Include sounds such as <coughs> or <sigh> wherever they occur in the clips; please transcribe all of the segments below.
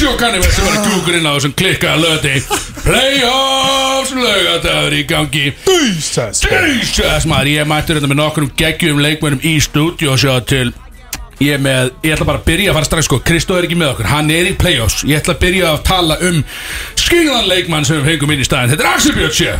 Og Kanye West sem var í kúkurinn á þessum klikkaða löti. Playoffs lögadagur í gangi. Jesus Jesus maður, ég mættur þetta með nokkrum geggjum leikmönum í stúdíu og sjá til Ég er með, ég ætla bara að byrja að fara strax sko. Kristó er ekki með okkur, hann er í playoffs. Ég ætla að byrja að tala um Skinglan leikmann sem við fengum inn í staðin Þetta er Axel Björn sé.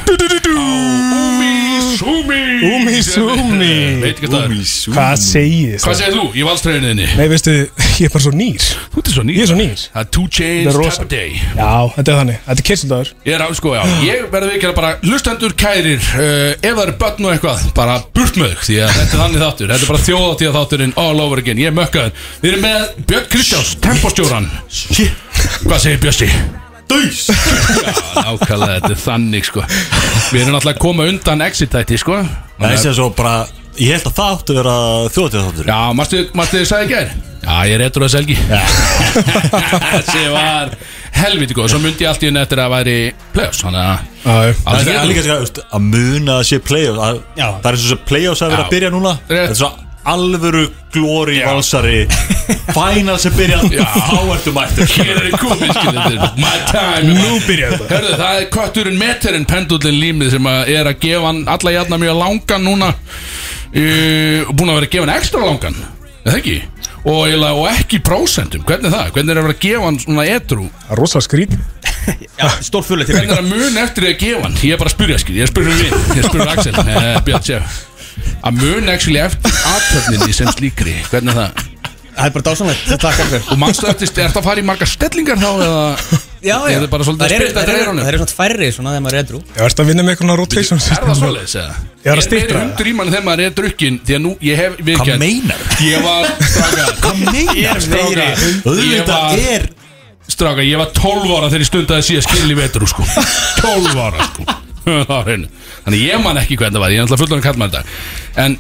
Umi Sumi. Umi Sumi. Veit ekki hvað segið þið? Hvað segir þú í valstræðinni? Nei, veistu, ég er bara svo nýr. Þú ert svo nýr. Ég er svo nýr. Það er two chains type of day. Já, þetta er þannig. Þetta er kissildagur Ég er á, sko, já. Ég verði ekki að bara Hlustendur kærir uh, Ef það eru börn og eitthvað Bara burt með þau Því að þetta er þannig þáttur. Þetta er bara þjóðatíða þátturinn All over again. Ég er mökkaður. Við erum með Björn Kristjáns Tempostjóran. Hvað segir Bjössi? Döys Já, nákvæmlega Þetta er þannig, sko. Við erum náttúrulega að koma undan exit-tætti, sko. Það er sem svo bara Ég held að það áttu að vera þjóðatíða þáttur Já, mástu, mástu þið sagði gær? Já, ég er eitthvað að selgi. <laughs> Þessi var helviti góð. Svo myndi ég allt í henni eftir að væri playoffs Þannig að. Það er líka að, muna að sé play-off. Að- Já. Það er eins og play-offs að vera að byrja núna. Þetta er svo alvöru glóri valsari. Final sem byrja ertu mættur. Hér er ég komið, <laughs> My time. Nú byrjar þetta. Hörðu, það er kötturinn meterinn pendullin límið sem að er að gefa hann alla jafna mjög langan núna. Uh, búin að vera að gefa hann ekstra langan er það ekki? Og, eiginlega- og ekki prósentum, hvernig er það? Hvernig er að vera að gefa hann svona edru? Rosalega skrít. <laughs> Já, stór fulli til Hvernig er að mun eftir því að gefa hann? Ég er bara að spyrja, skil, ég er að spyrja við Ég er að spyrja Axel, eh, Björn Sef Að mun actually eftir aðtöfninni sem slíkri. Hvernig er það? Það er bara dásanlegt, takk fyrir Og mannstu eftir, er það að fara í margar stellingar þá eða Já, já, Er það bara svolítið að Það eru- spyrta það eru- svona færri svona þegar maður er edru Ég verðst að vinna með einhverjum rotation Er það svoleiðis eða? Ég er að Ég er hundur í manni þegar maður er drukkin Því að nú, ég hef Hvað viðkjent <laughs> meinar? Ég var, stráka Hvað meinar? Stráka Ég Auðvitað var, er stráka, ég var 12 ára þegar ég stundaði síðan skil í vetru sko. <laughs> 12 ára sko. var. <laughs> Þannig ég man ekki hvernig það var Ég er náttúrulega fullur að kalla maður þetta En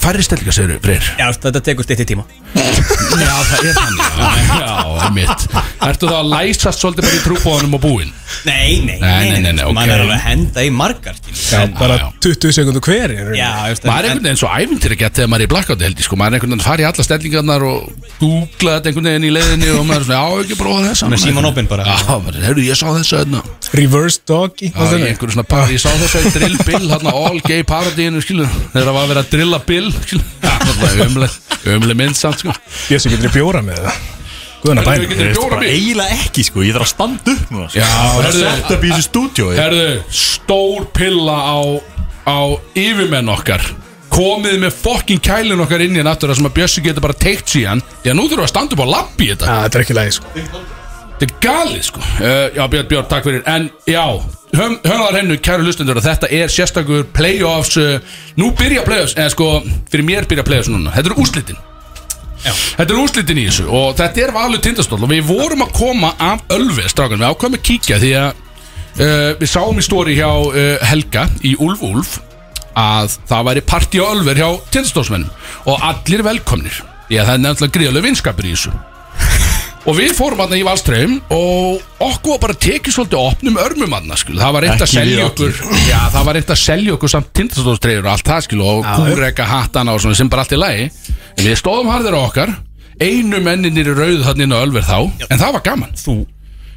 færri stellingar segir þau, Freyr Já, þetta tekur stitt í tíma Já, það er þannig <laughs> Já, já mitt Ertu þá að læsast svolítið bara í trúbóðanum og búinn? Nei, nei, Nei, nei, nei, nei, ok. Man er alveg að henda í margar skilur. Já, bara já. 20 sekundur hver. Já, Maður er einhvern veginn svo æfintir að geta þegar maður er í blackouti held ég sko Maður er einhvern veginn að fara í alla stellingarnar og googla þetta einhvern veginn í leiðinni og maður er svona, já, ekki bróða þessa Með símann opinn bara. Já, maður, heyrðu, ég sá þessa hérna Reverse doggy Já, í einhverju svona ég sá þessa í drill bill hérna all gay paradíinu, skilu þegar það var að vera að drilla bill, skilu Já, það var umlega, umlega mynd samt, sko. Ég sé getur bjóra með það? Guðan að bæna getur Ég bjóra bara bíl? eiginlega ekki sko. Ég þarf að standa upp núna sko. Já, Það er sett upp í þessu stúdíu herðu, stór pilla á, á yfirmenn okkar. Komið með fokkin kælin okkar inn í náttúrulega sem að Bjössi getur bara teikt síðan. Já, nú þurfum við að standa upp á lappi í þetta. Já, þetta er ekki lægi sko Þetta er galið sko. Uh, Já Björn, Björn, takk fyrir. En já, höfum hennu kæru hlustendur og Þetta er sérstakur playoffs uh, Nú byrja playoffs Eða sko, fyrir mér byrja playoffs núna. Þetta eru úrslitin. Já. Þetta eru úrslitin í þessu Og þetta er valur tindastól Og við vorum að koma af Ölvi Strákan, við ákvæmum að kíkja Því að uh, við sáum í stóri hjá Helga Í Úlf Úlf Að það væri partí á Ölver hjá tindastólsmennum Og allir velkomnir. Því að það er nefnilega gríðalega vinskapur í þessu Og við fórum aðna í Valströym og okkur var bara tekið svolítið opnum örmum aðna, skil. Það var reynd að Ekki við selja okkur, já, það var reynd að selja okkur samt tindastólstreyður og allt það, skil, og kúreka hattana og svona sem bara allt í lagi. En við stóðum harðir á okkar, einu menninir í rauðu þarna inn á Ölver þá, en það var gaman. Þú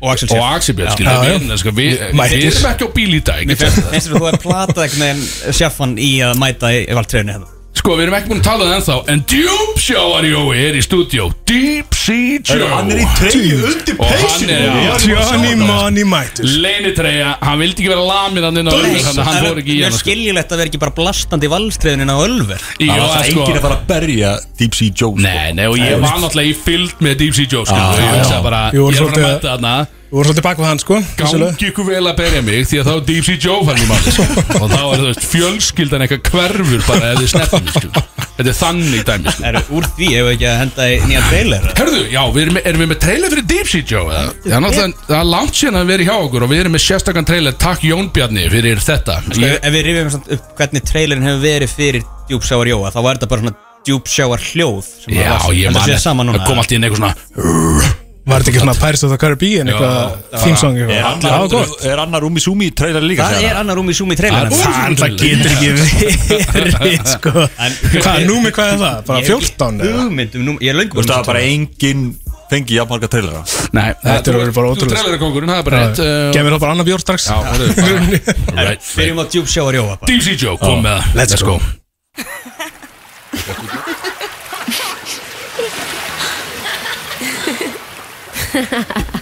og Axel Og Sef Axel Björn, skil, við, sko, við, við erum ekki á bíl í dag, Mér finnst þér að þú er platað einhvern veginn sjafan í að mæta í valtreyðinu hérna Sko, við erum ekki búin að tala um það ennþá, en Djúb Sjáar Jói er í stúdíó, Deep Sea Joe. Hann er í treyju undir Og hann peysinu er- að sjá Johnny. Money Mætus Leinitreya, hann vildi ekki vera lamin hann inn á Ölver, þannig að hann fór ekki í Mér hann. er skiljulegt að vera ekki bara blastandi í valstreyðinu á Ölver. Í- Það og var að það sko- enginn að fara að berja Deep Sea Joe sko. Nei, nei, og ég var náttúrulega í fyllt með Deep Sea Joe, skilur Já, Ég já, hugsaði bara, Jú, ég er bara að svolítið- mæta þarna Þú voru svolítið bak við hann sko. Gangi ykkur vel að berja mig Því að þá er Deep Sea Joe fann í sko. Og þá er veist fjölskyldan eitthvað hverfur Bara ef þið snertum skilur Þetta er þannig dæmi, skilur Er úr því ef við ekki að henda í nýja trailer Herðu, já, við erum, erum við með trailer fyrir Deep Sea Joe eða? Það er það langt síðan að við erum hjá okkur Og við erum með sérstakann trailer Takk Jón Bjarni fyrir þetta Sko, ég, Ef við rifjum upp hvernig trailerin hefur verið fyrir djúpsjáar Jóa þá var þetta bara svona djúpsjáar hljóð sem Já, var- ég man Það kom allt í einn eitthvað svona Var þetta ekki svona Pirates of the Caribbean eitthvað Theme song Er eitthvað Það var gott. Er annar Umi Sumi trailer líka Það er annar rúm í Zoom í trailerin Það er- Það það getur ekki verið sko. <laughs> Hvað, númi hvað er það? Bara 14 eða? eða? Hugmyndum, nú, ég er Þú löngu veist það var bara engin fengi jafn marga trailera. Nei, Þetta er orðið bara Þú ótrúlegt. trailer kongurinn, það er bara rétt uh, Gemir þá bara annar bjór strax? Já, það er bara <laughs> Right Byrjum á Djúb sjáar Jóa bara. Deep Sea Joe, kom með það. Let's go. <laughs> Ha ha ha.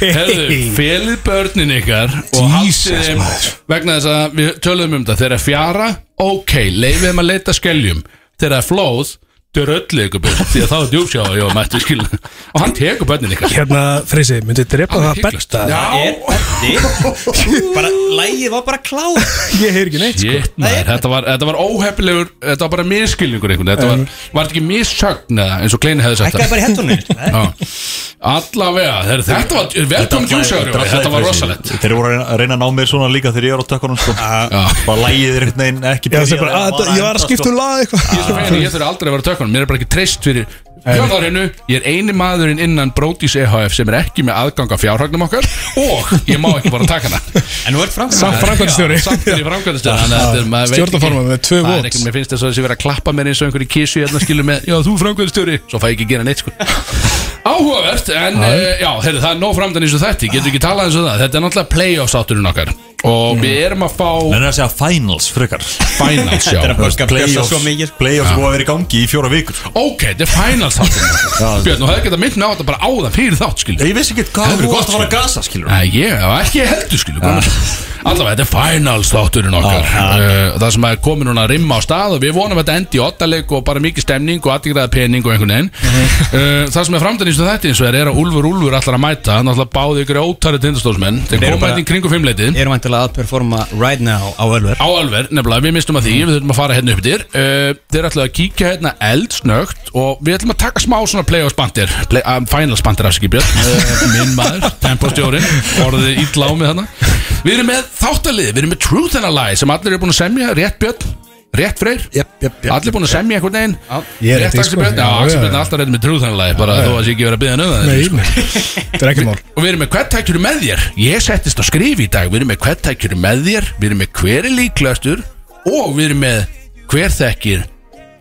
Herðu, felið börnin ykkar og haldið þeim vegna þess að við töluðum um þetta. Þegar fjara, ok, leifið þeim að leita skeljum. Þegar flóð dröllið ykkur burt því að þá er djúpsjá og ég var mættu skil og hann tekur börnin ykkar. Hérna, Freysi, myndið drepa það betta Já. Er Eddi <laughs> Bara, lægið var bara klár. Ég heyr ekki neitt sko. Shit, maður, þetta var, þetta var óhefnilegur þetta var bara miskilningur einhvern þetta var, var þetta ekki missögn eða eins og Kleini hefði sagt Hækkaði bara í hettunni Já. allavega, þeir, þetta var velkomin djúpsjá þetta var rosalett Þeir voru að reyna- að að ná mér svona líka þegar ég er á tökkunum sko. Bara lægið er einhvern veginn ekki það byrjað að, var ég var að skipta sko. um lag eitthvað. Ég að þurfi aldrei að vera tökkunum Mér er bara ekki treyst fyrir Fjárðarinu, ég er eini maðurinn innan Brodís EHF sem er ekki með aðgang af fjárhagnum okkar og ég má ekki bara taka hana. En nú er framkvæmd Samt framkvæmdastjóri. Samt er ég framkvæmdastjóri. Þannig að þetta er- maður veit ekki- Stjórnarformaður með tvö ekki, mér finnst þess að þessi verið að klappa mér eins og einhverju kísu hérna skilur með, já þú framkvæmdastjóri. Svo fæ ég ekki gera neitt sko. Áhugavert, en uh, já, heyrðu, það er nóg framdann eins og þetta, getur ekki talað eins og það. Þetta er náttúrulega playoffs átturinn okkar Og við erum að fá það er að segja finals frekar. Finals, já. <laughs> Þetta er að börga bjössa Playoffs svo mikið sko. Playoffs búið að vera í gangi í fjóra vikur. Ok, þetta er finals átturinn <laughs> Björn, og það geta mynd með á þetta bara áðan fyrir þátt, skilur Ég vissi ekki Það hvað hefur þú gott, varst að fara að gasa skilur Nei, ég, það var ekki heldur skilu ja. Allavega, þetta er finals þátturinn okkar. uh, Það sem er komið núna að rimma á stað og við vonum að þetta endi í ottaleg og bara mikið stemning og aðtíkraða pening og einhvern veginn. Uh, Það sem er framdæðnist þetta eins og er, er að Úlfur Úlfur allar að mæta. Náttúrulega báði ykkur ótæri tindastóðsmenn Þeir koma bara- þetta í kringum fimmleitið. Erum vantilega að performa right now á Ölver. Á alver, nefnilega, við mistum að því, við þurfum að fara hérna upp yfir uh, Þeir ætlaðu að kíkja hérna eldsnögt Og við ætlum að taka smá svona playoffs bandir play, uh, Finals bandir afsaki Björn. Uh, Minn maður, <laughs> tempostjórin Orðið mig þarna. Við erum með þáttalið, við erum með Truth and a Lie Sem allir eru búin að semja, rétt Björn Rétt Freyr, Jep, jep, jep. allir búin að semja einhvern veginn? Ég er Rétt Axel sko. Já, Já, Axel Björn er alltaf rétt með Truth and a Lie Bara þó að sé ekki verið að byggja hann um sko. nei, þetta er ekki mál. Og við erum með hvert tækjur með þér. Ég settist á skrif í dag. Við erum með hvert tækjur með þér Við erum með hver er líklegastur Og við erum með hver þekkir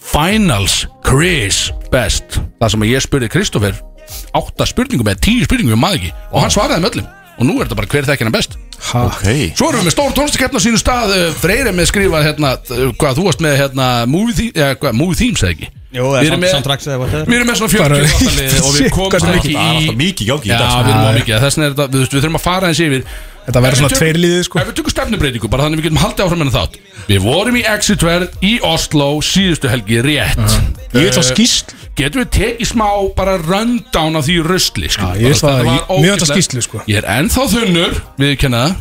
Finals Chris Best. Það sem að ég spurði Kristoffer Átta spurningum með tíu spurningum um maður ekki Og hann svaraði með öllum Og nú er þetta bara hver þekkir hann best. Ha, Ok. Svo erum við með stór tónlistakeppn á sínu stað uh, Freyri með skrifað hérna uh, Hvað þú varst með hérna Movie, theme, ja, hvað, movie Themes eða ekki? Jú, Við eða erum með- samtraks eða whatever. Við erum með svona Bara- 40 þáttalið Og við komumst hvað er. ekki Það er í alltaf mikið í gangi í Já, dag sko. við erum á mikið Þess vegna er þetta Við við þurfum að fara eins yfir Þetta verður svona við tök- tveir liðið sko. Ef við tökum stefnubreitingu, bara þannig við getum haldið áfram en þátt. Við vorum í Exitverð í Oslo síðustu helgi rétt. Ég vil fá Eh, skýsl Getum við tekið smá bara rundown af því rusli sko. Já, ég vil það, mjög vantar ógeðslegt. skýrslu, sko. Ég er ennþá þunnur, við kenna það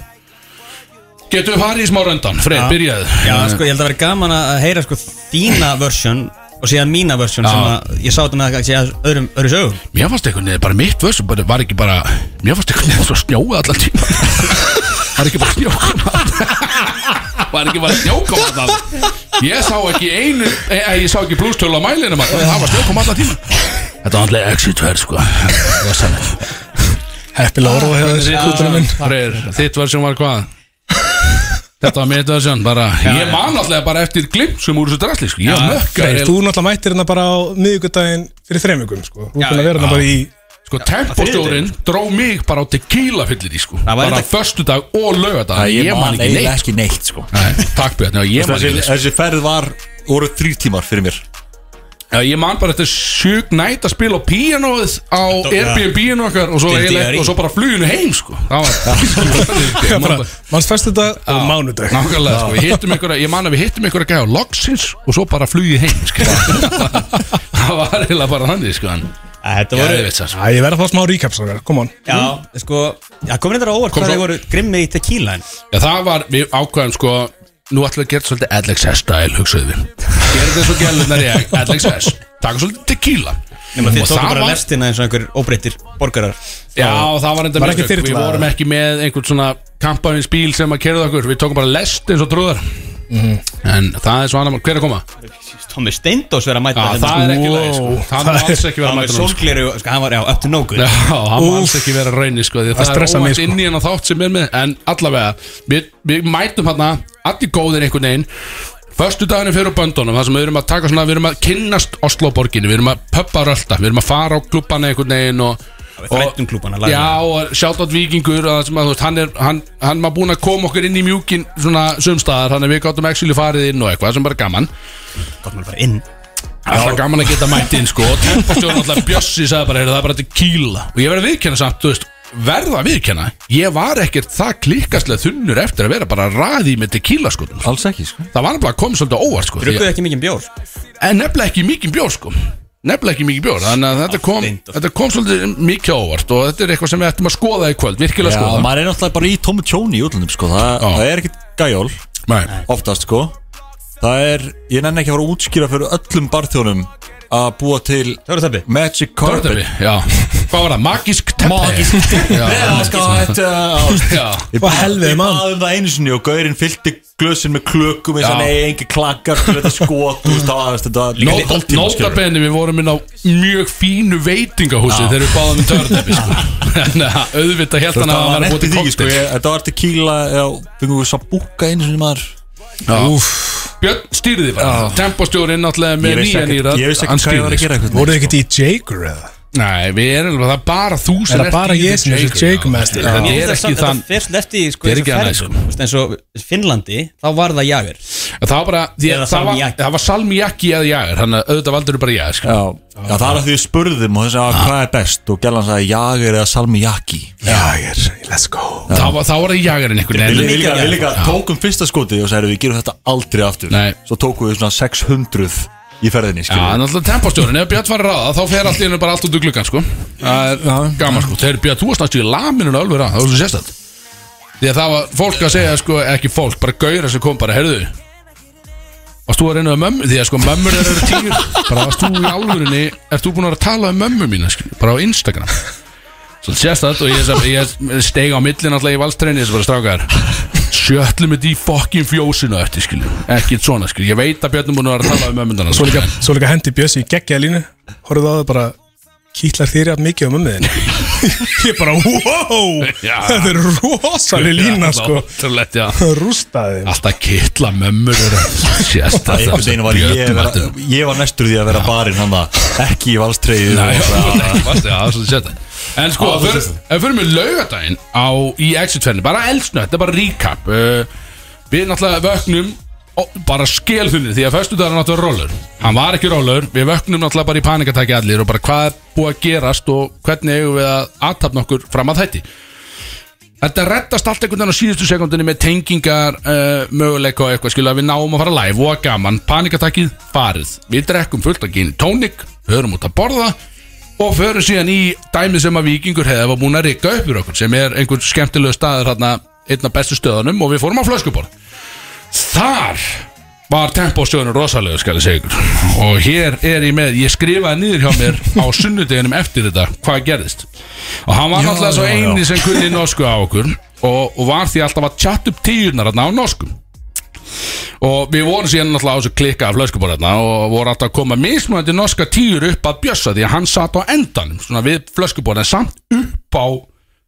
Getum við farið í smá rundown, Freyr, byrjaðu. Já, sko, ég held að vera gaman að heyra sko þína versjón og síðan mína versjón Já. sem að ég sá þetta með að segja öðrum, öðru sögum Mér fannst einhvern veginn, bara mitt bara, var ekki bara, mér fannst einhvern veginn svo snjóið allan tíma. <laughs> Var ekki bara snjókum Var ekki bara snjókum allan Ég sá ekki einu, e, e, ég sá ekki blústölu á mælinum að það var snjókum allan tíma. Þetta var alltaf exit verð sko. Heppilega orða kútunum minn Freyr, þitt versjón var hvað? Þetta var mitt versjón, bara Ég man alltaf bara eftir glimpsum úr þessu drasli sko. Ég var mökkar þú náttúrulega mættir hérna bara á miðvikudaginn fyrir þremugum sko. Þú að vera hérna bara í Sko, tempostjórin dró mig bara á tequila fyllir í sko. Það var Bara þetta- föstudag og lögadag Ég man ekki neitt ekki neitt sko. Nei, Takk Björn, já, ég man Þessi, ekki neitt þessi ferð var voru þrý tímar fyrir mér Já, ég man bara þetta sjúk nætt að spila á píanóið á Airbnb-inu okkar og svo, DRI. og svo bara fluginu heim sko. það var Manns fyrstu dag og mánudag Nákvæmlega, sko, við hittum ykkur Ég man að við hittum ykkur að gæja á loksins Og svo bara flugið heim sko. <laughs> Það var eiginlega bara þannig sko, Þetta Já, voru ég veit það sko. Ég verð að fá smá okkar, come on Já, sko Já, komin þetta á óvart Kom hvað þið voru grimmið í tequila Já, það var, við ákvæðum sko Nú ætlum við að gera svolítið LXS style Hugsaðu við þetta svo gælunar í LXS Taka svolítið tequila. Nefnum þið Og tóku það bara var- lestina eins og einhver óbreyttir borgarar. Já, það var enda Var ekki mistök. Við þyrla? vorum ekki með einhvern svona kampaðins bíl sem að kerða okkur. Við tókum bara lest eins og trúðar En það er svo annar mál Hver er að koma? Tommy Steindós verið að mæta Já, það er ekki leið sko Það Það er er- alls ekki verið Hann að var mæta núna, sko. sólgleru, sko, hann var, já, up to no good Já, hann Úff. alls ekki vera raunni sko, því Það Það er stressar mig, óvænt sko. inn í hennar þátt sem er með En allavega, við, við mætum hérna Allir góðir einhvern veginn Föstu daginu fyrir böndunum Það sem við erum að taka svona Við erum að kynnast Osloborginni Við erum að pöppa rölda Við erum að fara á klubbana einhvern veginn og, Við þrættum klúbana. Já, og sjátt átt vikingur að, þú veist, hann, er, hann, hann var búinn að koma okkur inn í mjúkin Svona sumstaðar Þannig að við gáttum actually farið inn og eitthvað Sem bara gaman. Gátt maður bara inn. Alltaf gaman að geta mætt inn sko. Og tempostjórn alltaf Bjössi sagði bara "Heyrðu, Það er bara tequila Og ég verði að viðkjanna samt Þú veist Verða að viðkjanna Ég var ekkert það klikkastlega þunnur Eftir að vera bara raði með tequila sko. Alls ekki sko. Það var nefnilega að koma svolítið óvart sko að- ekki mikið bjór? En nefnilega ekki mikið bjór sko Nefnilega ekki mikið bjór Þannig að þetta kom, þetta kom svolítið mikið óvart Og þetta er eitthvað sem við ættum að skoða í kvöld Virkilega Já, skoða maður er náttúrulega bara í tómu tjóni í útlundum sko Það, Já. það er ekkit gæjól Nei. Oftast sko Það er, ég nenni ekki að fara að útskýra fyrir öllum barþjónum Að búa til þabbi Magic Carpet. Törðabi, já. Hvað var það? Magisk teppi? Magisk <laughs> Já, já. Ég Hvað helviði, mann? baði um það einu sinni og gaurinn fyllti glösin með klökum eins og Já. nei, engi klakkar til þetta skot þú veist, það var- þetta var Nó- hálftíma, skilur. Nótabenni við vorum inn á mjög fínu veitingahúsi þegar við báðum um törðepi sko. <laughs> Þannig að auðvitað held hann að það hann var í búið sko, til ég- þetta var tequila eða fengum við sabúka einu sinni maður Björn stýrði bara. Tempostjórinn náttúrulega með nýja nýra. ég vissi ekki hvað ég var að gera eitthvað. Voruð þið ekkert í Jager eða? Nei, við erum alveg, það er bara þú sem Er það ert bara í ég sem er Jager, Jager já. master? Það Mér er finnst ekki það þann Þetta fyrst eftir sko, Það er þessu ekki annað, ferðum. Þú veist, eins og Finnlandi Þá var það jager Það var bara, því, Eða að það, var, salmiakki. það var salmiakki eða jager Þannig að auðvitað valdur bara jager sko. Já, já, það er að því við spurðum og þess að hvað er best og gælan sagði jager eða salmiakki Jager, let's go Það var, þá var það jagerinn einhvern Við veginn líka, við líka tókum fyrsta skotið og sagðum við gerum þetta aldrei aftur Nei. Svo tókum við svona 600 í ferðinni Já, en alltaf tempostjórinn, ef Björn var að ráða þá fer allt í hennu bara allt út úr gluggan sko. Það er gaman sko. Þegar Björn, þú varst næstu í laminu alveg að, það var svo sérstætt Því að það var fólk að segja sko, ekki fólk, bara gauðra sem kom bara, heyrðu. Varst þú að reyna um mömmu, því að sko mömmur eru tíur Bara varst þú í alvörinni, ert þú búin að tala um mömmu mína, skil, bara á Instagram. Svo sérstætt og ég, ég steig á millin alltaf í valstreinu þess að bara strákar Sjöllum þetta í fokkin fjósinu eftir, skil Ekkert svona, skil, ég veit að Björn er búin að vera að tala um mömmundana Svo líka, svo líka hendi Bjössi í geggja línu Horfðu á það bara Kýtlar þér jafn mikið á mömmuðinni? <laughs> Ég bara, wow. Þetta er rosalega lína sko. Rústaði Alltaf kittla mömmur að ég, var næstur því að vera barinn hann ekki í sérst En sko, er ef við fyrir með laugadaginn á, í exit-ferðinu, bara eldsnöð, þetta er bara recap uh, Við náttúrulega vöknum ó, bara skelþunni því að föstudagur er náttúrulega rólur Hann var ekki rólur, við vöknum náttúrulega bara í panikatæki allir og bara hvað er búið að gerast og hvernig eigum við að aðtapna okkur fram að þætti. Þetta reddast allt einhvern veginn á síðustu sekundinni með tengingar, uh, möguleika og eitthvað skilja við náum að fara live og að gaman. Panikatakkið farið, við drekkum fullt að geni tónik, hörum út að borða og förum síðan í dæmið sem að vikingur hefði búin að rikka upp sem er einhver skemmtilegu staður hérna einn af bestu stöðunum og við fórum á flöskuborð Þar var tempóstjóðinu rosalegu skal ég segja og hér er ég með, ég skrifaði niður hjá mér á sunnudeginum eftir þetta hvað gerðist. Og hann var Já, náttúrulega svo eini sem kunni norsku á okkur og, og var því alltaf að chatta upp hérna á norskum. Og við vorum síðan náttúrulega á þessu klikka af flöskuborðarna og voru alltaf að koma mismunandi norska tíur upp að bjössa því að hann satt á endanum svona við flöskuborðin samt upp á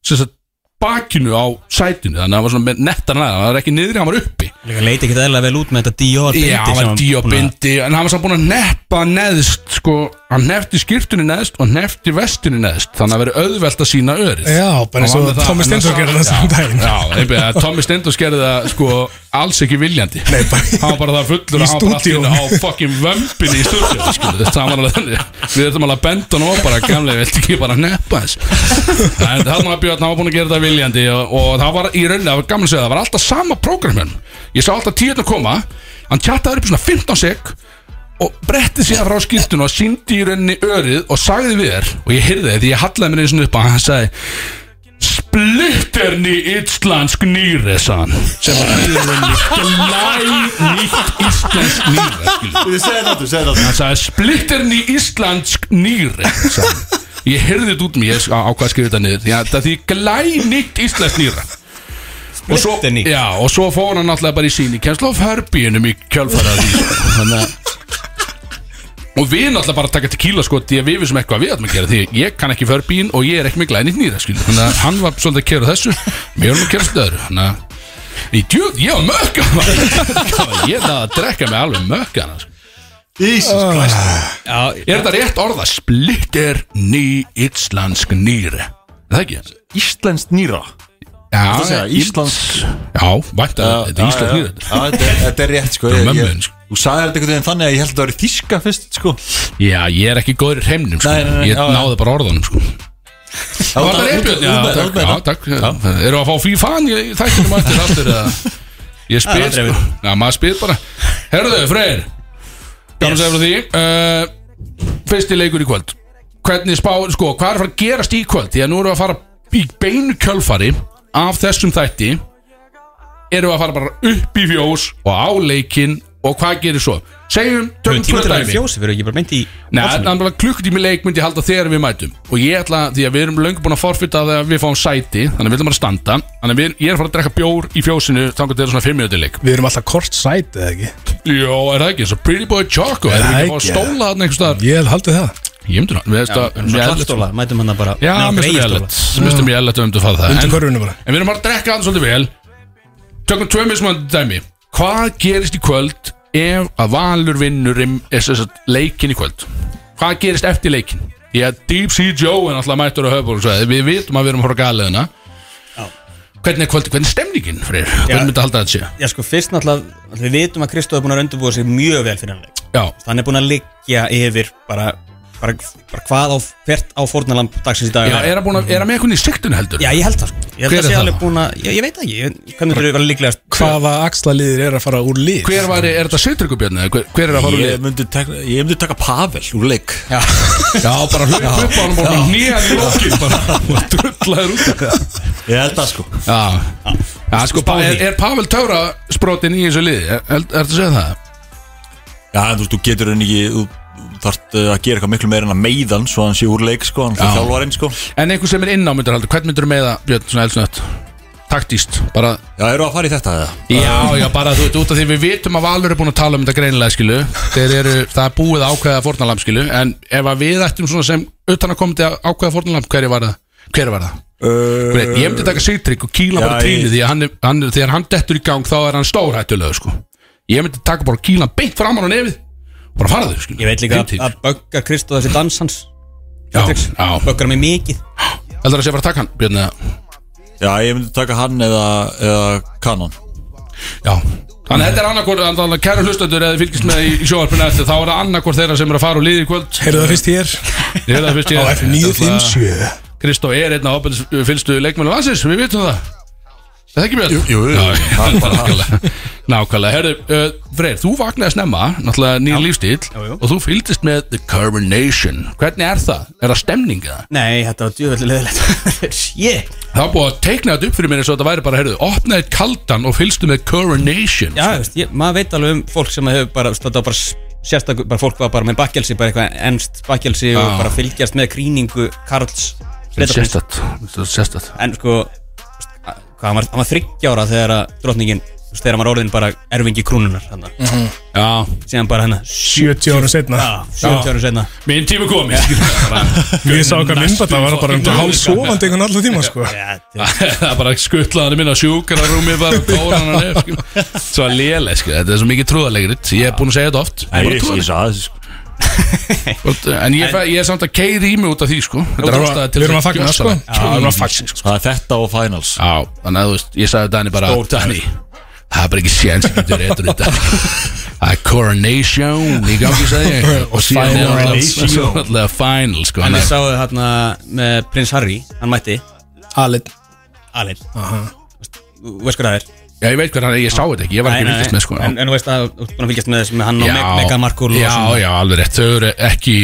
sagt, bakinu á sætinu þannig að það var svona nettar næða það var ekki niðri, hann var uppi. Líka leiti ekki eðla vel út með þetta Dior bindi Já, hann var hann að- bindi En hann var samt búin að neppa neðst Sko, hann nefti skýrtunni neðst og nefti vestunni neðst þannig að veri auðvelt að sína örið. Já, bara eins og það, Steindór það- gerði það saman daginn. Já, einbyggja, Tommy Stendos gerði það sko alls ekki viljandi. Nei, bara- Hann var bara það fullur að hann bara stúdíóinu. á fucking vömbinni í stúdíu skilu, það var alveg þannig. Við þurfum alveg að benda hann og bara gamlega, viltu ekki bara neppa þess? Þannig var Björn, hann var búin að gera það viljandi og, og það var í rauninni, það var að það alltaf sama prógramin Ég sá alltaf tíðan að koma Hann chattaði upp svona 15 sek og bretti sér frá skiltun og síndi í rauninni örið og sagði við þér og ég heyrði það því ég hallaði mér einu sinni upp og hann sagði Splitterni íslensk nýre sann sem var í rauninni glæ nýtt íslensk skilur. Þú segir þetta, þú segir þetta hann sagði Splitterni íslensk nýre sann ég heyrði þetta út um ég ákvað að skrifa þetta niður að það því glæ nýtt íslensk nýre og svo, Splitterný. já, og svo fór hann náttúrulega bara í síni kjenslu á förbíunum í sko. <laughs> þannig að og við náttúrulega bara taka tequila sko því að við vissum eitthvað við að gera því ég kann ekki förbíin og ég er ekki með glænit nýra skilu. þannig að hann var svolítið að kera þessu mér erum að kera stöður þannig að í djöð, ég var mökka maður. <laughs> ég er að drekka mig alveg mökka sko. Jesus Christ. Já, er þetta rétt orða splitter ný íslensk nýri er það ekki? Íslenskt nýra? Já, Það Íslands Já, vænt að þetta er íslensk er- þetta er rétt sko Ég- ég-. Þú sagði þetta einhvern veginn þannig að ég held að það var þíska fyrst sko. Já, ég er ekki góður í hreimnum sko. Nei, nei, nei, ég já, já. náði bara orðunum sko. Það var það reyndbjörn Já, takk, já, takk. Eru að fá fífan í þættinum eftir <laughs> aftur eða? Ég spyr sko. Já, maður spyr bara. Herðu, Freyr. Gaman að segja frá því uh, Fyrsti leikur í kvöld. Hvernig spá, sko, hvað er að fara að gerast í kvöld? Því að nú erum við að fara í beinu kjölfari Af þessum þætti. Erum við að fara bara upp í fjós Og á leikinn Og hvað gerir svo? Segjum, tökum tíma tvö til að vera dæmi. fjósi Fyrir ekki bara meint í bara klukkutími leik myndi ég halda þegar við mætum. Og ég ætla, því að við erum löngu búin að forfita þegar við fáum sæti Þannig að við viljum bara standa. Þannig að við, ég er að fara að drekka bjór í fjósinu Þannig að þetta er svona 5 minúti leik. Við erum alltaf kort sæt, eða ekki? Jó, er það ekki, svo Pretty Boy Choco Er Er það það ekki að stóla þarna einhvers staðar? Ég hef haldið það. Ég myndi ná, við að mætum hann bara Já, mjög Mér um að fara það að Hvað gerist í kvöld Ef að Valur vinnur sagt leikin í kvöld? Hvað gerist eftir leikin Því að Deep Sea Joe er alltaf mættur á höfbúl Við vitum að við erum að horfa galiðina Hvernig er kvöldi, hvernig er stemningin Freyr? Hvernig myndi að halda þetta sé? Já sko, fyrst náttúrulega Við vitum að Kristóð er búin að undirbúa sig mjög vel fyrir hann leik. Já, Hann er búin að liggja yfir bara, bara, bara hvað á hvert á fórnalamb dagsins í dag Já er hann búin að, er með eitthvað í siktun heldur? Já, ég held það sko Ég held Hver að er sé það? alveg búin að Ég, ég veit það ekki, ég- hvernig þurfi að vera líklegast Hvaða axlaliðir er að fara úr lið Hver var, er þetta Sittrykubjörn? Hver, hver er að fara úr Ég lið? myndi taka, ég myndi taka Pavel úr leik Já, <laughs> Já, bara hlaup upp á hann bara nýjan í lókin bara og drullaður út Ég held það sko Já, já sko, pa- er, er Pavel Taura sprótin í þessu liði? Er, er, er það að segja það? Já, en þú veist, þú getur henni ekki Þú þú þarft uh, að gera eitthvað miklu meira en að meiðan Svo hann sé úr leik sko, hann fyrir þjálfarinn sko En einhver sem er inn á myndir haldur, hvern myndir með það Björn, svona eldsnött? Taktíst, bara Já, eru að fara í þetta eða? Já, já, bara þú veit, út af því við vitum að Valur er búin að tala um þetta greinilega, skilu Þeir eru, það er búið ákveða fórnalamb, skilu En ef að við ættum svona sem utan að koma til ákveða fórnalamb, hverju var það? Hver var það? Uh, ég myndi taka Sigtrygg og kýla Já, bara trínu Því að hann, hann, þegar hann dettur í gang þá er hann stórhættulega, sko Ég myndi taka bara hann beint fram á nefið og Bara fara þau, ég veit líka að, að böggar Kristóð þessi dans hans. Já, Patricks. já. Böggar mig mikið. Heldur að sé að fara að taka hann, Björn, eða? Já, ég myndi taka hann eða, eða Kanon. Já. Þannig að þetta er annarkvort, þannig að kæru hlustendur eða þið fylgist með í, sjóarpinu eftir þá er það annarkvort þeirra sem er að fara úr liði í kvöld. Heyrðu það fyrst hér. Hef það fyrst Á ég F957 Kristó er einn af ábyrðis fylgstu leikmennu landsins, við vitum það Er það ekki Björn? Jú, jú, nákvæmlega Nákvæmlega, herru, uh, Freyr, þú vaknaði snemma Náttúrulega nýja lífstíl. Og þú fylgdist með The Carbonation Hvernig er það? Er það stemning eða? Nei, þetta var djúveldi leðilegt <laughs> Shit Það var búið að teikna þetta upp fyrir mér eins og þetta væri bara, herru, opnaði eitt kaldan og fylgstu með Coronation Já, veist, ég, maður veit alveg um fólk sem hefur bara Þetta var bara sérstak Bara fólk var bara með bakkelsi Bara eitthvað ennst bakkelsi Og Já. bara fylgjast með krýningu Karls. Sérstætt Sérstætt En sko Hvað, hann var, hann var þryggjára þegar að drottningin þú veist, Þegar hann var orðin bara erfingi krúnunar hann, Já, Síðan bara hennar 70 ára setna Já, 70 ára senna minn tími komið Ég sá okkar myndbætt Það var bara um hálf sofandi einhvern allar tíma sko. Það er bara skuttlaðan minna sjúkararúmi bara kóran hann er skil. Svo léleg, sko, þetta er svo mikið trúðalegrit Ég er búin að segja þetta oft. Það er bara Ég, ég trúðalegrit sagði þessu sko En ég, fe- ég er samt að keiri í mig út af því sko. Þetta er ástæða til Við erum að þess fagna sko. Gjörsamlega Já, Við erum að fagna sko. Það er þetta og finals. Já, þannig að þú veist, ég sagði Dani bara Stór. Dani, það er bara ekki séns að getur eitthvað þetta Það er coronation í gangi, ég. <laughs> Og síðan er alltaf alltaf final, sko. En Þannig við að- sáum hérna með prins Harry Hann mætti. Alid Alin. Þú veist hvað það er Já, ég veit hvað hann er, ég sá þetta ekki, ég var ekki að fylgjast með, sko. En, en þú veist að þú ert búin að fylgjast með þessu með hann og Já, Meg- Meghan Markle og Já, svona. já, alveg rétt, þau eru ekki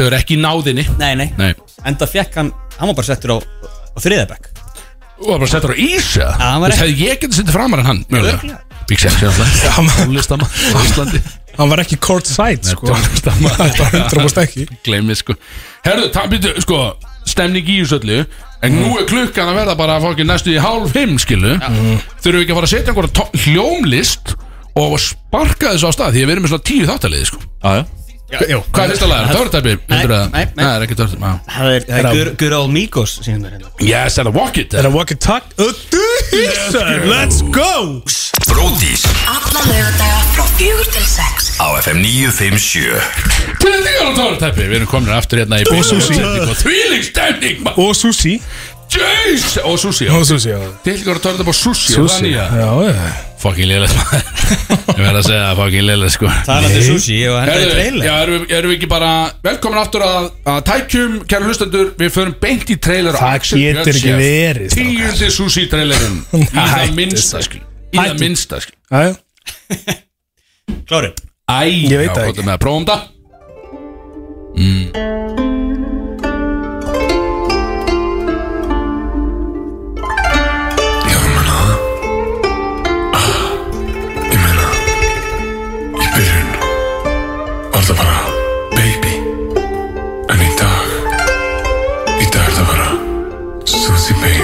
Þau eru ekki í náðinni. Nei, nei, Nei. Enda fekk hann, hann var bara settur á, á þriðabæk Þú var bara settur á ísa Já, hann Þú var veist, ekki- hefði ég getið sittið framar en hann Mjögulega Örugglega. Big ég Já, alltaf man- Tónlistamann á Íslandi Hann var ekki court side sko. tónlistamann. Þetta var 100% ekki. Gleimið sko. Herðu, það byrju, sko Stemning í þessu öllu En nú er klukkan að verða bara fokkin næstu í hálf fimm, skilu Þurfum við ekki að fara að setja einhverja tó- hljómlist Og sparka þessu á stað? Því að við erum með svona tíu þáttaliði, sko. Já, já Jú. Hvað er fyrsta lagar? Törtæpi? Nei, nei, nei. Nei, það er ekki törtæpi Það er, það er Good- Good Old Migos hérna. Yes, það er Walk It. Er það walkie talk Let's go. Bródís Alla lögadaga frá fjögur til sex. Á FM 957 Tilningar á törtæpi Við erum komin aftur hérna í Og sushi. Þvíling stemning, maður Og sushi Jeez Og sushi Og sushi, já Tilningar á törtæpi og sushi Sushi, já, já. Fokkin liðlega <laughs> Ég verð að segja það fokkin liðlega sko Talandi sushi og hendur í Herðu, trailer. já, erum, við- erum við ekki bara Velkomin aftur að, að tækjum Kæra hlustendur, við förum beint í trailer á Það Axel getur Björn ekki Chef. verið, strákar. Tíundi sushi trailerin <laughs> Í það Hættu, minnsta skil. Í það Hættu. minnsta skil. Já, já. Klári. Æ, Ég veit það ekki. að prófum það Var það bara Baby. En í dag Í dag er það bara Susie baby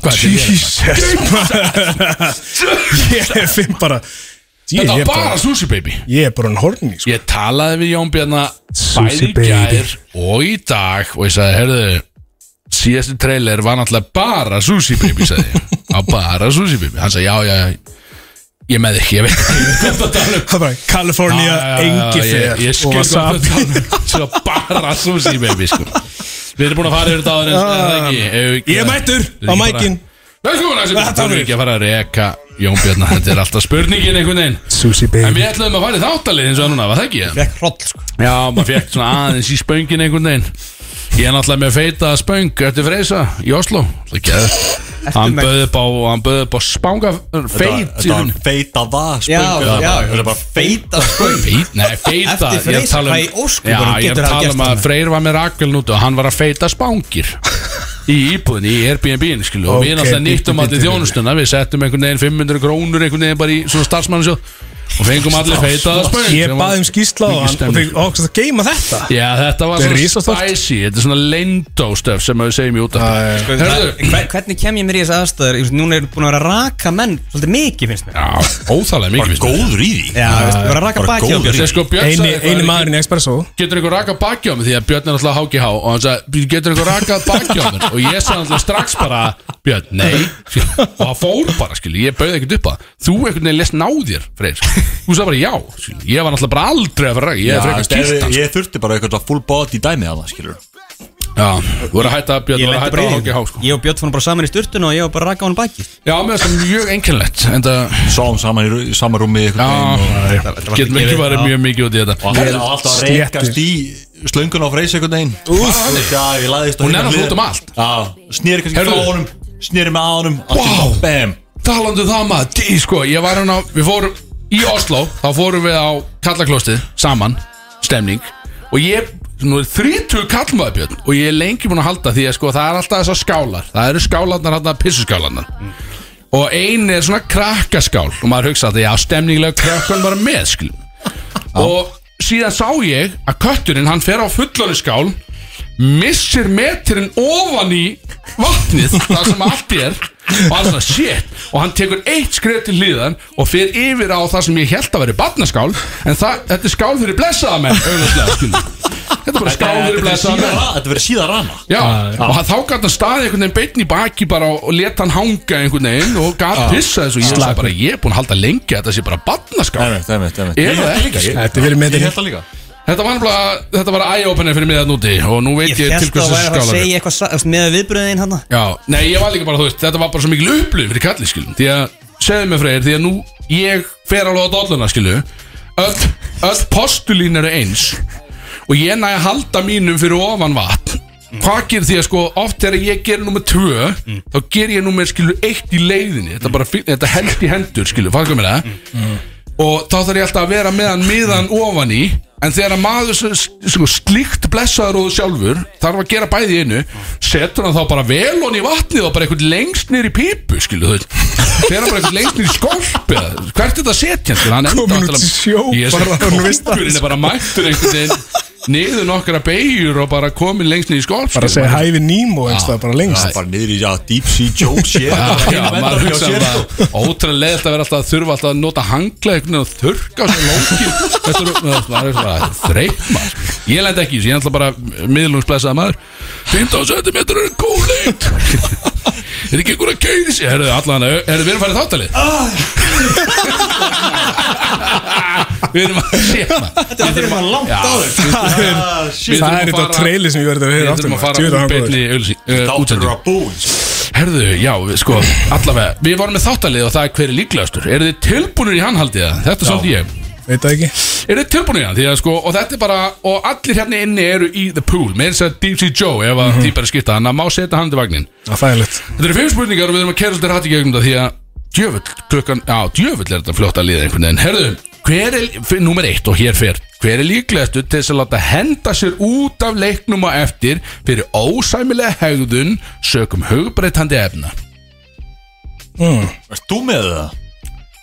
Hvað er Ég? <laughs> Finn bara. Ég Þetta er var bara bara sushi baby. Ég er bara en horni sko. Ég talaði við Jón Bjarna Sushi Bæði í baby. gær og í dag Og ég sagði, herðu Síðasti trailer var náttúrulega bara sushi baby Sagði ég, <laughs> á bara sushi baby. Hann sagði, já, já, já. Ég með ekki, ég veit ekki hvað það tala um. Það var California engi ég, fer ég Og skil hvað það wasabi. tala um. Svo bara sushi baby sko. Við erum búin að fara yfir þetta áður en er það ekki? Ef við ekki- Ég er mættur á mækin. Að Þetta Við ekki að fara að reka Jón Bjarnar Þetta er alltaf spurningin einhvern veginn. Sushi En baby við ætlum að fara í þáttalið eins og núna, var það ekki? Fekk hroll sko. Já, maður fekk svona aðeins í spöngin einhvern veginn Ég er náttúrulega með feita spöng eftir Freysa í Oslo. Það Hann bauði upp á, hann bauði upp á spanga feit Þetta var feita það spöng. Já, Þetta er bara feita Feit, nei, feita. Eftir ég að Freysa, tala um- hvað í ég er getur að það tala gert um að þarna? Freyr var með rakvel núti og hann var að feita spangir Í íbúðinni, í Airbnb skilu Og við náttúrulega nýttum allir bíddu, þjónustuna. Við settum einhvern veginn 500 krónur einhvern veginn bara í svona starfsmannsjóð Og fengum allir feitaða spöng Ég baði um skýrsla á hann Og þeir ákvæmst að geima þetta. Já, þetta var Þetta er svona risastórt. spicy. Þetta er svona lindó-stöf sem við segjum í út aftur Það- Hörðu hver- Hvernig kem ég mér í þess aðstæður? Ég veist, Núna er búin að vera að raka menn Svolítið mikið finnst mér. Já, óþálega mikið finnst mér. Góður í því. Já, veist, vera að raka bara baki á góður. mér. Þegar sko Björn Eini, sagði eitthvað, eini er maðurinn í Espresso ekki- Getur einhver raka baki á mig Því að Björn er alltaf HGH Og hann sagði, getur einhver raka baki á mér? Og ég sagði alltaf strax bara Björn, nei Og það fór bara, skilji, ég bauði ekkert upp að Þú einhvern veginn lest náðir, Freyr Þú sagði bara já, Ég var náttúrulega bara aldrei að fara Ég er frekar skýrt Ég þurfti bara eitthvað full body dæmi að það skilur Já, þú voru að hætta, Björn, Ég þú voru að hætta á í HGH því sko. Ég og Björn fórum bara saman í sturtun Og ég var bara að raka á hann baki. Já, mér finnst það mjög einkennlegt En það Sáum saman í, í sama rúmi einhvern veginn og- Já, getum ekki farið mjög mikið út í þetta. Og hann er alltaf að reykast í slöngun á freys einhvern veginn. Já, ég laðist á Hún er hlið. út um allt. Já, snýri kannski Heyrðu. frá honum Snýri með ánum Vá. Bam. Talandi um það maður, dí, sko, ég var hann á Við fórum í Oslo, þá fórum við á Kallaklostið Saman, stemning Og ég nú er 30 kallmaður björn og ég er lengi búin að halda því að sko það er alltaf þessar skálar. Það eru skálarnar hann að pissuskálarnar. Og ein er svona krakkaskál og maður hugsa að já stemninglega krakkan var með skilum og síðan sá ég að kötturinn hann fer á fullari skál missir meturinn ofan í vatnið það sem allt er og hann svona shit. Og hann tekur eitt skrif til hlýðan og fer yfir á það sem ég held að veri barnaskál en það, þetta er skál fyrir blessaða menn þetta er bara skál fyrir blessaða menn. Þetta verður síðan rana. Já, og hann þá gæti hann staði einhvern veginn beinn í baki bara og, og leta hann hanga einhvern veginn og gæti pissa þessu. Og ég sagði bara, ég er búin að halda lengi að þetta sé bara barnaskál verið Ég held það líka Þetta var nefnilega, þetta var eye-opener fyrir mig það núti og nú veit Ég ég, til held að það væri að skálar segja eitthvað með viðbröðin hann Já, nei, ég var líka bara, þú veist, þetta var bara svo mikil upplif fyrir kalli, skilum, því að, segðu mig freyr, því að nú ég fer alveg á dolluna, skilu, öll, öll postulín eru eins og ég næ að halda mínum fyrir ofan vatn, hvað gerir því að sko, oft þegar ég gerir nummer tvö, þá ger ég nummer, skilu, eitt í leiðinni, þetta bara, þetta held í hendur, skilu, og þá þarf ég alltaf að vera með hann miðan ofan í. En þegar að maður sem slíkt blessaður og sjálfur þarf að gera bæði einu setur hann þá bara vel hon í vatnið og bara einhvern lengst í pípu skilu veit þegar bara einhvern lengst skolpi eða- hvert er þetta að setja hann skilu hann enda Kominn út í sjó bara, hann er bara mættur einhvern veginn niður nokkra beigjur og bara komin lengst niður í skolp Bara að segja hæfi Nemo eins það bara lengst. Bara niður í já, deep sea Já, já, sér, um sko. það Ótrúlega leðilt að vera alltaf að þurfa alltaf að nota veginn og þurrka á sér lókin Þetta er er maður Ég lend ekki í ég er alltaf bara miðlungsblessaða maður. 15 cm er kóleitt Er ekki einhver að keiri sig? Herðu, allan, herðu, við erum farið þáttalið Við erum að <laughs> sé maður. Þetta er fyrir maður langt áður. Það er, Við er þetta trailer sem ég verði að Við vera þurfum að aftur fara úr að búin Herðu, já, við- sko, allavega Við vorum með þáttalið og það er hver er líklegastur. Eru þið tilbúinir í hann haldið það? Þetta er svolítið ég. Veit það ekki. Eru þið tilbúinir í að sko, og þetta er bara Og allir hérna inni eru í the pool. Með þess að Deep Sea Joe Ef að því bara skipta Þannig að má setja hann til vagnin er Þetta eru fimm spurningar og við erum að kæra svolítið rætti gegnum það Því að djöfull, klukkan, já, djöfull er þetta fljótt að liða einhvern veginn. Herðu, hver er, númer eitt og hér fer. Hver er líklegastu til þess að láta henda sér út af leiknum á eftir Fyrir ósæmilega hegðun Sökum hugbreytandi efna? Erst þú með það?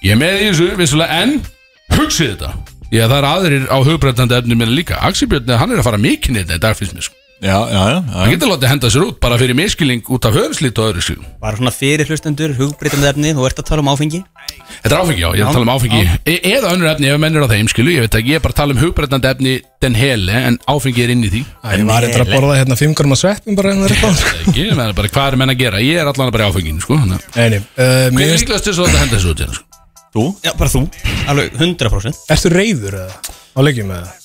Ég með í þessu, vissulega, en hugsið þetta. Já, það er aðrir á hugbreytandi efni minna líka. Axel Björn, hann er að fara mikið neitt í dag finnst mér sko Já, já, já, Hann já. getur látið henda sér út bara fyrir miskilning út af höfnslít og öðru skilum Bara svona fyrir hlustendur, hugbreytandi efni Þú ert að tala um áfengi Þetta er áfengi, já, ég er að tala um áfengi e eða önnur efni ef menn er á þeim, skilu, ég veit ekki ég er bara að tala um hugbreytandi efni den hele en áfengi er inn í því Æ, Ég var eitthvað að borða hérna fimm grama sveppum bara en það er eitthvað Það er ekki, ég meina bara hvað er menn að gera ég er allan bara í áfenginu, sko að- nei, uh, Hver mér er líklegast til þess að þetta henda þessu út hérna, sko? Þú? Já, bara þú Alveg 100% Ertu reyður eða? Á leikjum eða?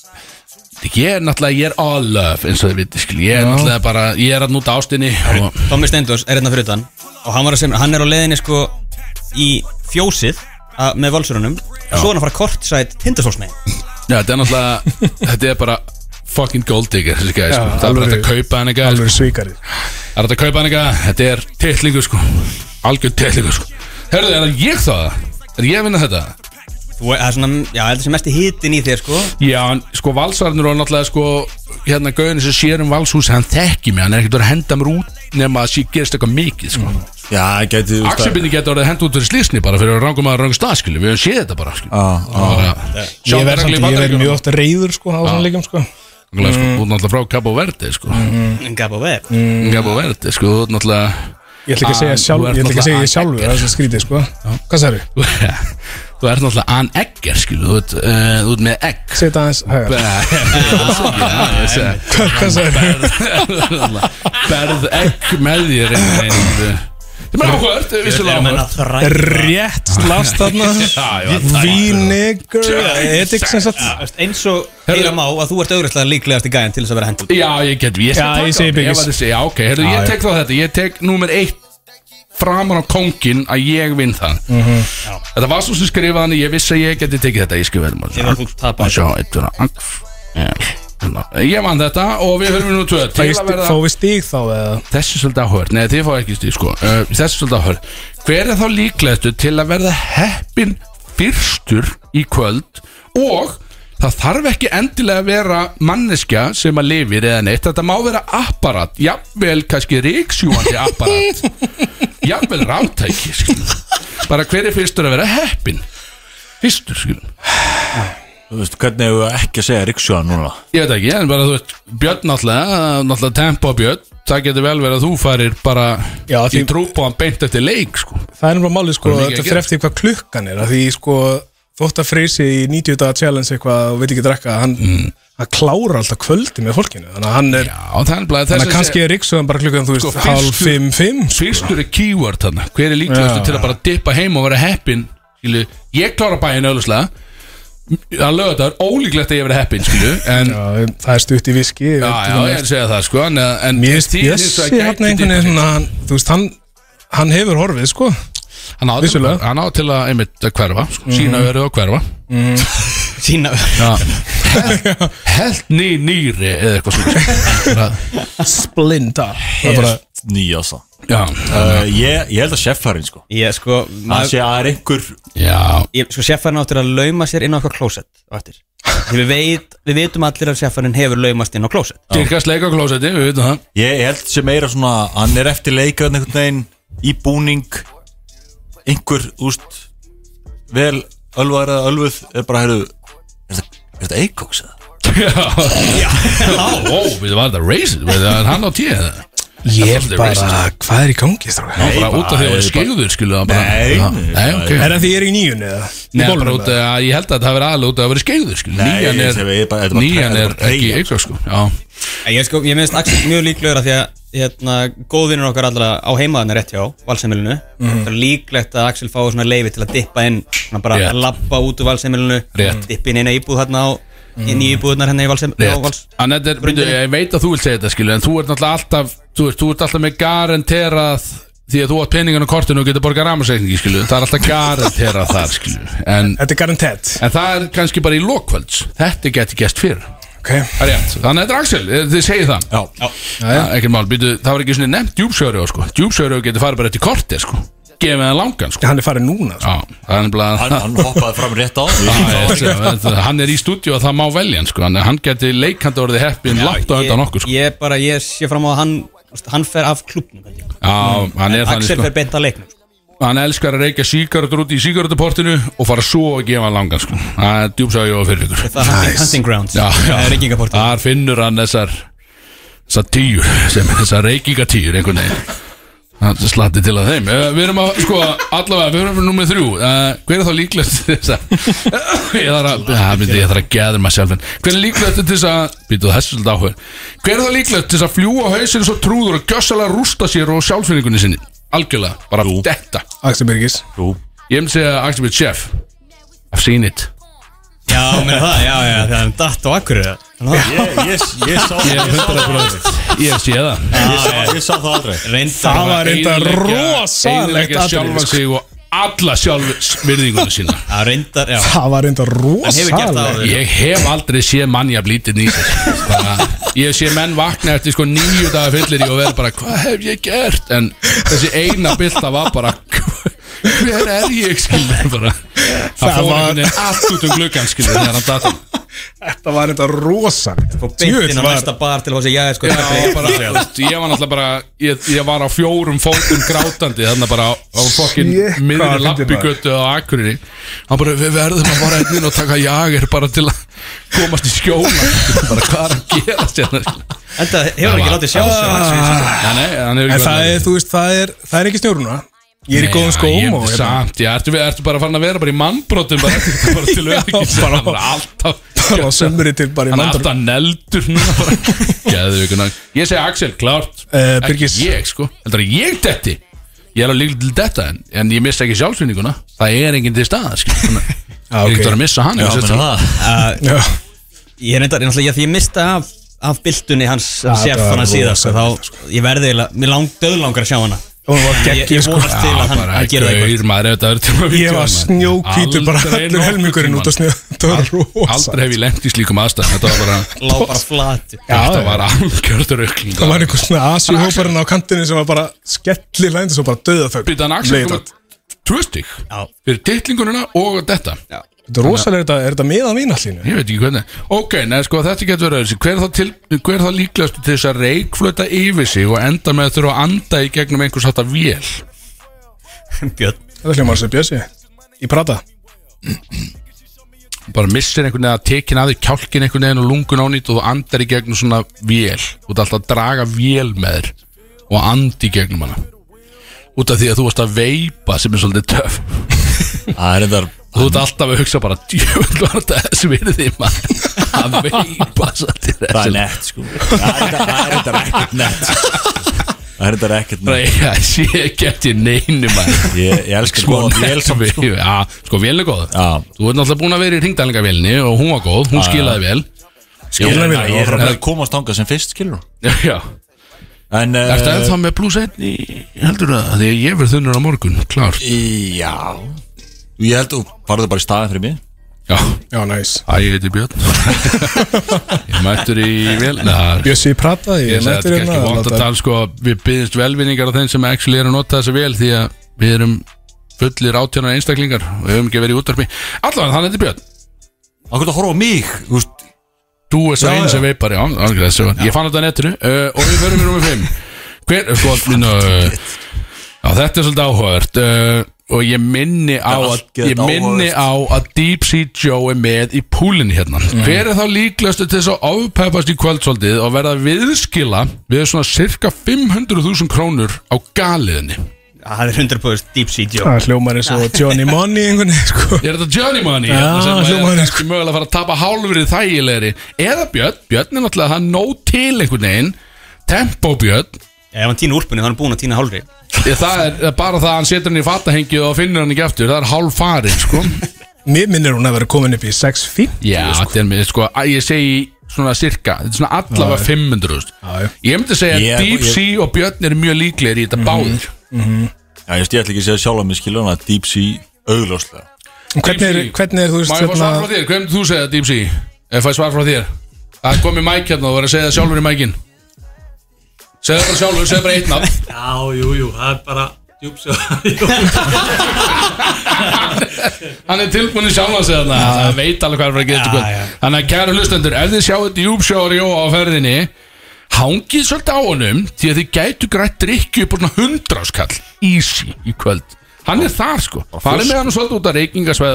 Ég er náttúrulega, ég er all love eins og þið viti, skil, ég er náttúrulega bara ég er að núta ástinni og Tommy Steindors er hérna fyrir utan Og hann var að segja, hann er á leiðinni sko Í fjósið að, Með valsurunum Og svo er hann að fara kortsætt tindasólsmegin. Já, þetta er náttúrulega, <laughs> þetta er bara fucking gold digger, þessi gæði, sko. Það er bara hægt að kaupa hann eitthvað, Alveg svíkari það er hægt að kaupa hann eitthvað þetta er titlingu, sko. Algjör titlingu, sko. Herðu, er það ég það? Er ég að vinna þetta? Er það er svona, já, þetta sem mest í hitin í þér sko. Já, en sko valsarnir og náttúrulega sko hérna gauðin sem sér um valshús hann þekki mig, hann er ekkert að henda mér út nema að sé gerist eitthvað mikið sko. Já, gæti þú Axelbindi getur orðið að henda út fyrir slísni bara fyrir að rangum að ranga stað skilju, við höfum séð þetta bara skilju Ah, ah, Ég verð mjög ofta reyður sko á svona leikjum sko. Sko, þú ert náttúrulega frá Cabo Verde sko. Vef Cabo Verde, sko, þú ert náttúrulega Ég ætla ekki að segja Ah, ég ætla ekki að segja sjálfur, það er svo skrítið sko. Hvað sagði? <laughs> Þú ert náttúrulega an egger, skilju Þú ert, uh, þú ert með egg. <laughs> Það aðeins <laughs> hægar Hvað hvað sagði? Berð egg með þér einhvern <laughs> veginn. Það er áhugavert. að þræða Rétt slast þarna. Já. Vinegar Edik sem sagt. Eins og heyra má að þú ert auðvitað líklegast í gæðin til þess að vera hendur Já, ég get, ég Já, ég segi byggis. Ég var að segja, ok, Já, ég já. tek þá þetta. Ég tek númer eitt framan á kóngin að ég vinn það. Mhm. Þetta var svo sem skrifaði hann Ég vissi að ég geti tekið þetta Ég eitt vera Axel Ég vann þetta og við höfum nú tvö. Fá við stíg þá eða? Þessi er svolítið áhörð, nei þið fá ekki stíð sko. Þessi er svolítið áhörð Hver er þá líklegastu til að verða heppin fyrstur í kvöld? Og það þarf ekki endilega að vera manneskja sem að lifir eða neitt. Þetta má vera apparat, jafnvel kannski ríksjúandi apparat <laughs> jafnvel skilur. bara hver er fyrstur að vera heppin fyrstur skilur Þú veist, hvernig hefur við ekki að segja Ríksjóðan núna? Ég veit ekki, en bara þú veist Björn náttúrulega, náttúrulega tempo Björn Það getur vel verið að þú farir bara Já, Í því- trúb og hann beint eftir leik sko. Það er náttúrulega málið sko, Það er mikið þetta að fyrir gera. eftir hvað klukkan er að Því sko, þótt að freysi í 90 daga challenge eitthvað og vil ekki drekka Hann, hann klára alltaf kvöldi með fólkinu. Þannig að hann er, Já, það þannig að kannski er Ríksuðan bara klukkan, þú veist, Sko, halv fyrstur- fimm, fimm sko. Fyrstur er keyword þarna. Hver er líklegastu Já. til að bara dippa heim og vera heppin? Skilu, Ég klára bæinn auðvitað Það lögða þetta er ólíklegt að ég vera heppin skilu, En já, Já, það er stutt í viski já, ég er að segja það sko, En, en Mér finnst Bjössi vegar hann veist, hann, hann hefur horfið, sko Hann á til, hann á til að einmitt að hverfa sko, Sína Mhm. verið að hverfa. <laughs> Sína Já. <laughs> Helt ný nýri eða eitthvað svona Splinda Það er bara, Nýjasa Já, uh, ég, ég held að sjeffarinn sko. Ég sko Það maður, sé að það er einhver já. Ég, Sko sjeffarinn áttur að lauma sér inn á eitthvað klósett á eftir. Því við, veit, við veitum allir að sjeffarinn hefur laumast inn á klósett. Dyrkast leika á klósetti, við veitum það. Ég ég held sem meira svona Hann er eftir leikaðan einhvern veginn Í búning Einhver, úst Vel ölvar eða ölvuð Er bara, heyrðu Er þetta, er þetta Eikoks eða? <laughs> Já, ó, við var þetta racist Við það hann á tíð eða? ég er er bara, hvað er í gangi, stráka? Já, bara út af því að það skilu það bara Nei, nei, Er það því ég er í nýjunni, eða? Nei, bara út af að ég held að það hafi verið aðlega út af að vera skegður skilu Nei, Nýjan er, er er er ekki eitthvað sko Já, Ég sko, ég minnst Axel mjög líklegur að því að hérna, góðvinnur okkar allra á heimaðan er rétt hjá valseimilinu Það er líklegt að Axel fái svona leifi til að dippa inn svona bara Rétt. að lappa út úr valseimilinu dippa inn eina íbúð hérna á inn í íbúðunar hérna í valseimilinu er, ég veit að þú vilt segja þetta skilu En þú ert náttúrulega alltaf Þú veist, þú ert alltaf með garanterað Því að þú átt peningan á kortinu og getur borgað ramarsreikningi skilu Það er alltaf garanterað þar skilu En, Þetta er garantett en það er kannski bara í lokkvölds Þetta geti gæst fyrir Ok, Það er rétt, þannig að þetta er Axel, eh, þið segið það Já, Já, ekkert mál, býtu, það var ekki svona nefnt djúpsjöru sko. Djúpsjöru getur farið bara eftir korti sko. Gefið það langan sko. hann er farið núna sko. Já, það er nefnilega hann, hann hoppaði fram rétt á <laughs> Já, Hann er í stúdíu og það má velja hann sko. Hann, hann geti leikandi orðið heppin langt á undan okkur sko. Ég bara, ég sé fram á að hann hann fer af klubnum hann er Axel sko. fer beint að leiknum sko. Hann elskar að reykja sígaretur út í sígaretuportinu og fara svo að gefa hann langan sko. Það er djúpsjöru og fyrir ykkur Það er hunting, hunting grounds. Já, já. Það er reykingaportin Þar finnur hann þessar Þessar sem Þessar reykingatíur einhvern veginn. Það slatti til að þeim. Uh, Við erum að, sko, allavega, við erum nummið þrjú. Uh, Hver er þá líklegt til þess að <coughs> Ég þarf að, ja, myndi, ég þarf að geða maður sjálf Hver er líklegt til þess að Býtu þessu svolítið áhuga Hver er þá líklegt til þess að fljúa hausinn svo trúður og gjössalega rústa sér og sjálfsfinningunni sinni Algjörlega, bara detta. Axel Birgis. Jú, Ég myndi segja Axel Bitt Chef. I've seen it. Já, með það, já, já, það er datt á akkur ég, ég, ég, sá, Ég er sá, 100% Ég sé það. Ég, sá, ég sá það aldrei. Reyndar Það var reynda Eyðileggja- rosalegt eyðileggja sjálfan atrið sko. sig og alla sjálfsvirðinguna sína. <laughs> Já, reyndar, já. Það var reynda Hann hefur gert það rosalegt áður. Ég hef aldrei séð manni að blítið Bara- Ég sé menn vakna eftir sko nýju daga fyllir í og verður bara hvað hef ég gert? En þessi eina bylta var bara hver er ég skilur bara? Það Það fór var- einhvern veginn allt út um gluggan skilur þegar hann datum Þetta var reynda rosalegt. Og beint inn á næsta bar til að segja, já, sko Já, bara, þú veist, ég var náttúrulega bara ég, ég var á fjórum fótum grátandi þannig bara á, fokkin fyndið lappigötu á Akureyri. Hann bara, við verðum að fara einn inn og taka jager bara til að komast í skjóla. Bara hvað er að gera sér Enda hefur hann ekki látið sjá hefur En ekki það er, þú veist, það er, það ekki snjóruna Ég er í góðum skóm og hérna, samt, já, ertu, ertu bara farin að vera bara í mannbrotum bara, bara til <laughs> öryggis bara- hann er alltaf bara á sömuri til bara í hann er mandur alltaf neldur núna bara. <laughs> Geðvikunar. ég segi Axel, klárt Eh, ekki Birgis. ég sko, heldur að ég detti ég er alveg líka til detta en, en ég missa ekki sjálfsvinninguna það er enginn til staðar sko. Þannig að Já, <laughs> ég ok. getur að missa hann Já, ég sést það Uh, Já, Ég er reyndar, ég náttúrulega, því ég mista af af byltunni hans Ja, chef það var hann síðast og þá, ég verði eiginlega, mér lang, döðlangar að sjá hana hún var Ég, geggjuð ég sko. vonast til að hann bara að gera eitthvað. gaur, maður, Ég var snjókvítur bara allur helmingurinn út á snjó var aldrei hef ég lent í slíkum aðstæð þetta var bara, Lá bara flat Já, þetta var algjörður aukling Það var einhver svona asjuhóparinn á kantinu sem var bara skelli lændi svo bara döða þögn Býta hann Axel komið tvö stygg fyrir titlingununa og þetta. Þetta er rosalega, er þetta, er þetta með á vínallínu? Ég veit ekki hvernig. Ok, neð sko þetta getur verið öðru Hver er þá, til, hver er þá líklegast til þess að reikflöta yfir sig og enda með að þurfa að anda í gegnum einhvers hátta vél? <laughs> Björn. Þetta hljómar sem Bjössi. Í Prata bara missir einhvern veginn að tekin að því kjálkin einhvern veginn og lungun ánýtt og þú andar í gegnum svona vél. Þú ert alltaf að draga vél með þér og andi í gegnum hana. Út af því að þú varst að veipa sem er svolítið töf Það er þetta þú ert alltaf að hugsa bara djöfull var þetta þess virði maður. Að veipa svolítið Það er nett sko. Það er þetta- er ekkert nett. Það er þetta ekkert nett. Ég sé ekki eftir neinu maður. Ég, elskar sko, góða vél sko. Sko vél er góð. Já. þú ert náttúrulega búin að vera í ringdælingavélinni og hún var góð, hún skilaði vel Skilur vél, Ég er að komast þangað sem fyrst skilur <laughs> já. En Er þetta ennþá með plus 1 í, heldur það, að ég verð þunnur á morgun, klár. Já Ég held að þú farðu bara í staðin fyrir mig. Já, Já, næs að ég heiti Björn. <laughs> Ég mættur í vel Nei, Bjössi í Prata ég mættur þetta er ekki hérna vant að láta- tala sko Við byggjumst velvinningar á þeim sem actually er að nota þessa vel Því að við erum fullir átjánar einstaklingar Og við höfum ekki verið í útvarpi. Allavega, þannig heiti Björn. Akkur það horfa á mig Þú veist? Þú er svo Já, einn sem veipar, já, alveg þessu. Ég fann þetta á netinu uh, og við förum í rúmi 5 Hver, sko, minna uh, <laughs> Já, þetta er svolítið áhugavert. Uh, Og ég minni á að Ég minni á að Deep Sea Joe er með í púlinni hérna. Hver er þá líklegastu til þess að ofpeppast í kvöldsvöldið og verða viðskila við svona cirka 500.000 krónur á galiðinni Það er 100% Deep Sea Joe. Það hljómar eins og Johnny Money sko. Er þetta Johnny Money? Já, sem hljómar er eins- kannski mögulega að fara að tapa hálfrið þægilegri. Eða Björn, Björn er náttúrulega það nóg til einhvern veginn. Tempo Björn Ef hann týna úlpunni þá er hann búinn að týna hálfri. Ég, það er það er bara það að hann setur hann í fatahengið og finnur hann ekki aftur, það er hálf farin sko. <laughs> Mér minnir hún að vera komin upp í 650 Já, þetta er mér, sko, að ég segi svona cirka, þetta er svona allavega 500 veist. Já, já. Ég myndi segja að Ég- Deep ég- Sea og Björn eru mjög líklegir í þetta báðir. Já, ég ætla ekki að segja sjálf að mig skilur hann að Deep Sea augljóslega. Hvernig er, hvernig er þú Má veist ég fá svar frá hérna þér, myndir þú segja Deep Sea? Ef fæ svar frá þér. Það er komið mæk hérna og verður að segja það sjálfur í mækin Segðu bara sjálfur, segðu bara eitt nafn. Já, jú, jú, það er bara djúpsjó <laughs> Hann er tilbúin í sjálf að segja það Það veit alveg hvað er að fara að geta Já, kvöld. Þannig að kæru hlustendur, ef þið sjáu þetta júpsjóri og á ferðinni Hangið svolítið á honum Því að þið gætu grætt drikki upp á svona hundraskall Easy í kvöld. Hann er þar sko. Farið með hann svolítið út að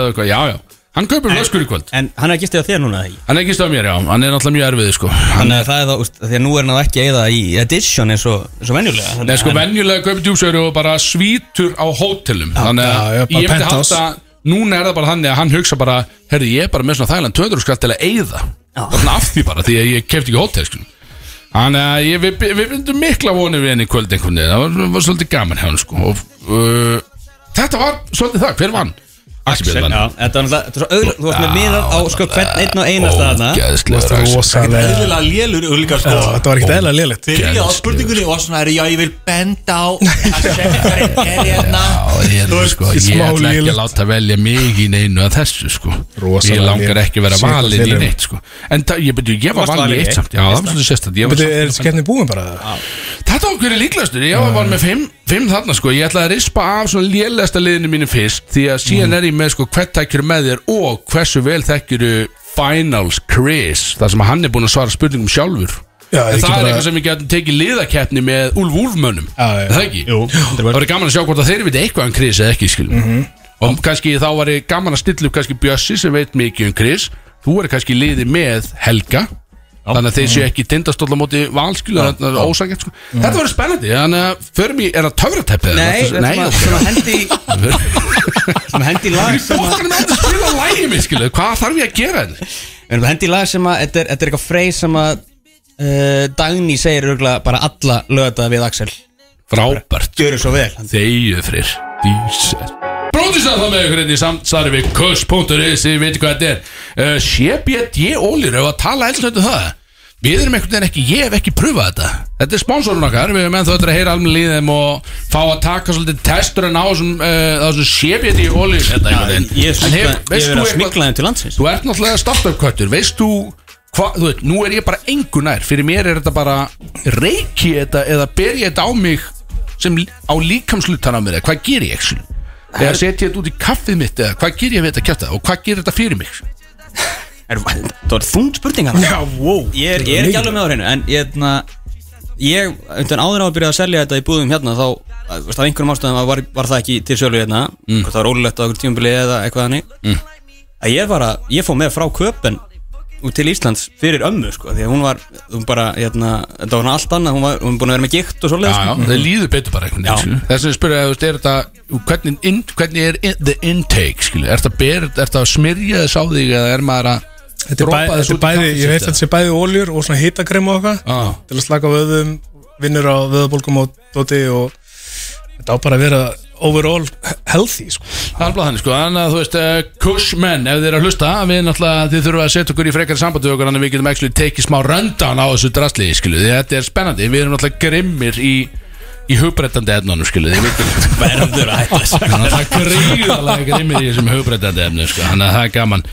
eitthvað. Já, já, hann kaupir flöskur í kvöld. En hann er ekki stið á þér núna ekki? Hann er ekki stöð mér, já, hann er náttúrulega mjög erfið sko. Hann Þannig að það er þá, úst, því að nú er hann ekki að eða í edition eins og, eins og venjulega. Nei, sko, að- venjulega kaupir djúpsjóri og bara svítur á hótelum. Þannig já, já, að bara ég myndi penthouse. halda Núna er það bara þannig að hann hugsa bara Herði, ég er bara með svona þægilega 200 skall til að eyða. Þannig af því bara, því að ég kefti ekki hótel sko. Þannig að ég, við, við vindum mikla vonir við henni í kvöld einhvern veginn. Það var, var svolítið gaman hjá hann sko. og, uh, Þetta var svolítið það, hver vann? Axel Björn þetta var náttúrulega, þetta var þú varst með miðað á sko hvern einn og eina staðna Ógeðslega Það er Axel. rosalega Eðlilega lélur og líka sko. Já, Þetta var ekkert eðla lélitt Byrja á spurningunni og svona er já ég vil benda á <laughs> að sekretarinn er hérna. Ég, er, sko, í ég ætla ekki að láta velja mig í neinu að þessu sko. Ég langar ekki að vera valinn í neitt sko. En ég, byrju, ég var valinn í eitt samt. Já, það var svolítið sérstætt var samt- Er skemmni búin bara? Þetta var hverju líklastur Ég var með fimm, þarna sko. Ég ætlaði að rispa af svona lélegasta liðinu mínu fyrst Því að síðan er ég með sko Hvert þekkjur með þér og hversu vel þekkjur Finals Chris? Það sem að hann er búin að svara spurningum sjálfur. Já, En það er eitthvað sem við getum tekið liðakeppni með Úlf Úlfmönnum. Já, já. Er Það ekki? Jú, Það var gaman að sjá hvort að þeir viti eitthvað um Chris eða ekki skilum Mhm. Og kannski þá var ég gaman að stilla upp kannski Bjössi sem veit mikið um Chris. Þú er kannski í liði með Helga Þannig að þeir séu ekki tindastóll á móti valskilu Þetta er ósækjart sko Þetta verður spennandi Þannig að förum í, er það töfrateppið? Nei, Nei ok. svona hendi <laughs> Svona hendi lag sem að bóttanum er að spila lægi mig skilu Hvað þarf ég að gera hérna? þetta? Við erum hendi lag sem að Þetta er, þetta er eitthvað freys sem að uh, Dagný segir örgulega bara alla lögða við Axel Frábært Gjöru svo vel Þegju frýr Dísar Bróðisar það með ykkur hérna í samstarfi við kuss.is, þið veitir hvað þetta er uh, CBD Ólir, ef að tala eins og þetta það Við erum einhvern veginn ekki, ég hef ekki pröfað þetta. Þetta er sponsorun okkar, við erum ennþá eftir að heyra almenn líðum og fá að taka svolítið testurinn á þessum, uh, þessum CBD Ólir Þetta einhvern veginn Ég er En hef- smikla- ég er þú að smikla þeim til landsins. Þú ert náttúrulega startup köttur, veist þú hvað, þú veit, nú er ég bara engu nær. Fyrir mér er þetta bara, reiki þetta eða ber ég þetta á mig sem á líkamslutan á mér hvað ger ég ekki eða setja þetta út í kaffið mitt eða hvað ger ég við þetta kjáta og hvað gerir þetta fyrir mig <laughs> Er, það var þung spurning hann Já, wow Ég er, ég er ekki alveg með á hreinu En ég, na, ég undan áður á að byrja að selja þetta í búðum hérna Þá, veist, af einhverjum ástæðum var, var það ekki til sölu hérna mm. Hvort það var ólulegt á einhver tímabili eða eitthvað þannig Mm. Að ég var að, ég fór með frá köpen út til Íslands fyrir ömmu sko Því að hún var, hún bara, hérna, þetta var svona allt annað Hún var, hún var búin að vera með gikt og já, sko. það líður betur bara einhvern veginn. Þess að ég spyrja, þú veist, er þetta hvernig, in, hvernig er in, the intake? Er ber, er þetta að smyrja þess á þig eða er maður að Þetta er, bæ, þetta er bæði, ég veit að þetta sé bæði óljur og svona hitakrem og eitthvað. Já. til að slaka vöðum, vinnur á vöðabólgum og doti og þetta á bara að vera overall healthy sko. Það er bara þannig sko, þannig að þú veist uh, Kushmenn, ef þið eru að hlusta við náttúrulega, þið þurfum að setja okkur í frekar sambandi okkur þannig að við getum ekki tekið smá röndan á þessu drasli, skilu, þetta er spennandi. Við erum náttúrulega grimmir í í hugbreytandi efnunum, skilu, þið veitum Verður að hætta þessu. Þannig að það er gríðalega grimmir í þessum hugbreytandi efnum, sko, þannig að það er gaman.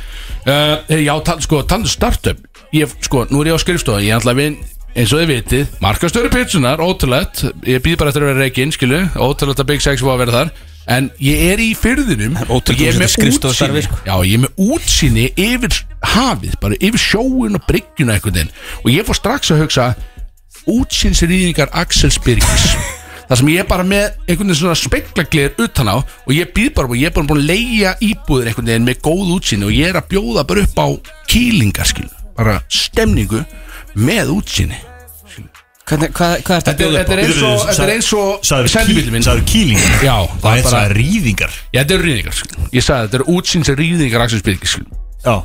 Uh, Já, tal, sko, talandi um startup. Ég, sko, nú er ég á skrifstofa ég ætla að vinn, eins og þið vitið markastöru pitsunar, ótrúlegt. Ég býð bara eftir að vera reikinn, skilu, ótrúlegt að Big Sex var að vera þar. En ég er í fyrðinum og ég er með útsýni. Já, ég er með útsýni yfir hafið bara yfir sjóun og bryggjuna og ég fór strax að hugsa útsýnsrýðingar Axel Spirgis þar sem ég er bara með einhvern veginn svona speklaglir utan á og ég býð bara og ég er bara búin að leia íbúðir einhvern veginn með góð útsýni og ég er að bjóða bara upp á kýlingar skil bara stemningu með útsýni Hvernig, hvað, hvað er þetta Þetta er- þetta er eins og þetta er eins og Sæður sendibíllinn minn. Sæður kýlingar? Já, Það er bara- það rýðingar Já, þetta eru rýðingar skil. Ég sagði þetta eru útsýnsrýðingar Axel Spirgis skil. Já.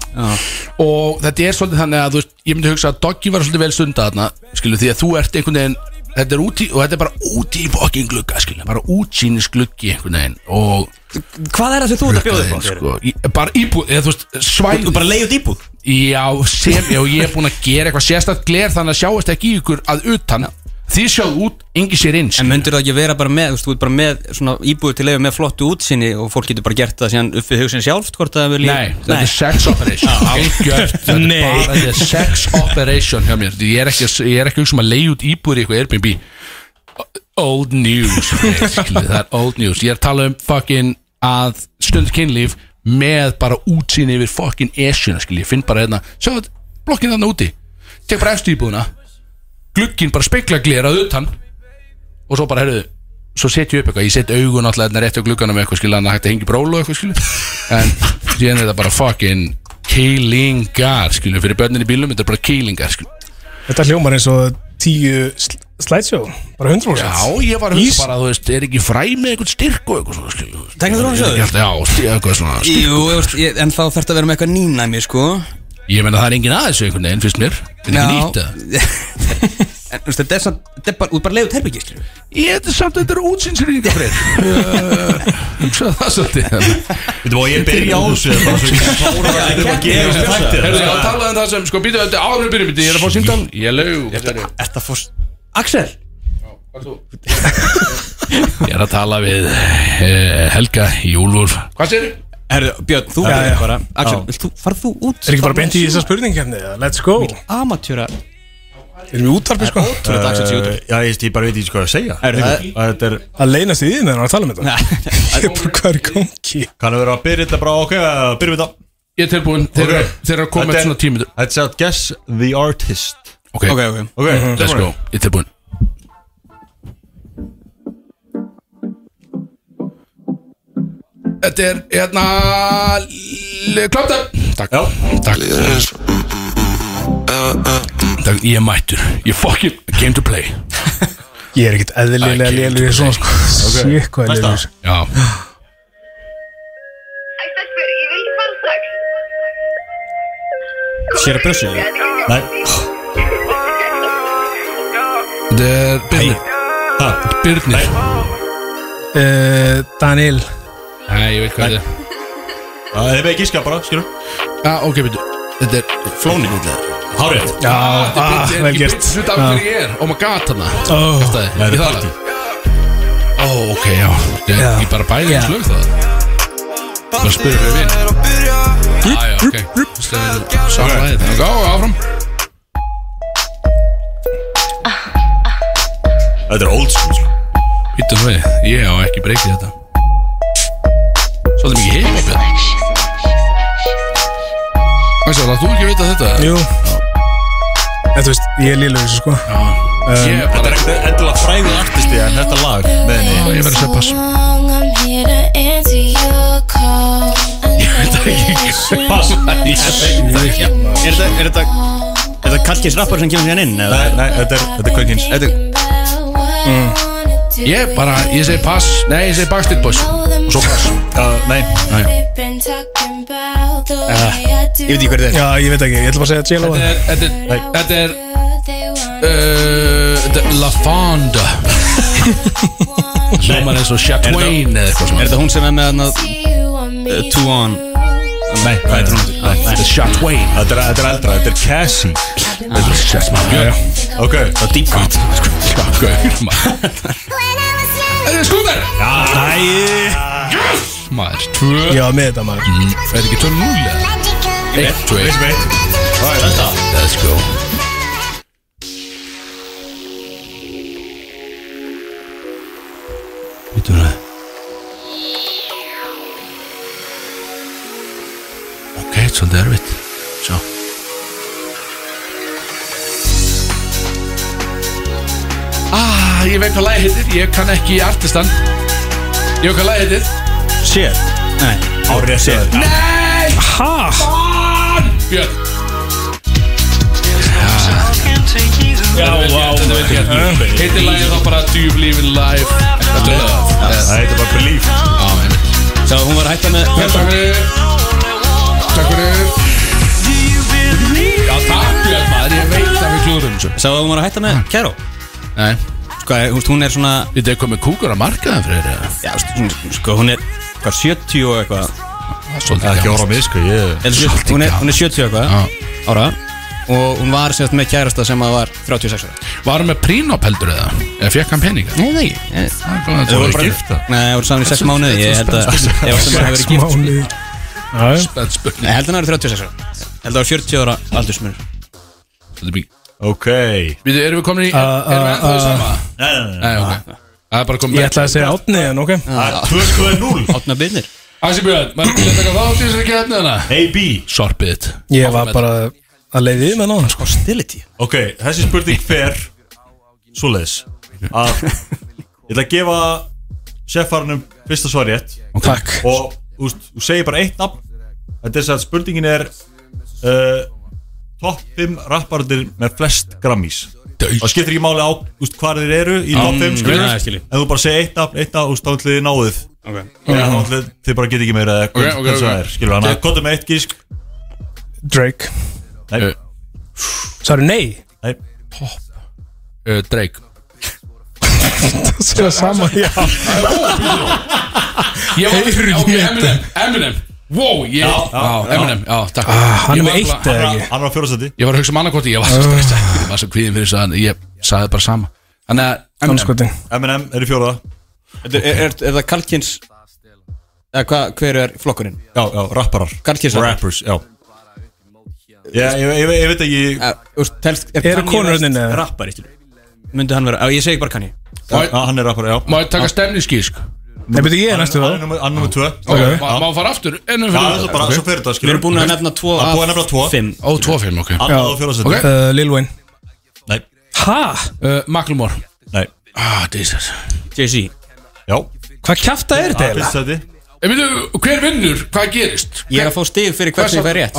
Og þetta er svolítið þannig að veist, ég myndi hugsa að Doggy var svolítið vel stunda þarna skilu, því að þú ert einhvern veginn þetta er úti, og þetta er bara úti í fokkin glugga skilu, bara útsýnis gluggi einhvern veginn og Hvað er það sem þú ert að bjóða upp á? sko, í, bara íbúð, eða þú veist, svæð Þú bara leiðut íbúð? Já, sem, já, ég er búin að gera eitthvað sérstætt gler þannig að sjáast ekki í ykkur að utan því sjáðu út, engi sér inn En myndur það ekki vera bara með, þú veist, bara með svona íbúið til leiðu með flottu útsinni og fólk getur bara gert það síðan upp við hugsin sjálft hvort það vil Nei, þetta er sex operation. <laughs> Algjört, þetta er Nei. bara þetta er sex operation hjá mér. Ég er ekki, ég er ekki um að leiða út íbúður í eitthvað Airbnb. Old news skilur, Það er old news. Ég er að tala um fucking að stund kynlíf með bara útsýni yfir fucking esjuna skilur, ég finn bara hérna sjá þetta, blokkin þarna úti. Tek bara eftir íbúðuna glugginn bara spekla glerað utan. Og svo bara, herruðu svo set ég upp eitthvað, ég set augun alltaf hérna rétt á glugganum með eitthvað skilja, hann hægt að hengi brólu og eitthvað skilja en síðan er þetta bara fucking keilingar skilja, fyrir börnin í bílum, þetta er bara keilingar skilja Þetta hljómar eins og tíu sl slideshow Bara 100% Já, ég var hugsa bara, þú veist, er ekki fræ með eitthvað styrk og eitthvað svona skilja Tekniþróunarsjóður? Ég held- Já, sti- eitthvað svona styrk Jú, þú veist, ég- en þá þarf þetta að vera með eitthvað nýnæmi, sko Ég meina það er engin aðeins einhvern veginn, finnst mér. Það er ekki nýtt það <laughs> En þú veist, þetta er samt, þetta er bara, út bara leiðut herbyggi, skilju Ég þetta er samt <laughs> að þetta er útsinsrýninga freyr Hugsa það svolítið Þú veist, ég byrja á þessu eða bara svo ekki klára að þetta að gera þessu þættir. Herðu, ég talaði um það sem, sko, býta þetta áður við byrjum Ég er að fá símtal, ég Er það fórst Axel? Ég er að tala við uh, Helga í Úlfur Hvað sér? Herru, Björn, þú já. bara Axel, farð þú út Er ekki bara beint í þessa spurningkefni? Let's go. Amatjöra Erum við útvarpi sko? Þú ert Axel síður Já, ég ég bara veit ekki hvað að segja. Herru, Að Þetta er, Það leynast í því meðan að tala um þetta. <laughs> Ég er bara hvað er í gangi? Kann að vera að byrja þetta bara ok, að byrja við þetta Ég er tilbúin, þeir eru- þeir eru að koma er- svona tímitur er að guess the artist. Ok, ok Ok, let's go, ég er tilbúin Þetta er, hérna Klapta Takk, Já. takk. Takk, ég er mættur. Ég fucking came to play. Ég er ekkert eðlilega lélur í svona sko. Sér hvað er lélur Já, Sér að brössu Nei, þetta er Birnir. Ha, Birnir. Uh, Daniel Nei, ég veit hvað þetta er. <laughs> Það er með gíska bara, skilur. Já, ok, veitu Þetta er Flóni. Hárið Já, ah, vel gert. Þetta er ekki ég er Oh my god, oh, Stæði, Nei, í þetta er það partí Ó, ok, já. Ég, Já. ég bara bæði Já. yeah. slög það. Bara spyrir fyrir vinn Já, já, ok. Slegin Samræðið Ok, á, áfram. Þetta er old school, sko. Býtum við. Ég á ekki breykið þetta Svolítið mikið hip-hop sér, þú ekki vita þetta? Jú. En þú veist, ég er lílega þessu sko Ég er Þetta bara er ekkert endilega fræðið artisti en þetta lag með henni. Ég verður að segja pass. Ég veit það ekki. Pass. Er þetta, er þetta Er þetta Kalkins rappar sem kemur hérna inn? eða? Nei, nei, þetta er, þetta er kvenkins Þetta er Ég er bara, ég segi pass. Nei, ég segi Backstreet Boys. Og svo pass. Uh, Nei, Næja Ég veit ekki hver þetta er. Já, ég veit ekki, ég ætla bara að segja Jello Þetta er, þetta er, þetta er uh, er La Fonda. <laughs> Hljómar eins og eða eitthvað Er þetta hún sem er með hann að Two on? Nei, nei, nei, nei. Þetta er Þetta er, þetta er eldra, þetta er Cassie. Þetta er Chatwain Ok, Það er deep cut. Gaur maður Þetta er skúter Æ, Maður, tvö. Já, með þetta maður. Mm, Er þetta ekki 2-0 eða? 1, 2, 1 Let's go. Vítum það? Ok, þetta er svolítið erfitt. Sjá. Ah, ég veit hvað lagi heitir Ég kann ekki artistan. Ég veit hvað lagi heitir. Shit Nei árið sér. Nei! Ha? Bán Björn. Já, vá. Heitir lagið þá bara Do you believe in life? Þetta er love Það heitir bara Believe. Já, einmitt. Sá hún var að hætta með Takk fyrir. Takk fyrir. Já, takk Björn maður. Ég veit að við klúðurum þessu. Sá hún var að hætta með Kero Nei Veist, hún er svona þetta er komið kúkur að markaðan fyrir þér Já, hún- sko, hún er Hvað, 70 og eitthvað. Svolítið Ekki horfa á mig, sko, ég Eða sjö- Hún er, hún er 70 og eitthvað. Ára. Og hún var semst með kærasta sem að var 36 ára. Var hann með prínop heldur eða? Eða fekk hann peninga? Nei, nei. Það voru gifta Nei, það voru saman í 6 mánuði. Ég held að það hefur verið gift. spurning ég held að hann verið 36 ára. Held að það var 40 ára aldursmur Svolítið Ok. Við erum við komin í Erum við ennþá í sama? Nei, nei, nei. Nei, ok. Það er bara komið Ég ætla að segja átni en ok. Það er 2-2-0 Átna byrnir Æsi Björn, maður til að taka þátt í þessari keppni hana AB Sorpið Ég var bara að leiði með náðan sko. Hostility. Ok, þessi spurning fer Svoleiðis. Að Ég ætla að gefa Seffarnum fyrsta svar rétt. Takk. Og þú segir bara eitt nafn. Þetta er að spurningin er uh, Top 5 rapparðir með flest Grammys. Það skiptir ekki máli á úst, hvað þeir eru í top 5 skilur já, ég skil. Ég. En þú bara segir eitt nafn, eitt úst, þá ætlið þið náðuð Ok. Eða þá ætlið þið bara getið ekki meira eða Ok, ok, hvernig það er Skilur hann að kottum með eitt gísk. Drake. Nei, Uh, Sorry, nei. Nei. Uh, Drake. <laughs> Það er sama Já. <laughs> Ég var. Eminem Eminem Wow, ég Eminem Já, takk. Hann Ég er með eitt eða Hann ekki hann var á fjórastætti Ég var að hugsa um annarkoti Ég var svo stressað Ég var svo kvíðin fyrir þess að Ég sagði bara sama. Þannig að Eminem. M&M er í fjóraða Er, er, er, er það Kalkins Eða hva, hver er flokkurinn? Já, já, rapparar. Kalkins Rappers, já. Já, ég, ég, ég veit ekki er Eru Kanye konur West inni, eða? Rappari, skilur Myndi hann vera, ég segi bara Já, hann er rappar, já. Má ég taka stemningskísk Nei, betur ég er næstu það er nummer tvö. Ok, má fara aftur? Ennum fyrir það er bara svo fyrir þetta, Við skilur erum búin að nefna tvo Það er búið að nefna tvo. 5 Ó, 2-5, ok. Annað á fjórastætti Ok. uh, Lil Wayne. Nei, Ha? uh, Macklemore. Nei, Ah, Jesus. Jay-Z. Já. Hvað kjafta er þetta Það er eiginlega? En veitu, hver vinnur? Hvað gerist? Ég er að fá stig fyrir hvern sem ég fær rétt. Ó,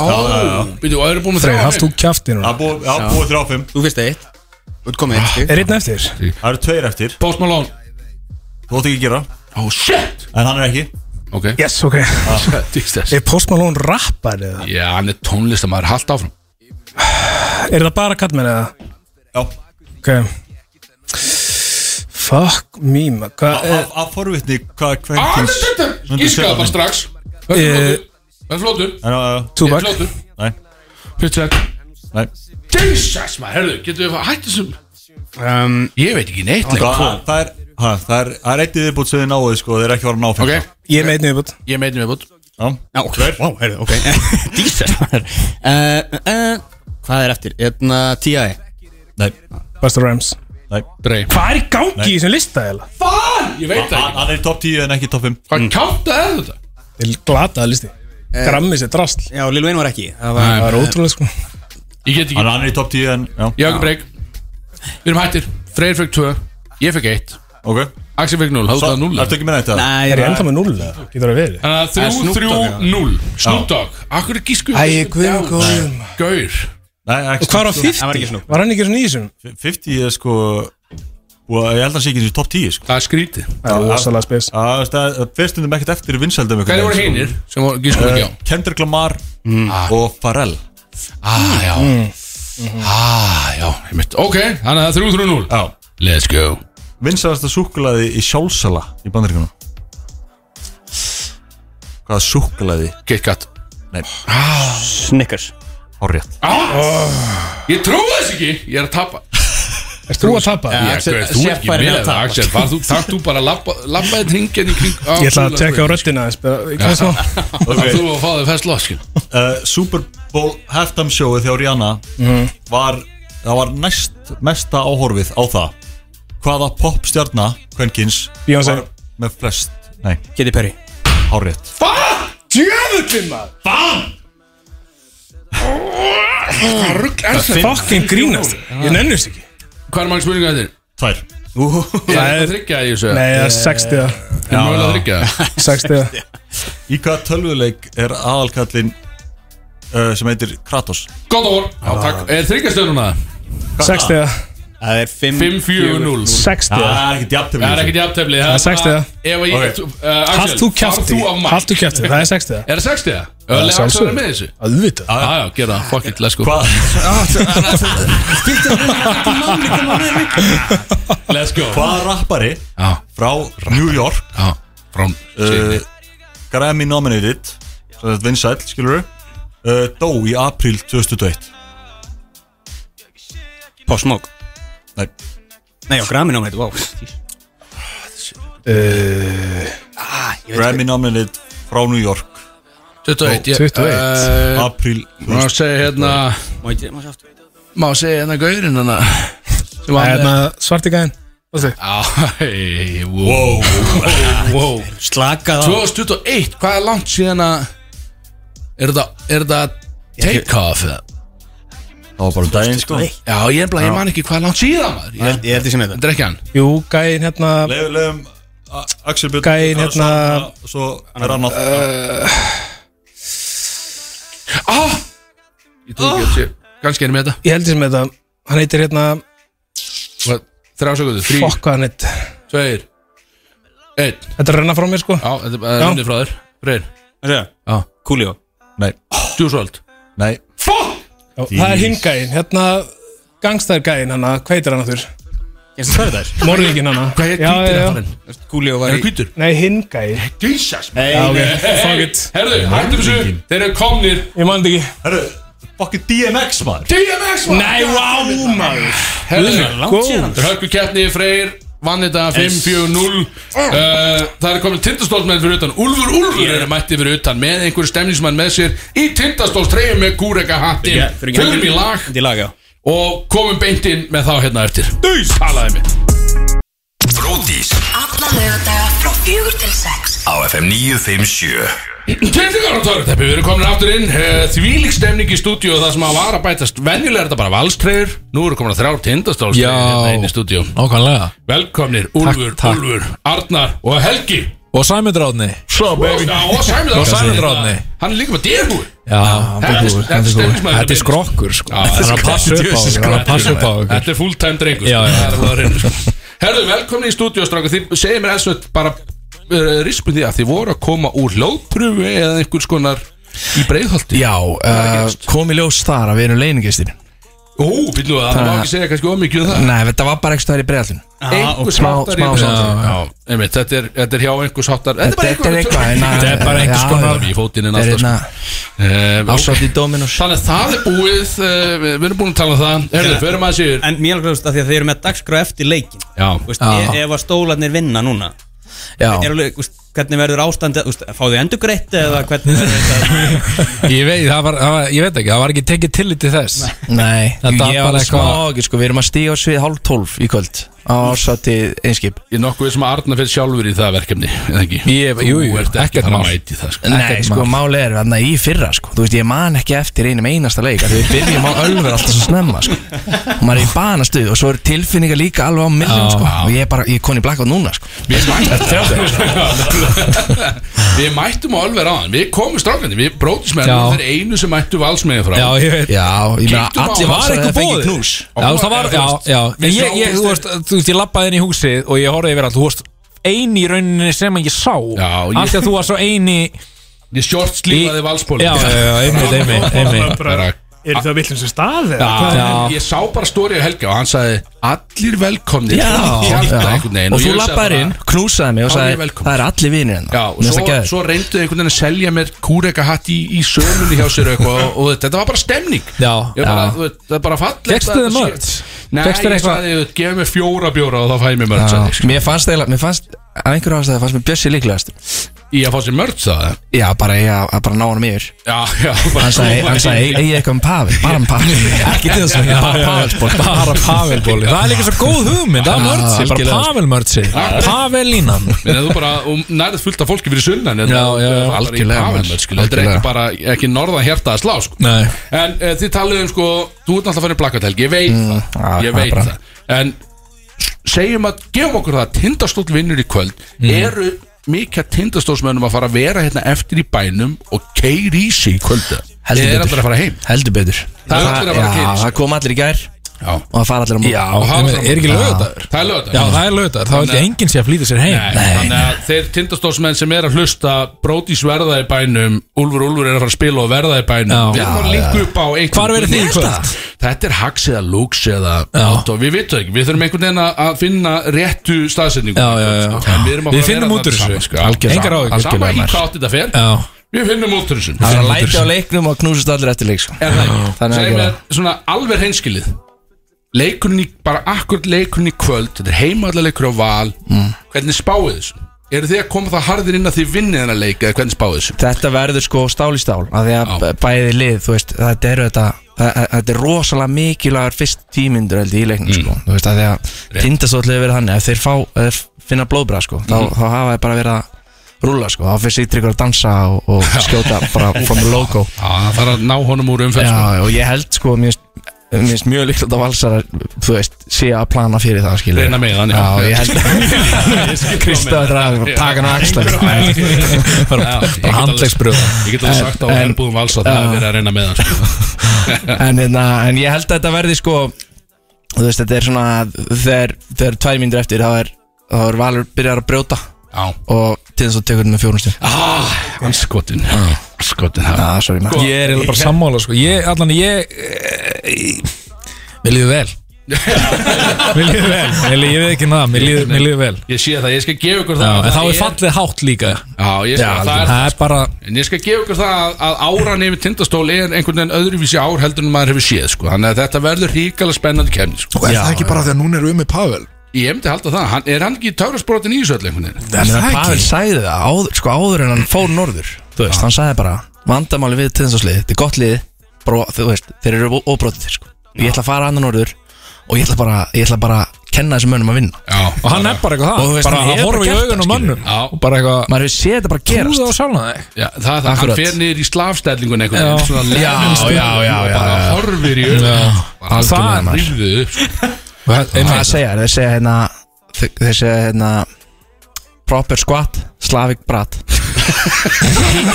veitu, og eru búin með Freyr, þrjá hafst þú kjafti Það núna? er búið, já, búið þrjá fimm. Þú fyrst eitt Þú Er? Það ætti ekki að gera Oh shit! En hann er ekki? Ok. Yes, ok. <laughs> Jesus. Er Post Malone rappar eða? Já, hann er tónlistamæður, haldt áfram. Er það bara kallmenn eða? Já. Ok. Fuck me man Hvað er Af, af forvitni Hvað Ah, kvenkins Myndu Gískaða segja bara strax. Það Eh, er flottur? Það er Ég er Tupac? flottur. Nei, Pittsburgh nei. Jesus, maður, herðu, getur við að hætta þessum um, Ég veit ekki neitt Það, lengur. það er ha, Það er, það er eitt í viðbútt sem þið náðu sko Þeir eru ekki að fara að ná Ok, fimm Ég er einn viðbútt ég meiti með bútt Já, Já, ok. Vá, heyrðu, ok. Dísel uh, uh, Hvað er eftir? Hérna, T.I. Nei, Busta Rhymes. Nei. Drey Hvað er í gangi í þessum lista eiginlega? Fan, ég veit það ekki. hann er í top 10 en ekki top 5 Hvað kjáta er þetta? Til glataða listi. Grammi sér drasl. Já, Lil Wayne var ekki. Það var Það er ótrúlega sko. Ég get ekki Hann hann er í top 10 en Já, Jakob Reik Við erum hættir. Freyr fekk 2 Ég fekk 1 ok. Axel fekk 0 Hafðu Svo, það 0 ertu ekki með þetta? Nei, Er ég það- enda með 0 eða? Getur það verið? Þannig að Það er 3, Snoop 3, Dogg, 0 Snoop Dogg. Akkur er gísku Æ, guðum góðum Gaur. Nei, ekki Og hvað var Það var ekki 50? Snoop. Var hann ekki svona í þessum? 50 er sko og Ég held að hann sé ekki í top 10 sko. Það er skrítið. Það er rosalega spes. Það það- það fer stundum ekkert eftir í vinsældum Hvernig voru hinnir sem voru gísku ekki á? Kendrick Lamar og Pharrell. Ah, já. Ah, já, ég mitt Ok, þannig að það er 3, 3, 0 Já. Let's go Vinsælasta súkkulaði í sjálfsala í bandaríkunum Hvaða súkkulaði? KitKat Nei, Snickers. Horrið Ég trúi þess ekki. Ég er að tapa. Erst þú að tapa? Ég Axel- þú Chef ekki með að það. Axel. Far þú, takk þú bara labba- labbaði hringin í kring á Ég ætla að tjekka á röddina aðeins, bara- Hvað er svo? <laughs> Það þú að fá þig fest loskin uh, Super Bowl halftime showið hjá Rihanna var, það var næst mesta áhorfið á það hvaða popstjarna kvenkins Beyoncé. var með flest nei, Katy Perry. hárrétt. Djöfullin maður! Hvað? Rugg er það? Fucking grínast. Ég nennist ekki. Hvað er mange spurninga þetta? tvær. Það er þryggja í þessu. Nei, það er 60 Er mögulega að þryggja. <laughs> 60 í hvaða tölvuleik er aðalkallin uh, sem heitir Kratos? Góð orð Já, takk. Er þryggjastöðuna? 60 Það er 5 5-4-0 60 það er ekki djaftum Það er ekkert jafntefli Það er 60. Ef að ég þú- uh, Haft þú far kjafti þú kjafti, það er 60 Er það 60? Öðlega Axel er með þessu. Auðvitað. Já, já, gera það, fuck it, let's go. Hvað, Let's go. Hvaða rappari frá New York já, frá uh, Grammy nominated sem þetta vinsæll, skilur uh, dó í april 2021 Pop Smoke nei, Nei, á Grammy námið, wow Grammy nominated frá New York. 21 ég- 21. eh, april Má segja hérna Má ég má sjá aftur? Má segja hérna gaurinn hérna Sem var Hérna, með svarti gæðin Já, hei, wow. Wow. Slaka það 2021, hvað er langt síðan að Er þetta, er þetta take off eða? Það var bara um daginn sko. Já, ég er bara, ég man ekki hvað langt síðan maður Ég Ég held því sem þetta. Þetta er ekki hann. Jú, gæðin hérna Leifum, leifum Axel Björn Gæinn hérna- Svo er hann að Ah! Ég tók ekki að sé Kannski erum við þetta. Ég held því sem þetta. Hann heitir hérna Hvað, Þrjá sekundu, þrý, Fokk hvað hann heit tveir. Einn. Þetta er að renna frá mér sko. Já, þetta er Já. rundið frá þér. Já. Coolio. Nei, Djúsvöld. Nei. Já, Það er hinn gæðin Hérna Gangstæður gæðin hann Hvað heitir hann þurr? Það er? Morðingin hann Hvað er að? Coolio Er kvítur? Nei, hinn gæðin Jesus Já, ok, fuck it. Herðu, hættum þessu. Þeir eru komnir. Ég man þetta ekki. Herru, fucking DMX maður. DMX maður. Nei, wow, maður. Herðu, Langt Þeir hörku keppni Freyr Vann þetta 5-4-0 uh, Það er komin tindastólsmenn fyrir utan. Úlfur Úlfur eru mætti fyrir utan Með einhverju stemningsmann með sér Í tindastólstreyjum með kúreka hattin í lag. Þetta í lag, já. Og komum beint inn með þá hérna eftir. Dís Talaði mig. Bródís Alla lögadaga frá fjögur til sex. Á FM 957 Tindingar og töruteppi, við erum komin aftur inn uh, Þvílík stemning í stúdíu Það sem að var að bætast. Venjulega er þetta bara valstreyður Nú eru komin að þrjár tindastólstreyður Já. hérna stúdíu Nákvæmlega. Velkomnir, Úlfur, takk. Úlfur, Arnar og Helgi. Og Já, og Og Árni. Hann er líka með hann Þetta er- þetta er. Þetta er skrokkur sko. Þetta er er á er á Þetta er fulltime drengur sko. Herðu, velkomin í stúdíu segir mér eins og bara uh, Rispum því að þið voru að koma úr hljóðpröfu Eða einhvers konar í breiðholti? Já, uh, kom í ljós þar að við erum leiningestir Ó, býttu það, það má ekki segja kannski ómikið um það. Nei, þetta var bara ekki stæðir í breiðallin Einhvers smá- háttar í smá breiðholti svona- Já, einmitt, þetta er, þetta er hjá einhvers háttar Þetta er eitthvað að- er bara einhvers konar Í fótinn en er alltaf sko. ásátt í Dominos Þannig að það er búið uh, Við erum búin að tala um það. Herðu, förum að sér En mér alveg að því að þeir eru með dagskrá eftir leikin Já, Þú veist, Já. ef, að stólarnir vinna núna er alveg, þú veist, hvernig verður ástandi fáðu endur greitt eða hvernig verður þetta? <laughs> Ég veit, það var, það var, ég veit ekki, það var ekki tekið tillit til þess. Nei, ég bara var smá sko, við erum að stíga á svið hálf tólf í kvöld á ásátti einskip. Ég er nokkuð sem að Arna fyrir sjálfur í það verkefni? Ég- jú, jú, Þú ert ekki ekkert að mál. mæti það sko. Nei, Ekkert sko, mál. er þarna í fyrra, sko. Þú veist, ég man ekki eftir einum einasta leik Því við byrjum á ölver alltaf svo snemma, sko. Og maður er í banastuð og svo er tilfinningar líka alveg á milljum, sko. Og ég er bara, ég er koni blakkátt núna, sko. Við mættum <laughs> Við <laughs> mættum á alveg ráðan Við komum strákandi, við bróðismenn Já. Þeir einu sem mættu valsmegin frá. Já, ég veit. Já, ég meina, allir var eitthvað knús. Já, það var, já, já. Ég, þú veist, þú veist, ég lappaði inn í húsið og ég horfði yfir allt. Þú veist, eini í rauninni sem ég sá. Já, ég- Allt að þú var svo eini Ég short slífaði valsbóli Já, já, já, einmitt, einmitt, Er það villum sem stað? Já. Ég sá bara stóri á Helga og hann sagði Allir velkomnir Já, veginn Og þú bara- inn, knúsaði mig og sagði. Það er allir vinir hérna Já, og svo, það svo reyndu einhvern veginn að selja mér kúreka hatt í, í sölunni hjá sér og eitthvað og, og þetta var bara stemning Já, bara, já. Það er bara að þér þetta sé- merch? Nei, Fékkstu þér ég sagði, gefa mér fjóra bjóra og þá fæ ég mér mörg sko. Mér fannst eiginlega, mér fannst Af einhverju ástæði fannst mér Bjössi líklegast Í að fá sér mörg það Já, bara ég að að bara ná hann yfir. Já, já Hann sagði, hann sagði, eigi eitthvað um Pavel? Bara um Pavel. <laughs> Ekki til þess að bara Pavelsport Bara pavelbóli Það er líka svo góð hugmynd. Það er mörtsi, bara algjörlega. pavelmörtsi Pavellínan <laughs> En þú bara, og nærið fullt af fólki fyrir sunnan Já, já, algjörlega, Þetta er ekki bara, ekki norðan hjarta að slá sko. Nei. En e, þið talið um sko Þú ert að fara í plakatelgi, ég veit það. Ég það er veit það. En segjum að, gefum okkur það að Tindastóll vinnur í kvöld. Eru mikið tindastólsmönnum að fara að vera hérna eftir í bænum Og keiri í sig kvöldu Heldur betur. að fara heim Heldur betur Það að að Já, sig. það kom allir í gær Og það fara allir á Já, Og fram- er ekki lögadagur? það er lögða Já, það er lögadagur Þá ég enginn sé að flýta sér heim. Nei, þannig að þeir tindastólsmenn sem er að hlusta Bródís verða í bænum Úlfur Úlfur er að fara að spila og verða í bænum. Já. Við erum að linka upp á einhvern Hvar verður þið í kvöld? Þetta er Hax eða Lux eða Við vitum það ekki, við þurfum einhvern veginn að- finna réttu staðsetningu. Já, já, já. En Við, erum að Við fara að finnum út úr þessu. sko. Við finnum út úr þessu. Það er að læti á leiknum og knúsast allir eftir leik sko. Er það ekki? Þannig að alveg hreinskilið Leikurinn í, bara akkurat leikurinn í kvöld Þetta er heimaðarleikur á val Mm. Hvernig spáið þessu? Eru þið að koma það harðir inn að þið vinnið þennan leik eða hvernig spáið þessu? Þetta verður sko stál í stál af Því að Já. bæði lið, þú veist Þetta er þetta Þetta er rosalega mikilvægur fyrst tímyndur held í leiknum sko. Þú veist að því að tindastóll hefur verið þannig Ef þeir fá, ef finna blóðbra sko, þá, þá hafa þeir bara verið að rúlla sko. Þá fyrir sýttryggur að dansa og, og skjóta bara from the logo Já, það þarf að ná honum úr umferð sko. Já, og ég held sko Mér finnst mjög líkt að valsar Þú veist, sé að plana fyrir það skilur Reyna með hann, já. Ég held Kristaf <laughs> að taka hann á axla Bara handlegsbröð Ég get alveg sagt á En- herbúðum vals að það er verið að reyna með hann sko. <laughs> en, hérna, en ég held að þetta verði sko Þú veist, þetta er svona Þegar, þegar tvær mínútur eftir Þá er, þá er Valur byrjar að brjóta. Já. Og til þess að tekur hann með fjórum stund ah, Anskotin. Anskotin Já, sorry maður. Ég er eiginlega bara sammála sko. Ég, allan ég eh, Mér líður vel. <laughs> Mér líður vel. Mér líður ekki það Mér líður, mér líður vel. Ég sé það, ég skal gefa ykkur Já, það en þá það er fallið hátt líka. Já, ég skal, það er Það er bara En ég skal gefa ykkur það að, að áran yfir tindastól er einhvern veginn öðruvísi ár heldur en maður hefur séð sko. Þannig að þetta verður ríkala spennandi kemni sko. Og er það ekki bara því að núna er um með Pavel? Ég hefndi halda það, hann, er hann ekki töfrasbrotin í þessu öll einhvern veginn? En það Pavel sagði það áður, sko áður en hann fór norður Þú veist, hann sagði bara Vandamáli við tindaslið, þetta er gott lið bara, Þú veist, þeir eru óbrótið sko. Ég ætla að fara annan norður Og ég ætla bara, ég ætla bara að kenna þessum mönnum að vinna Já, Og hann er bara eitthvað Og þú það veist, Bara hann að hefur horfa í gert augun á það, mönnum Já. Og bara eitthvað Maður hefur séð þetta bara gerast Trúða á sjálfna þig Já, það, það, hann Akkurat. fer niður í slafstellingun einhvern Já. veginn svona Já, lemur já, já, og já, bara já. horfir í augun Já. Bara Algjörlega, maður. rífðu upp sko. Og það- einmitt. segja, þeir segja hérna Þeir þeir segja hérna Proper squat, Slavic brat.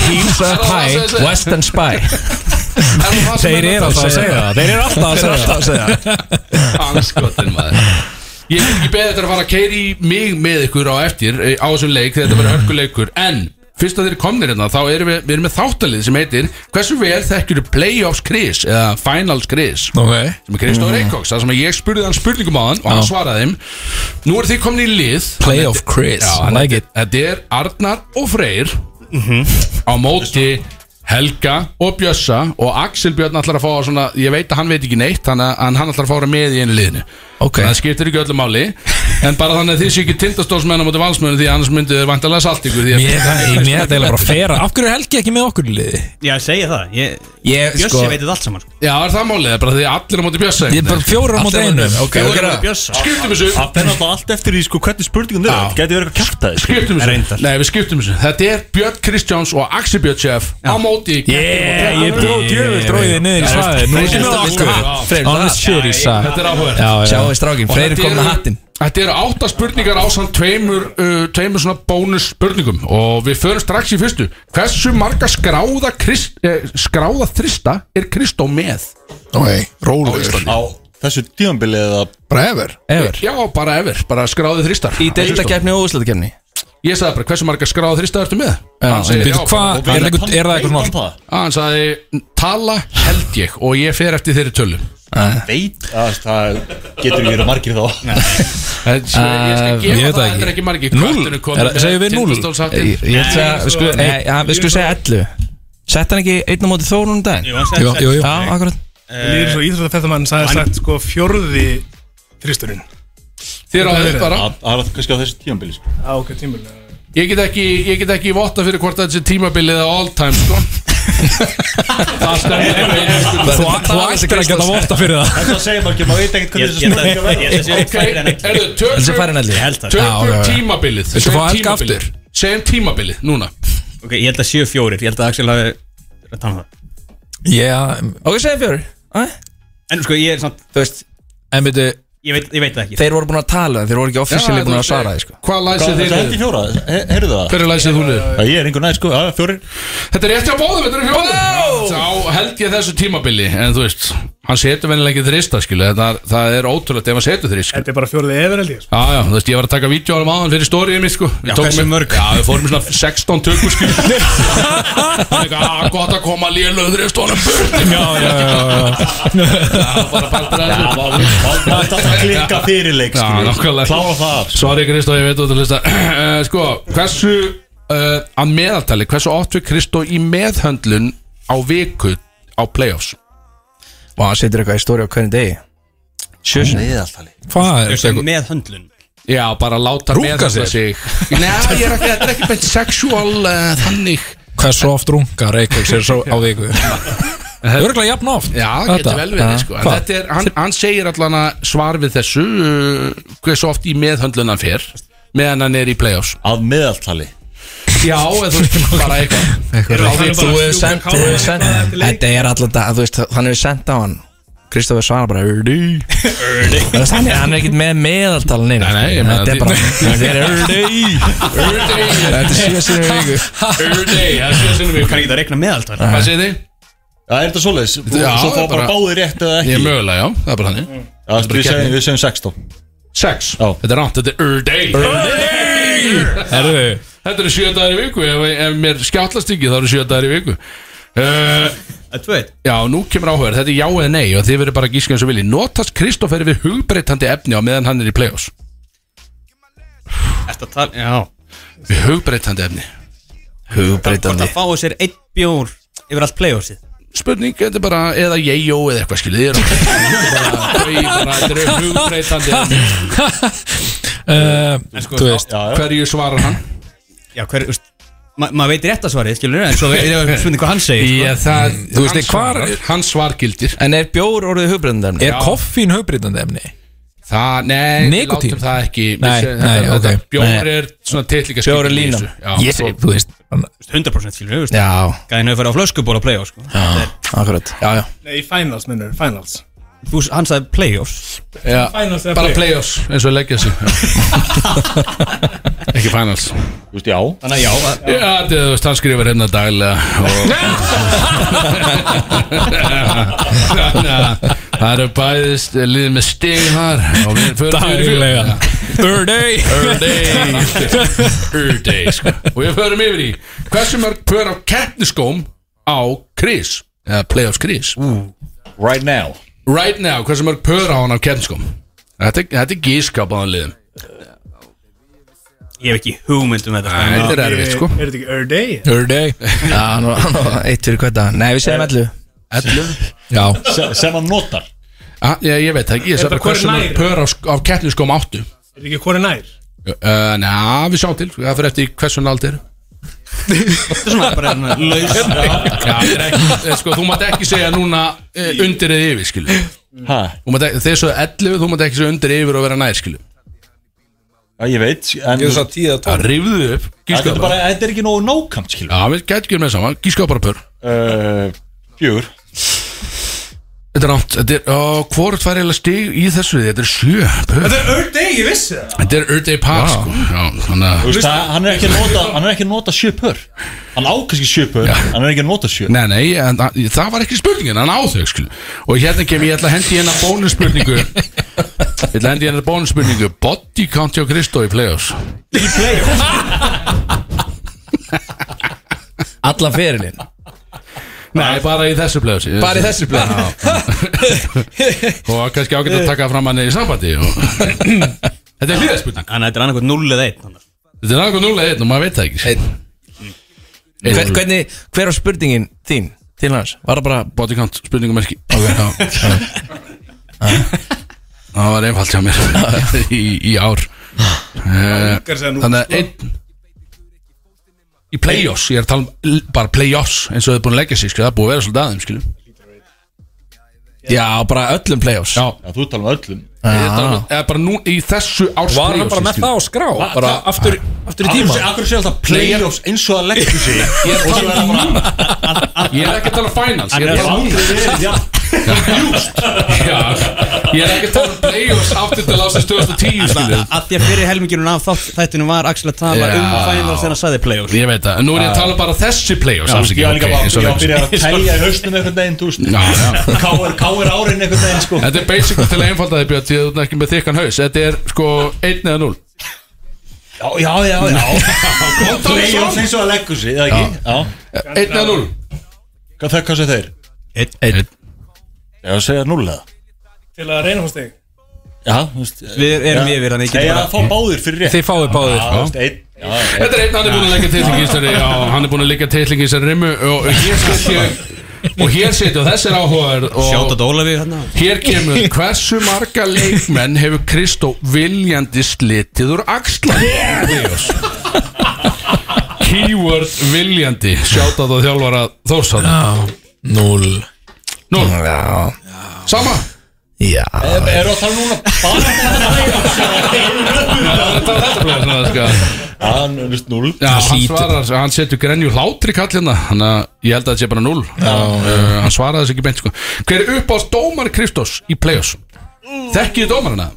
Heels up high, western spy. Þeir eru alltaf að segja það. Þeir eru alltaf að segja það. Segja Anskotin maður. Ég ekki beða þetta að fara að keiri mig með ykkur á eftir eh, á þessum leik þegar þetta verður hörkuleikur. En fyrst að þeir komnir hérna þá erum við, við erum með þáttalið sem heitir Hversu vel þekkjur Playoffs Chris eða Finals Chris? Ok. Sem er Kristóð Reykjóks það sem að ég spurði hann spurningum á hann og hann Já. svaraði þeim. Nú eru þið komin í lið. Playoff Chris, Já, I like þetta- Þetta er Arnar og Freyr á móti Helga og Bjössa og Axel Björn ætlar að fá að svona, ég veit að hann veit ekki neitt þannig að hann hann ætlar að fá að vera með í einu liðinu. Ok. það skiptir ekki öllu máli En bara þannig að þið séu ekki tindastólsmenn á móti valsmennu Því annars myndið þið vantarlega salt ykkur því að- Mér er það bara að fera. Af hverju er Helgi ekki með okkur í liði? Já, segja það. Ég, Ég, Bjössi sko- veit þetta allt saman sko. Já, er það málið, er bara því að allir á móti bjössa Ég er bara fjórar á móti bjössa Skiptum þessu. Það er náttúrulega allt eftir í sko hvernig spurningum þau. Gæti verið eitthvað Reyndar. Nei, við skiptum Þetta er ég er Freyr, með Þetta er Sjáu strákin, Freyr er komin að hattin Þetta eru átta spurningar á samt tveimur, uh, tveimur svona bónus spurningum. Og við förum strax í fyrstu. Hversu marga skráða, krist, eh, skráða þrista er Kristó með? Ok, rólegur. Á þessu tímambili eða? Bara ever. Ever. Já, bara ever, bara skráði þristar. Í deildakefni og úslutakefni Ég sagði bara, hversu marga skráða þrista ertu með? Hann Býtu, já, bara- er það eitthvað- er það eitthvað svona Hann sagði, tala held ég og ég fer eftir þeirri tölu Veit? Að það getur verið margir þá. <laughs> Ég skal gefa ég veit það, það þetta er ekki. ekki margir Er það- með segjum við. Ég ég ætla að, við skulum segja 11 Sett hann ekki einn á móti þórunum daginn? Jú, Jú, jú, akkurat. Lýður svo íþróttafættamann sagði sagt sko fjórði þristurinn. Þér á þess bara. Það það er kannski á þessu tímambili sko. Ég get ekki, ég get ekki votta fyrir hvort þetta sé tímabilið all time sko <laughs> Það. Þú ættir að votta fyrir það. Þetta segir maður ekki, maður veit ekkert hvernig þessu færri en erðu, það. já. tímabilið. Viltu fá Segjum tímabilið. aftur? Segjum tímabilið, núna. Ok, ég held að séu fjórir. Ég held að Axel hafi að tala um það. Já, Ok, segja fjóri Æ, En sko, ég er samt Þú veist, en byrju Ég veit, ég veit það ekki þeir voru búin að tala Þeir voru ekki Já, búin að svara sko Hvað læsið þið er þetta hendi niður? fjóra? He- Heyrðu það? Hver er læsið þú niður? Já, Ég er einhver næ sko, já, fjórir Þetta er rétt hjá bóðum, þetta er fjóðum Þá held ég þessu tímabili En þú veist, hann setur vennilega ekki þrista skilu Það, það er ótrúlega ef hann setur þrist skilu Þetta er bara fjórði efer held ég sko. Já, já, þú veist, ég var að taka vídeo á hann áðan fyrir stóriðið mitt, sko Við Já, tókum hversu mörg? Já, við fórum í svona 16 tökur, sko <laughs> Það er eitthvað, að gott að koma lélöður og hann burt Já, já, já, Já, bara partur af þessu Það er að klikka fyrirleik Já, skilur. nákvæmlega. Klára það. Sorry Kristó, ég veit út að hlusta <clears throat> Eh, Sko, hversu uh, að meðaltali, hversu oft við Kristó í meðhöndlun á viku á playoffs Og hann setur eitthvað í stóri á hvernig degi Meðaltali Hvað er þetta? með höndlun Já, bara láta meðhöndla sér? sig Nei, ég er ekki, þetta er ekki beint sexual uh, þannig Hversu oft rungar Reykjavík sér svo á viku? Örgulega jafn oft Já, Þetta? getur vel verið, Já. sko En Hvað? þetta er, hann, hann segir allan að svar við þessu uh, hversu oft í meðhöndlun hann fer meðan hann er í playoffs Að meðaltali Já, þú veist, bara eitthvað. Þú hefur sendt þú hefur sendt- Þetta er alltaf dag Þú veist, hann hefur sendt á hann. Kristofur svara bara Urdi Hann er hann er ekkert með meðaltal neina Nei, nei, ég meina Þetta er bara Þetta er Urdi Urday Þetta er sjö sinni viku. Urday, það sé sinnum Kann ykkur ekki það reikna meðaltal. Hvað segir þið? Já, er þetta svoleiðis? Svo fá bara báðir rétt eða Ég er ekki? mögulega, já, það er bara þannig. Segjum, við segjum 16 Sex, þetta er rátt, þetta er Urday Herðu. Þetta eru sjö dagar í viku. Ef, ef mér skjátlast ekki, þá eru sjö dagar í viku. Uh, Það er tveit Já, nú kemur áhugaður, þetta er já eða nei og þið verður bara gíska eins og vilji Notast Kristoffer við hugbreytandi efni á meðan hann er í play-offs? Þetta tal, já. Við hugbreytandi efni. Hugbreytandi að fáu sér einn bjór yfir allt playoffsið Spurning, þetta er bara, eða ég-jó eða eitthvað skilið Þið eru bara, þau bara, þetta eru <laughs> hugbreytandi uh, <laughs> sko, Þú veist Hverju svarar hann? Já, hver, þú veist ma- Maður veit rétt að svarið, skilur En svo er það spurning hvað hann segir sko. Já, það, Þú veist, svarar- Hans svar gildir En er bjór orðið hugbreytandi Er koffín hugbreytandi efni? Það, nei, við Nikótín? látum það ekki Nei, nei, þetta- ok. þetta- Bjór Nei. er svona tillíka Bjór er línan. Ég segi, þú veist 100% skilur, Já, Gæðin hefur farið á flöskuból á playoffs sko. Er- Já, já. Nei, finals minnur, finals. Þú, hann sagði playoffs. Já, Finals eða bara playoffs? playoffs eins og leggja sig. <laughs> Ekki finals. Þú veist, já. Þannig að já Já, þetta er, þú veist, hann skrifar hérna daglega og <laughs> Það eru bæðist liðið með stig þar. Og við förum Daglega. Third day. Third day. Third day sko. Og við förum yfir í Hversu mörg pör á keppniskóm á Chris Eða playoffs Chris Right now. Right now, hversu mörg pör á hann á keppniskóm? Þetta, er- þetta er gískap á hann liðum. Ég hef ekki hugmynd um þetta sko. Þetta er erfitt sko. Er þetta ekki Earth Day? Third day. Já, nú, nú, eitt fyrir hvað það Nei, við segjum Ellu <laughs> Já. Se- Sem hann notar? Ah, ég, ég veit ekki, ég sagði hversu mörg pör á, sk- á keppniskóm áttu. Er ekki hvori nær? uh, Ná, við sjáum til, það fyrir eftir hversu nald er. Þetta er svona bara svona laus. Já, það ekki, eh, sko, þú mátt ekki segja núna uh, undir eða yfir, skilu þeir svo 11, þú mátt ekki segja undir yfir og vera nær, skilu Já, ég veit Það rifðu upp, Þetta er bara bara, þetta er ekki nógu nákvæmt, skilur. Já, við getum ekki með saman, gíska bara pör. Uh, Fjögur. Þetta er rámt, þetta er, ó, hvort fær eiginlega stig í þessu, þetta er sjö pör. Þetta er Earth Day, ég vissi það. Þetta er Earth Day Pass, sko. Já, þannig að Þú veist, það- Hann er ekki að nota, hann er ekki að nota sjö pör. Hann á kannski sjö pör, hann er ekki að nota sjö. Nei, nei, en, það- það var ekki spurningin, hann á þau, skil Og hérna kem ég ætla að hendi hérna bónusspurningu. Ég ætla að hendi hérna bónusspurningu. Body count hjá Kristó í play-offs. <laughs> Allan ferilinn Nei, bara í þessu play-offs Bara í þessu blöð <laughs> Og kannski ágætt að taka fram hann í sambandi og... <laughs> Þetta er hlýðarspurning Þannig að þetta er annarkoð 0 eða 1 Þetta er náttúrulega 0-1 og maður veit það ekki. Sko. Hver, hvernig, hver var spurningin þín? Til hans? Var það bara Body count, spurningumerki okay. <laughs> Það var einfalt hjá mér í, í ár. Nú. Þannig að einn Í play-offs, ég er að tala um bara play-offs eins og þau er búin að leggja sig, skil, það er búin að vera svolítið aðeim, skiljum Já, bara öllum playoffs. Já, Já, þú tala um öllum. Ég er að tala um- eða bara nú í þessu árs Var hann bara með það á skrá? Bara aftur, aftur í tíma Akkur sé alltaf playoffs eins og að leggja sig. <laughs> Ég er að tala um Ég er ekki að tala um finals Ég er að tala um aldrei verið Já, ég er ekki að tala um play-offs aftur til ásins 2010, skiljum Að því að fyrir helminginu af þátt þættinu var Axel að tala Já. um finals þegar hann sagði playoffs. Ég veit það, en nú er ég að tala bara þessi play-offs ég var líka bara Ég var að leggja byrja að telja í haustum einhvern veginn, þú veist. Já, já. Káir, káir árin einhvern veginn, sko. Þetta er basic til að einfalda þig Björn Því að þú ert ekki með þykkan haus. Þetta er sko 1 eða 0 Já, já, já, já. Playoffs eins og að leggja sig, eða ekki? Já. 1 eða 0 Hvað það, hvað sé þeir? 1 Já, segja null eða? Til að reyna fórst þig. Já, þú veist Við erum yfir hann ekki Segja að fá báðir fyrir rétt. Þið fáið báðir. Já, þú veist, einn. Já, Þetta er einn, hann er búin að leggja titlingi í þessari Já, hann er búin að leggja titlingi í þessari rimmu Og hér setja Og hér setja, og þessi er áhugaður að Ólafi hérna. hér kemur Hversu marga leikmenn hefur Kristó viljandi slitið úr axla? Keyword viljandi. Sjátt að það þjálfara Þórsann Núl Nú, Já, sama. Já. Eru að tala núna bara Þetta var þetta bleið svona, sko Já, hann er vist null Já, hann svarar, hann setur grenju hlátri kall hérna. Þannig að ég held að þetta sé bara 0 uh, Hann svaraði þess ekki beint sko. Hver er upp á dómar Kristós í play-offs? Þekkið þið dómarina?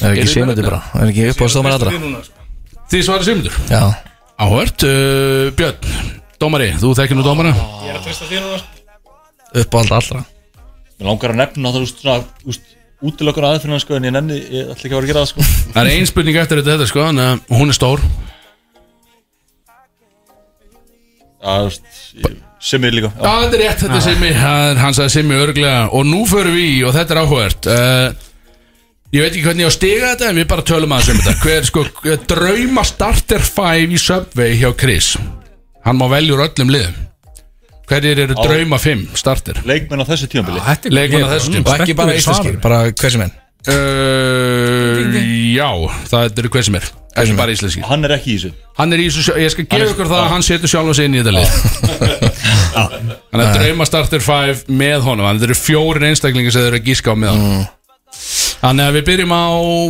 Það er ekki sémundi bara? Það er ekki upp á stómar aðra Þið svarað Sigmundur? Já. Áhört, uh, Björn Dómari, þú þekkir nú dómara? Ég er að treysta því núna Upp á allra. Allra Mér langar að nefna það, veist, svona, þú veist Útilokkur aðeins sko, en ég nenni, ég ætla ekki að vera að gera það, sko. Það er ein spurning eftir þetta, þetta sko Þannig að hún er stór. Já, þú veist, ég- sem er líka Já, þetta er rétt, þetta er Simmi. Það er- Hann sagði Simmi örglega Og nú förum við í, og þetta er áhugavert. Uh, Ég veit ekki hvernig ég á að stiga þetta En við bara tölum aðeins um þetta. Hver sko, drauma starter 5 í Subway hjá Chris? Hann má velja úr öllum liðum Hverjir eru Á- drauma 5 starter? Leikmenn á þessu tímabili. Leikmenn á þessu tíma Og ekki bara íslenskir, bara hversi menn? Uh, Já, það eru hver sem er Ekki bara íslenskir. Hann er ekki í þessu. Hann er í þessu, ég skal gefa ykkur það að hann setur sjálf sig inn í þetta lið. Hann er drauma starter 5 með honum. Þannig eru fjórir einstaklingar sem þeir eru að gíska á með honum. Þannig að við byrjum á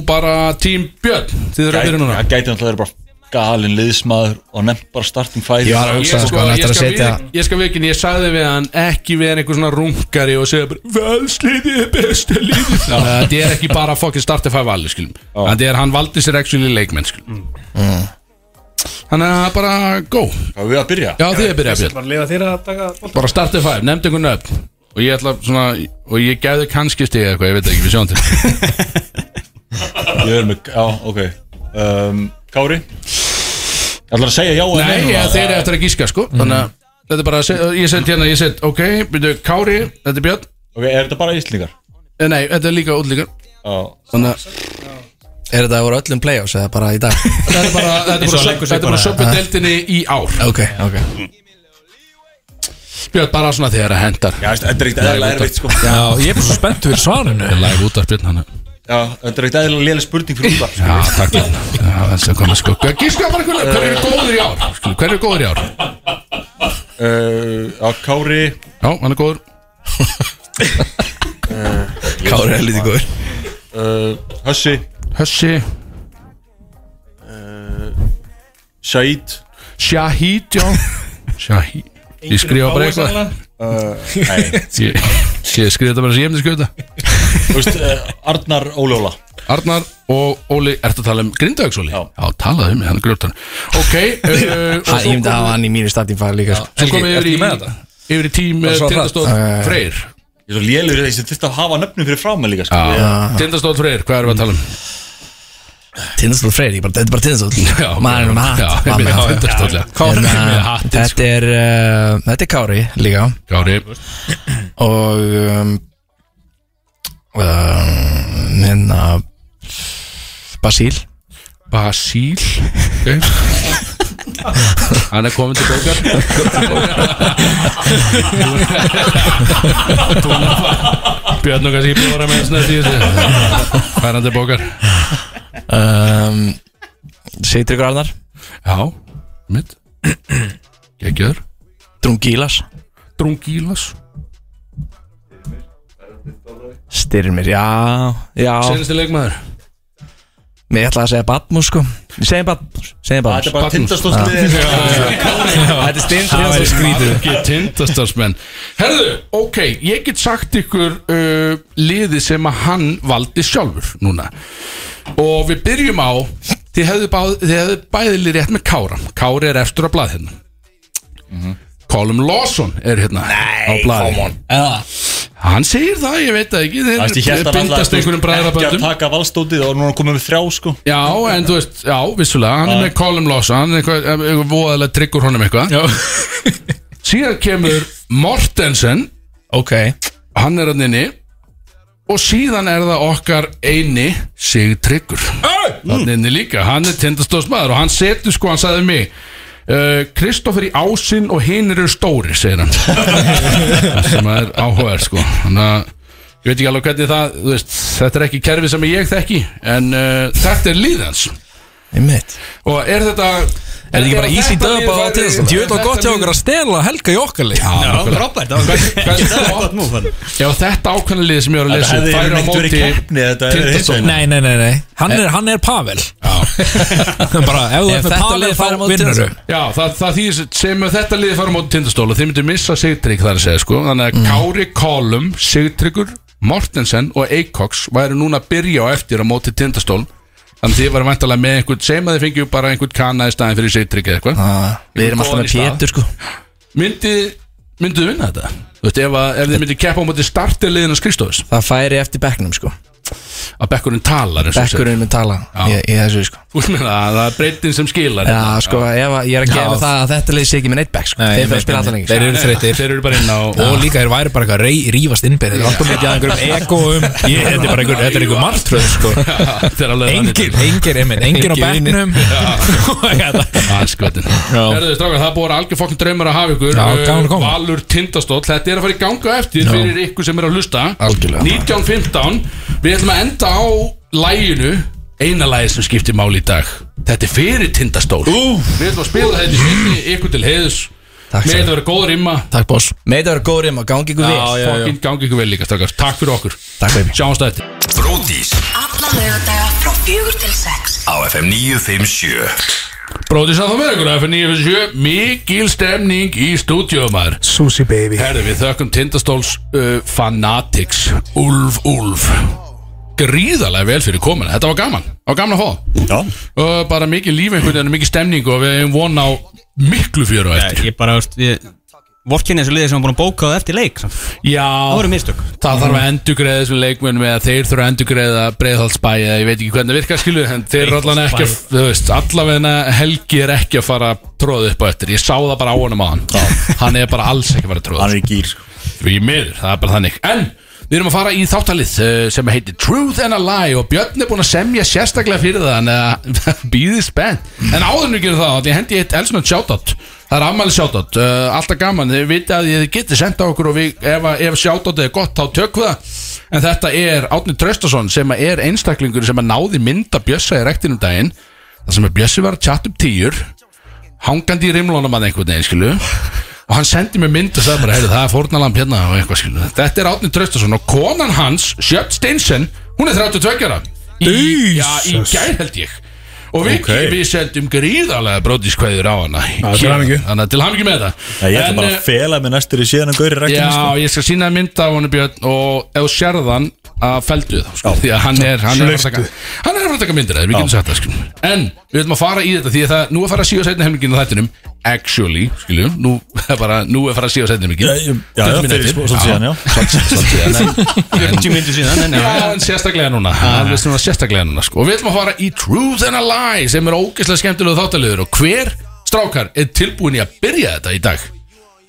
bara tím Björn. Þið eru að byrja núna. Það gæti náttúrulega bara galinn liðsmaður og nefnt bara starting five. Ég var að hugsa, Ég, sko, hann ég, að skal setja við, ég skal vikin, ég sagði við hann ekki vera einhver svona rungari og segja bara Valsliðið er besta liðið. Að Þetta er ekki bara fucking starter 5 valið skilum. Þetta er hann valdi sér actually leikmenn skilum. Þannig að bara go. Hvað er við að byrja? Já þið er byrjað Björn. Bara að að taka. Bara starter 5, nefndi einhvern nöfn. Og ég ætla svona Og ég gefði kannski eða eitthvað, ég veit ekki, við sjáum til. Ég er með, já, ok. Um, Kári Ég ætla að segja já eða Nei, ja, þeir eru eftir að gíska sko. Þannig að þetta er bara að segja Ég sett hérna, ég sett, ok, byrju, Kári Þetta er Björn. Ok, er þetta bara íslendingar? Eh, Nei, þetta er líka útlíkar Já Þannig að Er þetta voru öllum playoffs eða bara í dag? <laughs> Þetta er bara, þetta er og bara, leggur sig þetta er bara bara. söpuddeldinni í ár. Ok, ok. Björn, bara svona þegar það hendar. Já, veist, þetta er ekkert eðalega erfitt sko. Já, ég er bara svo spennt fyrir svarinu. Live út af Björn hann þetta er ekkert eðlilega léleg spurning fyrir útvarp Já, takk Já, þess að koma sko Gíska bara hvernig Hver eru góður í ár? Hver eru góður í ár? uh, Já, Kári. Já, hann er góður. Kári er lítið góður. Uh, Hössi. Hössi. Uh, Shahid. Shahid, já. <laughs> Shahid. Ég skrifa bara eitthvað Ég, skrifa þetta bara sem ég hefndi skrifa þetta Þú veist, uh, Arnar Ólóla Arnar og Óli, ertu að tala um Grindavíks Óli? Já, já talaðu um mig, hann er grjóttan Ok, <laughs> uh, og svo Ég myndi að hafa hann í mínu starting file líka sko. Svo komum við yfir í Yfir í tím Var svo hratt? Tindastóð Uh, Freyr Ég er svo lélegur í þessi Þetta að hafa nöfnum fyrir frá mig líka sko. Tindastóð Freyr, hvað erum við að tala um? Tindastóð Freyr, ég bara, þetta er bara Tindastóð Já, Maðurinn með hatt já. Hérna, Með hattinn, Þetta er uh, Þetta er Kári líka. Kári. Og um, um, Hérna Basíl. Basíl. Hann er komin til bókar. Björn og kannski bjóra með í þessu. Færandi til bókar. Um, Sigtryggur Arnar? Já, mitt. Gekkjöður Drungílas. Drungílas. Styrmir, já Já. Senasti leikmaður. Mér ætla að segja Batmus sko Ég segi Batmus Segi Batmus Þetta er bara tindastóðsliðið Þetta er stinn Það er tindastársmenn Herðu, ok, ég get sagt ykkur uh, liði sem að hann valdi sjálfur núna. Og við byrjum á Þið hefðu, báð, þið hefðu bæðileg rétt með Kára. Kári er eftir á blað hérna. Colum Lawson er hérna á blaði Hann segir það, ég veit það ekki. Þeir bindast einhverjum Ekki að taka valstótið og núna komum við þrjá sko. Já, en þú veist, já, vissulega Hann er með Colum Lawson, hann er eitthvað, eitthvað voðalega tryggur honum eitthvað. <laughs> Síðan kemur Mortensen. Ok. Hann er hann inni. Og síðan er það okkar eini Sig tryggur Þannig inni líka, hann er tindastóðsmaður Og hann setur sko, hann sagði mig uh, Kristoffer í ásinn og hinn eru stóri segir hann. Sem er áhugaður sko. Þannig að ég veit ekki alveg hvernig það veist, Þetta er ekki kerfi sem ég þekki En uh, þetta er líðans Og er þetta Er þetta ekki bara easy dub á Tindastóll? Djöfull var gott hjá okkur að stela Helga í okkar leik Já, frábært. Það var gott múf Já, þetta ákveðna lið sem ég var að lesa færi á ekkert verið móti keppni, er Nei, nei, nei, nei. Hann er, hann er Pavel. <laughs> Bara, ef þú ert með þetta Pavel lið þá færi á móti vinnur Tindastóll. Já, það, það því sem þetta liði fara á móti tindastól og þið myndir missa Sigtrygg þar að segja sko. Þannig að Kári, Kolum, Sigtryggur, Mortensen og Eikoks væri núna að byrja á eftir á móti tindastól Þannig að þið varum vantalega með einhvern sem að þið fengjum bara einhvern kana í staðin fyrir Sigtrygg eða eitthvað Ah, Við erum alltaf með. Pétur sko Myndi, myndið þið vinna þetta? Þú veist, ef, að, ef þið myndið keppa á móti starterliðin á Kristófus Það færi eftir bekknum sko Að bekkurinn talar. Bekkurinn mun tala í, í þessu sko. Meina að það er breytin sem skilar Já, sko, ef ég er að gefa það að þetta sé ekki með neitt bekk sko. Nei, Þeir alltaf lengi Þeir eru þreyttir. Þeir eru bara inn á Og líka þeir væri bara eitthvað rey, rífast innbyrð Þetta er alltaf mikið að einhverjum egoum Ég, Þetta er bara einhver, þetta er einhver martröð sko. <laughs> Engir, engir, á bekknum. <laughs> það búið algjör fokkin draumar að hafa ykkur koma. Valur Tindastóll, þetta er að fara í ganga eftir fyrir ykkur sem er að hlusta. Algjörlega. 1915 Við ætlum að enda á læginu Eina lægi sem skiptir máli í dag. Þetta er fyrir Tindastól. Við ætlum að spila þetta í sinni ykkur til heiðus Með þetta verið góð rimma Takk boss. Með þetta verður góður um að gangi ykkur vel. Fokkin gangi ykkur vel líka strákar. Takk fyrir okkur. Takk baby. Sjáumst að þetta Bródís Alla lögadaga frá fjögur til sex. Á FM 957 Bróðis að það með ykkur FM 957 Mikil stemning í stúdíumar Susi baby. Herði, við þökkum Tindastóls uh, Fanatics. Ulf Ulf Gríðarlega vel fyrir komuna. Þetta var gaman, það var gaman að fá. Já. Og bara mikið líf einhvern veginn, mikið stemning Og við hefum von á miklu fjöru eftir. Ég bara, veist, við Vorkinni þessu liði sem var búin að bóka það eftir leik samt. Já, Það voru mistök. Það þarf að endugreiða þessum leikmennum Eða þeir þurfa að endugreiða breiðhaldsbæ Eða ég veit ekki hvernig það virkar skilu En þeir allan ekki, að- þú veist Allavegna Helgi er ekki að fara að tróða upp á eftir. Ég sá það bara á honum á hann. <laughs> Hann er bara alls ekki að fara að tróða Hann er í gýr sko. Því miður, það er bara þannig. En Við erum að fara í þáttalið uh, sem heitir Truth and a Lie og Björn er búin að semja sérstaklega fyrir það en uh, býðið spennt. En áður en við gerum það, hendi ég eitt elsnönd shoutout. Það er afmæli shoutout, uh, alltaf gaman, þið vitið að þið getið senda okkur og við, ef, ef shoutoutið er gott þá tökum það. En þetta er Átni Traustason sem er einstaklingur sem að náði mynda Bjössa í rektinum daginn. Það sem er Bjössi var að chatta upp tíur hangandi í rimlónum að einhvern veginn skilu og hann sendi mér mynd og sagði bara heyrðu það er fórnalamb hérna og eitthvað skilu þetta er Átni Traustason og konan hans Sjöpt Steinsen, hún er 32 ára í, já, í gær held ég og við, Ok. við sendum gríðarlega brótiskveður á hana til hamingju. þannig að til hamingi með það Ég ætla En, bara eh, að fela mig næstur í síðan að gauri rekkinu Já, sko. ég skal sína þér mynd af honum Björn og ef þú sérð hann að feldu þá sko, því að hann er hann er að fara að taka- hann er að fara að taka myndir af þér, við getum sagt það sko. en við ætlum að fara í þetta því að það nú er að fara að síða setna helmingin á þættinum actually, skiljum, nú er bara nú er að fara að síða setna helmingin Já, já, já, já, fyrir smá- svolítið síðan, já. svolítið síðan en- 40 myndir síðan en Já, en sérstaklega núna. Alveg svona sérstaklega núna sko. Og við ætlum að fara í Truth and a Lie sem er ógeðslega skemmtilegu þáttaliður og hver strákar er tilbúin í að byrja þetta í dag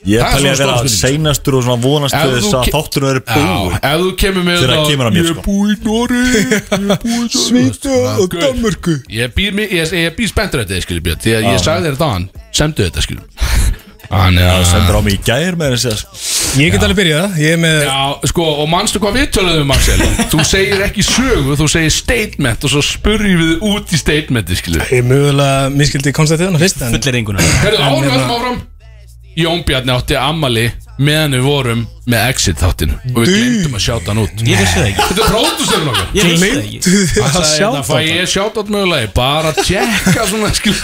Ég Það er svona að vera seinastur og svona vonast Ef til þú þess að verið Já, búið ef þú kemur með það, að Ég er sko. búið í Nóri <laughs> Ég er búið í Svíþjóð og Guð. Danmörku. Ég býr, mi- ég, ég býr spenntur þið skilur Björn Því að ég sagði þér þetta hann Semdu þetta skilur. <laughs> Þannig Það að sendur á mig í gær með þess að Ég get alveg byrjað. Ég er með Já, sko, og manstu hvað við töluðum, Marcel? Þú segir ekki sögu, þú segir statement Og svo spurjum við út í statementi, skilur. Ég mögulega miskildi konstatið hana fyrst en Fullir enguna Herðu, árum hérna- Jón Bjarni átti ammali meðan við vorum með exit þáttin og við glemdum að sjáta hann út. Ég vissi það ekki. Þetta er pródúsörun okkar. Ég vissi það ekki. Hann að sagði hérna, fæ ég sjáta át mögulegi bara að tjekka svona skil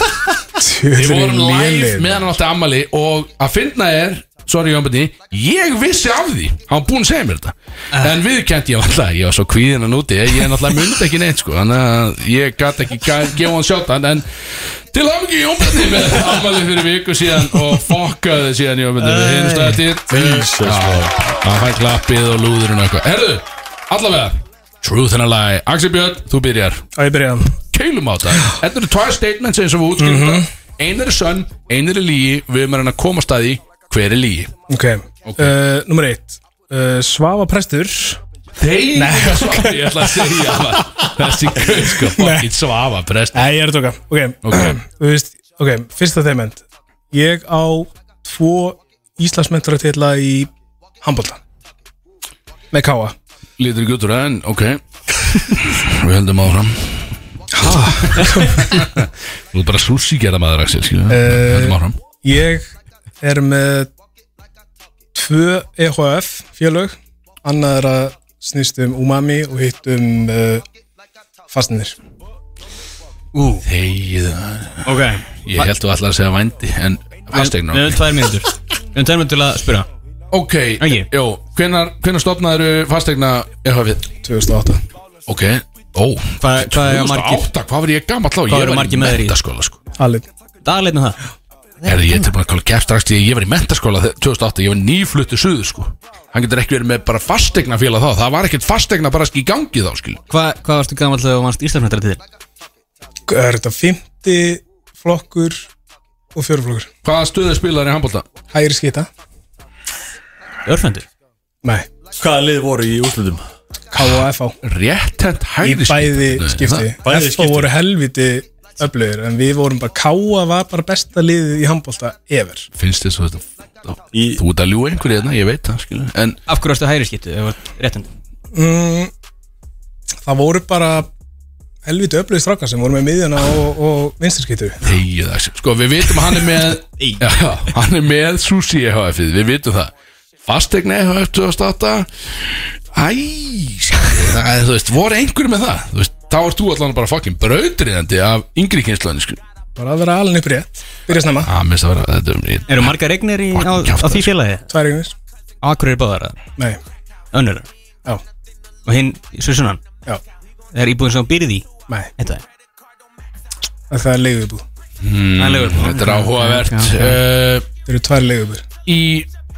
Við vorum live meðan hann átti ammali og að finna er Sorry Jón Bjarni, ég vissi af því. Hann var búinn að segja mér þetta. En við kent ég alltaf, ég var svo kvíðin hann úti Ég er náttúrulega myndi ekki neitt sko. Þannig að ég gæti ekki ga- gefa hann sjáta En til hafði ekki Jón Bjarni með ammali fyrir viku síðan Og fokkaði síðan Jón Bjarni Við hinumst að Jesus, þetta Það fær klappið og lúðurinn og eitthvað. Herðu, allavega Truth and a lie. Axel Björn, þú byrjar. Á ég byrjað keilum á þetta. Þetta eru tvær statements eins og við útskýrum Mhm. þetta. Einar er sönn, einar er lígi Við erum að reyna að komast að því hver er lígi Ok, okay. Uh, Númer eitt. Uh, Svafa prestur. Þeir? Okay. Ég ætla að segja það Þessi gauð sko Fucking svafa prest Nei, ég er að tóka Ok, Ok. <clears throat> Þú veist, ok, fyrsta þeimend Ég á tvo Íslandsmentarartilla í handbólta Með káa Lítur úr það en ok. Við höldum áfram. Þú er bara gera maður Axel skilju Höldum áfram. Ég er með tvö EHF félög. Annað er að snýst um umami og hitt um uh, fastnir Þegið Ok. Ég held þú allar að segja vændi En fastegna Við höfum tvær mínútur. <laughs> Við höfum tvær mínútur til að spyrja. Ok, jó, hvenar, hvenar stopnaður fastegna EHF-ið? 2008 Ok, ó. Hvað hvað er margir? 2008, hvað var ég gammal þá? Hvað Ég eru var margir í með þér í? mentaskóla sko. Alveg. Dagleitna það Herði, ég er tilbúin að kalla kepp strax því að ég var í mentaskóla þe- 2008, ég var nýfluttu suður sko. Hann getur ekki verið með bara fastegna félag þá. Það var ekkert fastegna bara í gangi þá skil Hvað hvað varstu gammal þegar þú varst Íslandsmyndara til þér? Er þetta 50 flokkur og fjöruflokkur Hvaða stöðu spilaður í handbólta? Hægri skita. Örfendur? Nei. Hvaða lið voru í úrslutum? K og FH Rétthend Í bæði skipti. skipti. voru helviti öflugir En við vorum bara Káa var bara besta liðið í handbólta ever. Finnst þið svo þetta Í- Þú ert að ljúa einhverju hérna, ég veit það skil En Af hverju varstu hægri skiptu? Ef þú réttend mm, Það voru bara helviti öflugir strákar sem voru með miðjana og, og það Sko, við vitum að hann er með Já, hann er með Sushi EHF-ið, við vitum það. Fastegna EHF 2008 Æ, skilur, það er, þú veist, voru einhverju með það? Þú veist, þá ert þú allan bara fucking brautriðandi af yngri kynslaðinu, skil Bara að vera alveg upp rétt. Byrja snemma. Að minnst að vera, þetta er ég, Eru margar regnir í, á, Fucking á kjaftaði, því félagi? Tvær eignir. Akkur eru báðar eða? Nei. Önnur? Já. Og hinn, svo sunnan Já. Það er íbúðin sem þú býrð í? Nei. Þetta er? Það er leigubú mm, Það er leigubú. Þetta er áhugavert. Ok. uh, Það eru tvær leigubúr Í,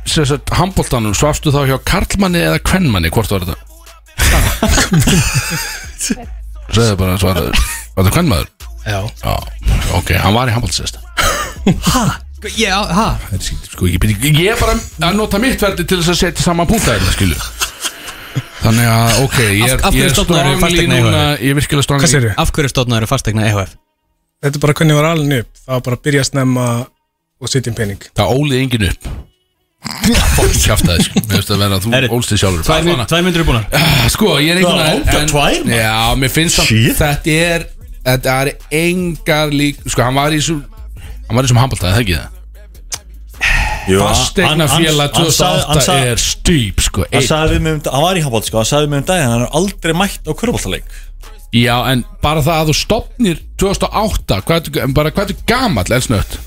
sem sagt, handbóltanum Svafstu þá hjá karlmanni eða kvennmanni, hvort var þetta? <laughs> <laughs> Segðu bara, svaraðu Var þetta kvennmaður? Já Já, ok, hann var í handbóltsest Já, ha Það er skýrt, sko, ég, byrja- ég er bara að nota mitt verði til þess að setja saman punktæðina, skilju Þannig að, ok, ég er, Af- af ég hverju er stofnaðirðu strongly fasteigna í núna EHF? Ég er virkilega strongly Hvað segirðu? Af hverju stóðnaður fastegna EHF? Þetta er bara hvernig ég var alveg upp Það var bara að byrja að snemma og setja inn pening Það ólið engin upp Fokk kjaftaði, sko. Mér finnst að vera að þú ólst þið sjálfur. Tvær mynd- tvær myndir eru búnar. Ah, Sko, ég er einhvern Já, veginn en- tvær, maður. Já, mér finnst að þetta er Þetta er engar lík Sko, hann var í svo Hann var í sem handbóltaði, það ekki það? Jú, Fastegna félag hann- hann sagði- hann 2008 sagði- er stýp, sko. Hann sagði við mig um Hann var í handbótt sko. Hann sagði við mig um daginn Hann er aldrei mætt á körbóltaleik Já, en bara það að þú stopnir 2008 Hvað er bara hvað er gamall, elsnött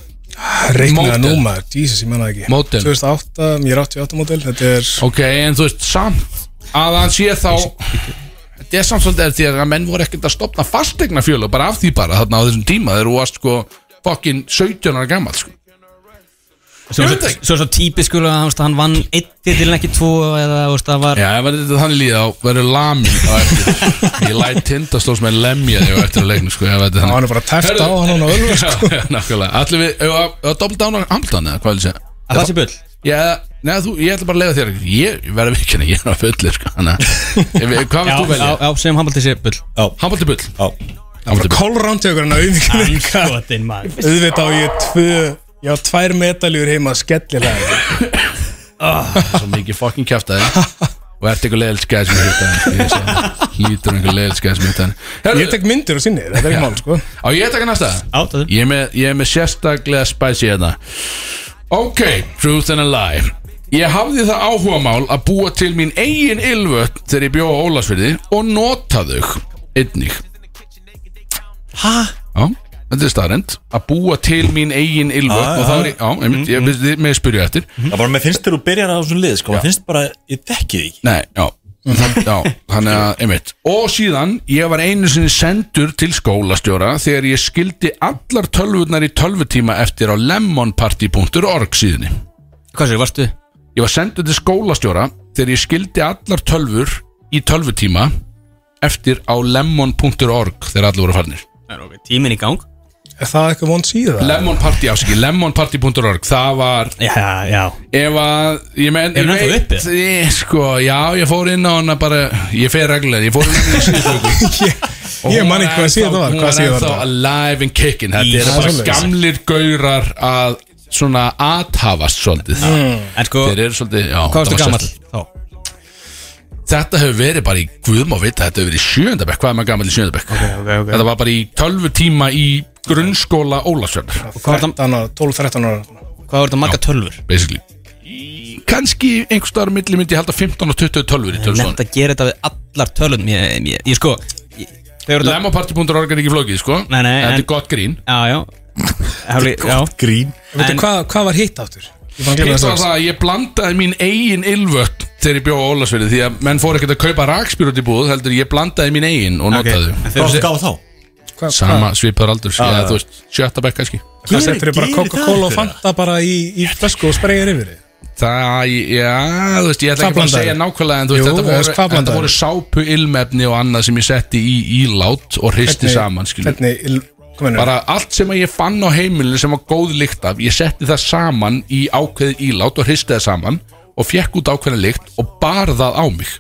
Reiknaða Módel. nú maður, Jesus, ég manna ekki Módel. 2008, ég er 88 módel Þetta er Ok, en þú veist, samt að hann sé þá Þetta er samt svolítið því að menn voru ekkert að stopna fastegna fjölu bara af því bara þarna á þessum tíma þegar þú varst sko fokkin 17 ára gammal sko. Svo er svo, svo típiskur að veist, hann vann eitt til en ekki tvo eða veist, það var Já, ef þetta þannig líða þá verður lamin á eftir. <laughs> Ég læt tindastóls með lemja þig á eftir að sko, ef þetta er Það var bara tæft á hann á öllu <laughs> sko. Nákvæmlega. Allir við, að- að án á Hamilton eða hvað vil ég segja? Að það sé bull? Já, neða, þú, ég ætla bara að leiða þér Ég, ekki henni, ég er á fullir sko, Þannig að, ef- hvað vilt þú velja? já, já, sem handbólti sé bull. Hamilton bull. Já. Hamilton bull Kólránd til okkur en Auðvitað á ég tvö Ég á tvær medaljur heima skellilega <coughs> Svo mikið fokkin kjaftaði Og ert eitthvað leiðilt skæð sem ég hitt Lítur einhver leiðilt skæð sem ég hitt Ég tek myndir og sinni, þetta er ekki mál sko. Á ég að taka næsta? Ég er með, ég er með sérstaklega spicy hérna. Ok, truth and a lie. Ég hafði það áhugamál að búa til mín eigin ylvöld þegar ég bjóða Ólasverði og nota þau einnig. Hæ? Já, þetta er staðrend að búa til mín eigin ylvöld Já, og það já. er, já, einmitt, ég, ég, með spyrju eftir. Það bara með finnst þér þú byrjar á þessum lið sko. Það finnst bara Ég þekki þig ekki. Nei, já. Það, já, þannig að, einmitt. Og síðan, ég var einu sinni sendur til skólastjóra þegar ég skildi allar tölvurnar í tölvutíma eftir á lemonparty.org síðunni. Hvað sér, varstu? Ég var sendur til skólastjóra þegar ég skildi allar tölvur í tölvutíma eftir á lemon.org þegar allir voru farnir. Tíminn í gang Er það eitthvað vond síða? Lemonparty, ásiki, lemonparty.org það var Já, já ef að ég menn, Er hún ég ennþá veit ég, sko, já, ég fór inn á hana bara, ég fer reglulega, ég fór inn á hana í <laughs> Og Ég hún man ekki hvað ennþá- síða það var, Hún hvað var síða var ennþá það? alive and kicking Þetta Í- eru Það er bara svoleiðis. gamlir gaurar að svona aðhafast svolítið En sko, Þeir eru svolítið, já hvað varstu það var gammal sérstakt. þá? Þetta hefur verið bara í Guðm og vita Þetta hefur verið í sjöndabekk, hvað er maður gammal í sjöndabekk ok, ok. Þetta var bara í 12 tíma í grunnskóla Ólasjörn Hvað var það- 13 ára, 12-13 ára. Hvað var þetta marga tölfur? Basically. Kanski einhver staðar á milli myndi ég halda 15 og 20 tölfur í tölvstofan Nefnt að gera þetta við allar tölvun Ég, ég, ég sko þetta Lemoparty.org er ekki flókið, sko. Nei, nei, Þetta en- er gott grín. Já, já. Hefli, já. Grín. Veitu hvað var hitt áttur? Ég Hitt var það það að ég blandaði mín eigin ylvött þegar ég bjóði á Ólasverði því að menn fór ekkert að kaupa rakspýrut í búð heldur ég blandaði mín eigin og notaði En Hvað gáð þá? Sama svipaður aldur, já, já. þú veist, sjötta bekk kannski Hvað settur þið bara það Coca-Cola og Fanta bara í, í flösku og spreyir yfir? Það, já, þú veist, ég ætla ekki bara að segja nákvæmlega en þú veist, Jú, þetta, voru, þetta voru sápu ilmefni og annað sem ég setti í ílát og hristi saman, skilur Hvernig? Bara allt sem að ég fann á heimilinu sem var góð lykt af, ég setti það saman í ákveðið ílát og hristi það saman og fekk út ákveðin lykt og bar það á mig.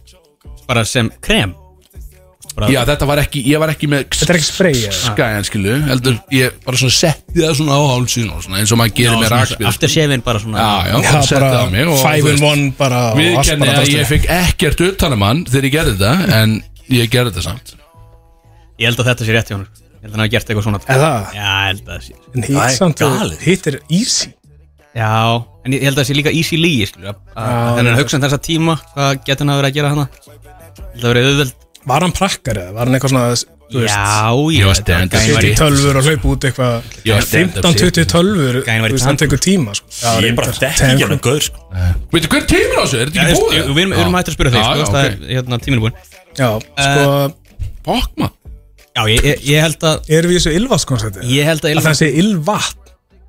Bara sem krem? Bara- Já, þetta var ekki, ég var ekki með er skæðan, skilu heldur, ég bara svona setti það svona á hálsin og svona, eins og maður gerir með rakspil After shave bara svona. Já, já, Já, bara mig og, five in one bara og Við bara að ég fekk ekkert utan um þegar ég gerði þetta en ég gerði þetta samt. Ég held að þetta sé rétt hjá hann Ég held að hann hafa gert eitthvað svona Er það? Já, ég held að það sé En Það hitt er samt, galið. hitt er easy Já, en ég held að það sé líka easy lígi skilur, að- að Já, Þannig já. að hugsa um þessa tíma Hvað getur hann að vera að gera hana Ég held að vera auðveld Var hann prakkar eða? Var hann eitthvað svona, þú veist Já, Ég ég var stand-up Gæinn var í- 70 tölfur og hlaupa út eitthvað var stand-up 15-20 tölfur, Gæinn var í þú veist, hann tekur tíma sko. Já, Ég er bara reyndar. þekki ekki hann gauður sko Veitu, hver er tíminn á þessu? Er þetta Já, ekki búið? Við erum- við erum hægt að spyrja þig Já, sko, já, Það er hérna tíminu búin Já, sko, Fokk maður Já, ég, ég, ég held að erum við í þessu ylvatskonsepti? Ég held að Að ylva það sé ylvatn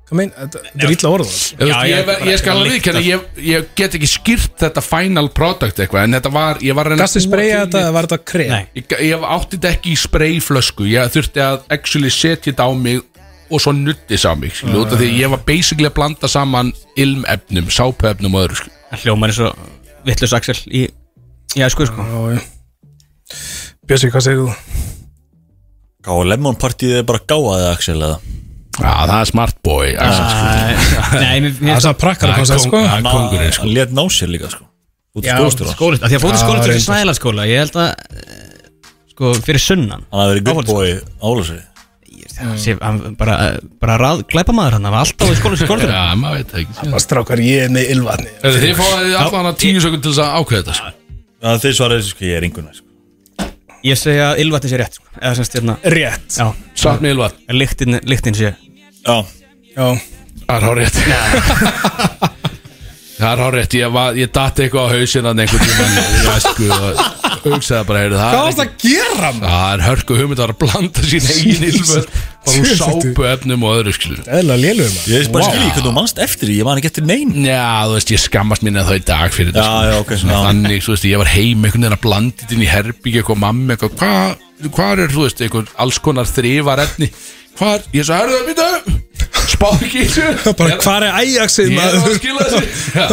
Hvað mein, þetta þetta er illa orðað Þú Já, ég, ég- skal alveg viðkjanna ég, ég get ekki skýrt þetta final product eitthvað en þetta var, ég var að að Gastu spreyja þetta var þetta krem? Nei. Ég, ég átti þetta ekki í sprayflösku Ég þurfti að actually setja þetta á mig Og svo nuttis á mig skilu, út af Því að ég var basically að blanda saman Ilmefnum, sápuefnum og öðru hljómar eins og vittlust Axel í Já, sko, sko Bjössi, hvað segir þú? Gá, Lemon Partyð er bara gáðaði Axel eða? Já, það er smart boy Axel, sko. Nei, Það er svona prakkar Það er koncept, kóng- sko. það er kóngurinn, sko. Hann let ná sér líka sko. Út Já, skóstjóra skólist Því að fótið Já, skólist fyrir reyndar. snæla skóla Ég held að Sko, fyrir sunnan. Hann hafði verið good boy Sér, hann bara, bara rað, glæpa maður hann, hann var alltaf í skóla sem skóla Já, maður veit það ekki. Bara strákar, ég er með Heyrðu, Þið fáið allan að tíu sekund til þess að ákveða þetta sko. Já, þeir svaraði sko, ég er yngun. Ég segja að ylvatni sé rétt sko. Eða semst hérna Rétt. Já, Samt með ylvat. Lyktin, lyktin sé Já, Já. Það er hár rétt. Það er hár rétt. Ég, var- ég datti eitthvað á hausinn að einhvern tímann Ég sko og hugsaði bara heyrðu, það Hvað er varst að gera maður? Það er hörku hugmynd að blanda sín eigin ylvöld bara úr sápu efnum og öðru skilur Eðla lélur maður. Ég veist bara Vá. skilji hvernig þú mannst eftir því Ég man ekki eftir neyn Já, þú veist, ég skammast að það í dag fyrir þetta Já, sko. já, ok, Svona já. Þannig, þú veist, ég var heim einhvern veginn að blanda þetta inn í herbyggi eitthvað mamma, eitthvað, hvað Hvað er, þú veist, eitthvað alls konar þrifar efni Hvað ég sagði, herðu það, býta Spáð ekki í þessu. <laughs> Bara hvað er æjaksið Ég er að skila þessu. <laughs> Já,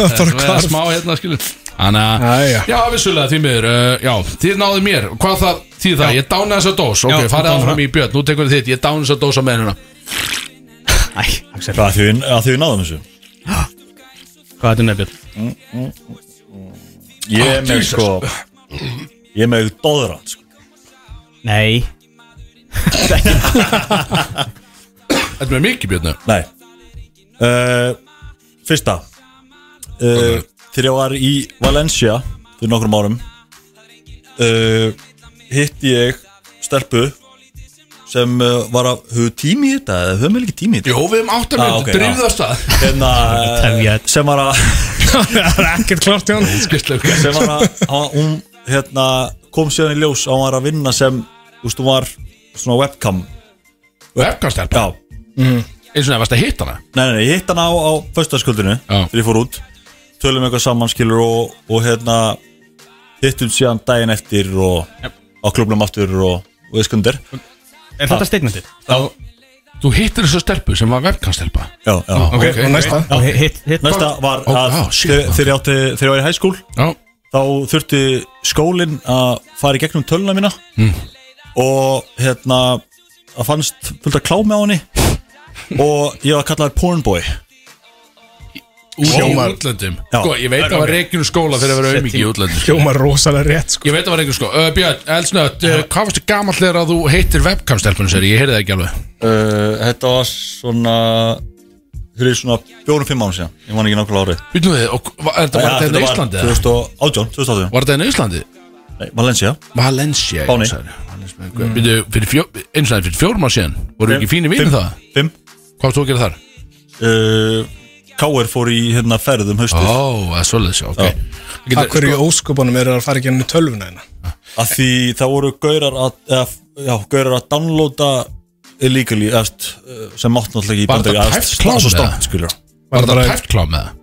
er smá hérna skilu Þannig að, já, vissulega, því miður uh, Já, þið náðu mér, hvað það þýð það? Ég dána þessa dós, ok, farið áfram í björn Nú tekur þitt, ég dána þessa dós á með hérna. Æ, Axel. Hvað, því við- að því náðum þessu? Hvað er þetta Björn? Ég er með Jesus. sko Ég er með dóðran sko. Nei. Þetta er með mikið björnu Nei. Uh, Fyrsta. Uh, Þegar ég var í Valencia Fyrir nokkrum árum uh, Hitti ég Stelpu Sem uh, var að Höfðu tími í þetta Eða höfum við ekki tími í þetta? Jó, við erum áttum Ah, með ok, þetta, drifðu já. það Hérna, <laughs> Sem var að <laughs> Það er ekkert klart hjá hann Sem var að Hún hérna, kom síðan í ljós að Hún var að vinna sem Þú veist, hún var Svona webcam. Webkastelpa Já. Eins og það varst að hitta hana? Nei, nei, nei, ég hitt hana á, á föstaskvöldinu Já. Þegar ég fór út. Tölum eitthvað saman skilur og, og hérna Hittum síðan daginn eftir og á klubnum aftur og, og við skundir Er þetta statementið? Þú hittir þessu stelpu sem var webkastelpa Já, já. Ok, Og næsta? Og hitt, hitt Næsta var Ó, að á, shit, þegar maður. þegar ég átti þegar ég var í hæskúl Já, þá þurfti skólinn að fara í gegnum töluna mína Mm. og hérna að fannst fullt að klámi á henni. <laughs> Og ég var kallaður pornboy Já. Sko, ég veit að það var reikinu skóla fyrir að vera auðmikið í útlöndum. sko. Hljóma rosalega rétt sko. Ég veit að það var reikinu skóla. Uh, Björn, Elsnött, uh, hvað varstu gamall þegar að þú heitir webkamstelpunum sér? Ég? Heyrði það ekki alveg. Uh, Þetta var svona fyrir svona fjórum, fimm ánum síðan. Ég man ekki nákvæmlega árið. Býtum við, og var þetta var þetta í Íslandi? eða? 2018, 2018 Var þetta í Íslandi? Nei, Valencia. Valencia eins og það fyrir fjórum Hvað K.R. fór í hérna ferðum haustið Ó, það er svolítið sjá, ok Já. Getur- Takk fyrir í ósköpunum er að fara ekki ennum tölvuna hérna að því það voru gaurar að eða, já, gaurar að downloada illegally efst, uh, sem mátt náttúrulega ekki í Var þetta efst, klám svo eða? Var þetta tæft klám með það?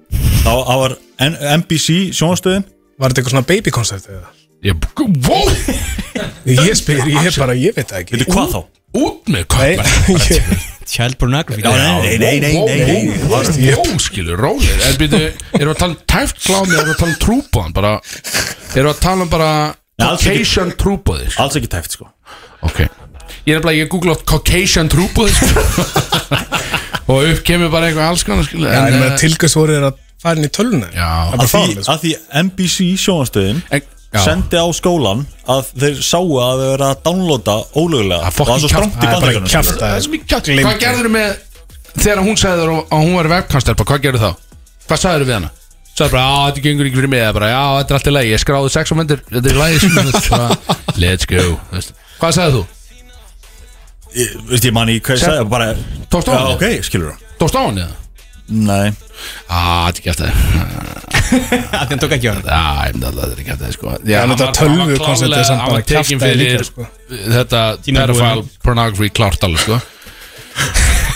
var N NBC sjónastöðin Var þetta eitthvað svona babykoncept eða? Ég, wow, Ég spyr, ég er bara, ég veit það ekki veitu hvað þá? út með hvað <laughs> ég, Child pornography nei, nei, nei, nei. Wow, skilur, rólir erum við að tala um tæft klám eða erum við að tala um trúbóðan? Bara, erum við að tala um bara. Caucasian trúbóði? alls ekki tæft sko Ok Ég er bara, ég googla átt Caucasian trúbóði <laughs> Og upp kemur bara eitthvað alls konar skilur Já, en eh, tilgjörs voru þeir að fara inn í tölvuna Já. Er sko að því NBC sjónastöðin en, já. sendi á skólan að þeir sáu að þeir vera að downloada ólögulega er og það var svo strámt í er kjaft skilurðu. Það er svo mikið kjátt Hvað gerður með Þegar hún sagði þér að hún var webkamstelpa Hvað gerður þá? Hvað sagður við hana? Sagður bara, að þetta gengur ekki fyrir mig Eða bara, já, þetta er allt í lagi Ég skráði sex á myndir Þetta er <laughs> þú bara, Let's go þú. Hvað sagði þú? Ég- veist ég man í hvað ég sagði bara Tókst á já henni? ok skilur það Nei Á, þetta er ekki eftir Að <laughs> þeim tók ekki á þetta þetta er ekki eftir sko. Já, en hann þetta tölvu konceptið er samt var tekin kjaftaði líka, fyrir sko. Þetta pedophile pornography klárt alveg sko.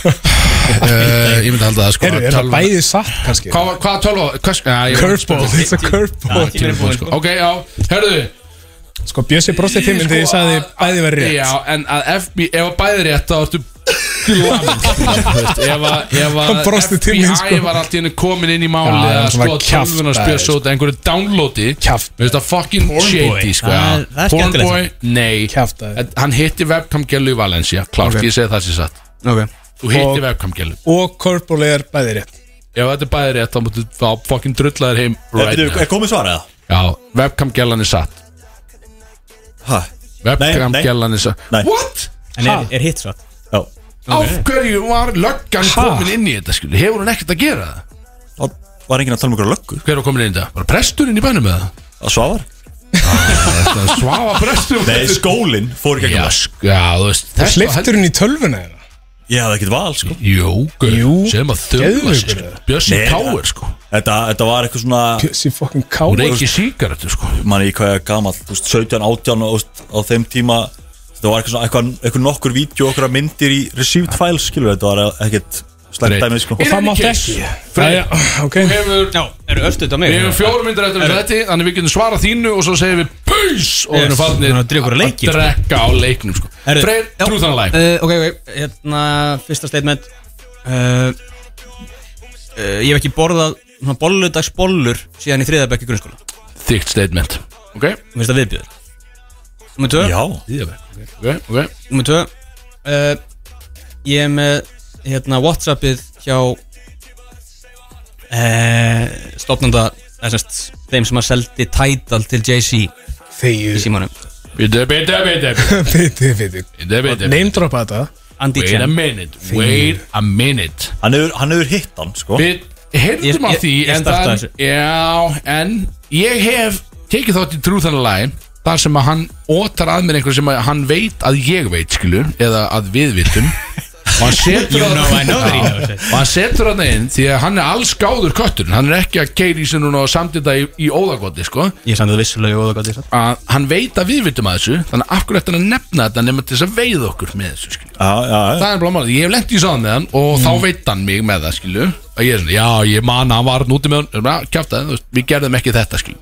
uh, <laughs> Ég myndi halda það sko Er, er það bæðið satt kannski? Hvað ég- Curveball, curveball er sko. Ok, já, herðu Sko Bjössi brostið tíminn þegar ég sagði bæðið verið rétt. Já, en að FB, ef að bæði rétt þá ertu glamd <laughs> Þú veist, ef að- ef að FBI sko. var allt í henni komin inn í máli að kjaftaði, spjösa út einhverju downloadi. Kjaft. Mér finnst það fucking shady sko, Það það Pornboy, nei. Kjaftaði. En Hann hitti webcam gælu í Valencia. Klárt, ég segi það sér satt. Ok. Þú hitti Og- webcam gælu Og Corporal er bæði rétt. Ef þetta er bæði rétt, þá mútu þá fucking drullaðir heim right Er, now. er komið svarað? Já, webcam gælan er satt Hæ? Webcam nei. gælan er satt Nei. What? En er, er hitt svart? Já Af hverju var löggan komin inn í þetta skilur? Hefur hún ekkert að gera það? Það var enginn að tala um ykkur löggu Hver var komin inn í þetta? Var presturinn í bænum með það? Það svavar Þetta svafa prestur Nei, skólinn fór ekki ekki já, þú veist þess hún í tölvuna hérna Ég hafði ekkert val sko. Jú, Jú, sem að geðveikur sig, sko. Bjössi Nei, Káir sko. Þetta, þetta var eitthvað svona Pjössi fucking Hún káur reykir sígarettu sko. Manni í hvað er gamall þú veist, 17, 18 og, þú veist, á þeim tíma þetta var eitthvað, svona, eitthvað, eitthvað nokkur vídeo okkur myndir í received files skilur þetta var ekkert. Dæmi sko. Og það mátt ekki Freyr, Jæja, Ok. Þú hefur Já, eru östuð á mig? Við hefum fjórum myndir eftir þetta Þannig við getum svarað þínu og svo segir við Pus Og við erum farnir Þannig að sko. drekka á leiknum sko. Freyr, trúðanlæg Uh, ok, ok, hérna, fyrsta statement. Uh, uh, Ég hef ekki borðað svona bolludags bollur síðan í þriðabekki grunnskóla. Þygt statement. Ok. Mér finnst það viðbjöður ok Númer tvö. Uh, Ég er með hérna Whatsappið hjá stofnanda eða semst, þeim sem að seldi Tidal til JC í símanum. Biti, biti Bitte, bitte Name droppa þetta. Andy Wait a Chen minute Wait a minute. Hann hefur, hann hefur hitt hann sko. Við Ég- heyrðum af ég- því ég en startaði það- þessu. Já, en ég hef tekið þátt í trúðanlæg þar sem að hann ótar að mér einhver sem að hann veit að ég veit skilu eða að við vitum <laughs> og hann setur Já, og hann setur hann inn því að hann er alls gáður köttur. Hann er ekki að keiri í sig núna og samtita í, í óðagoti sko. Ég samt það vissulega og ég satt að hann veit að við vitum að þessu þannig að af hverju ætti hann að nefna þetta nema til þess að veiða okkur með þessu já, já, já. Það er bara málið, ég hef lent í sáðan með hann og þá veit hann mig með það, skilu að ég er svona, já, ég man að hann var núti með hann veist, við gerðum ekki þetta, skilu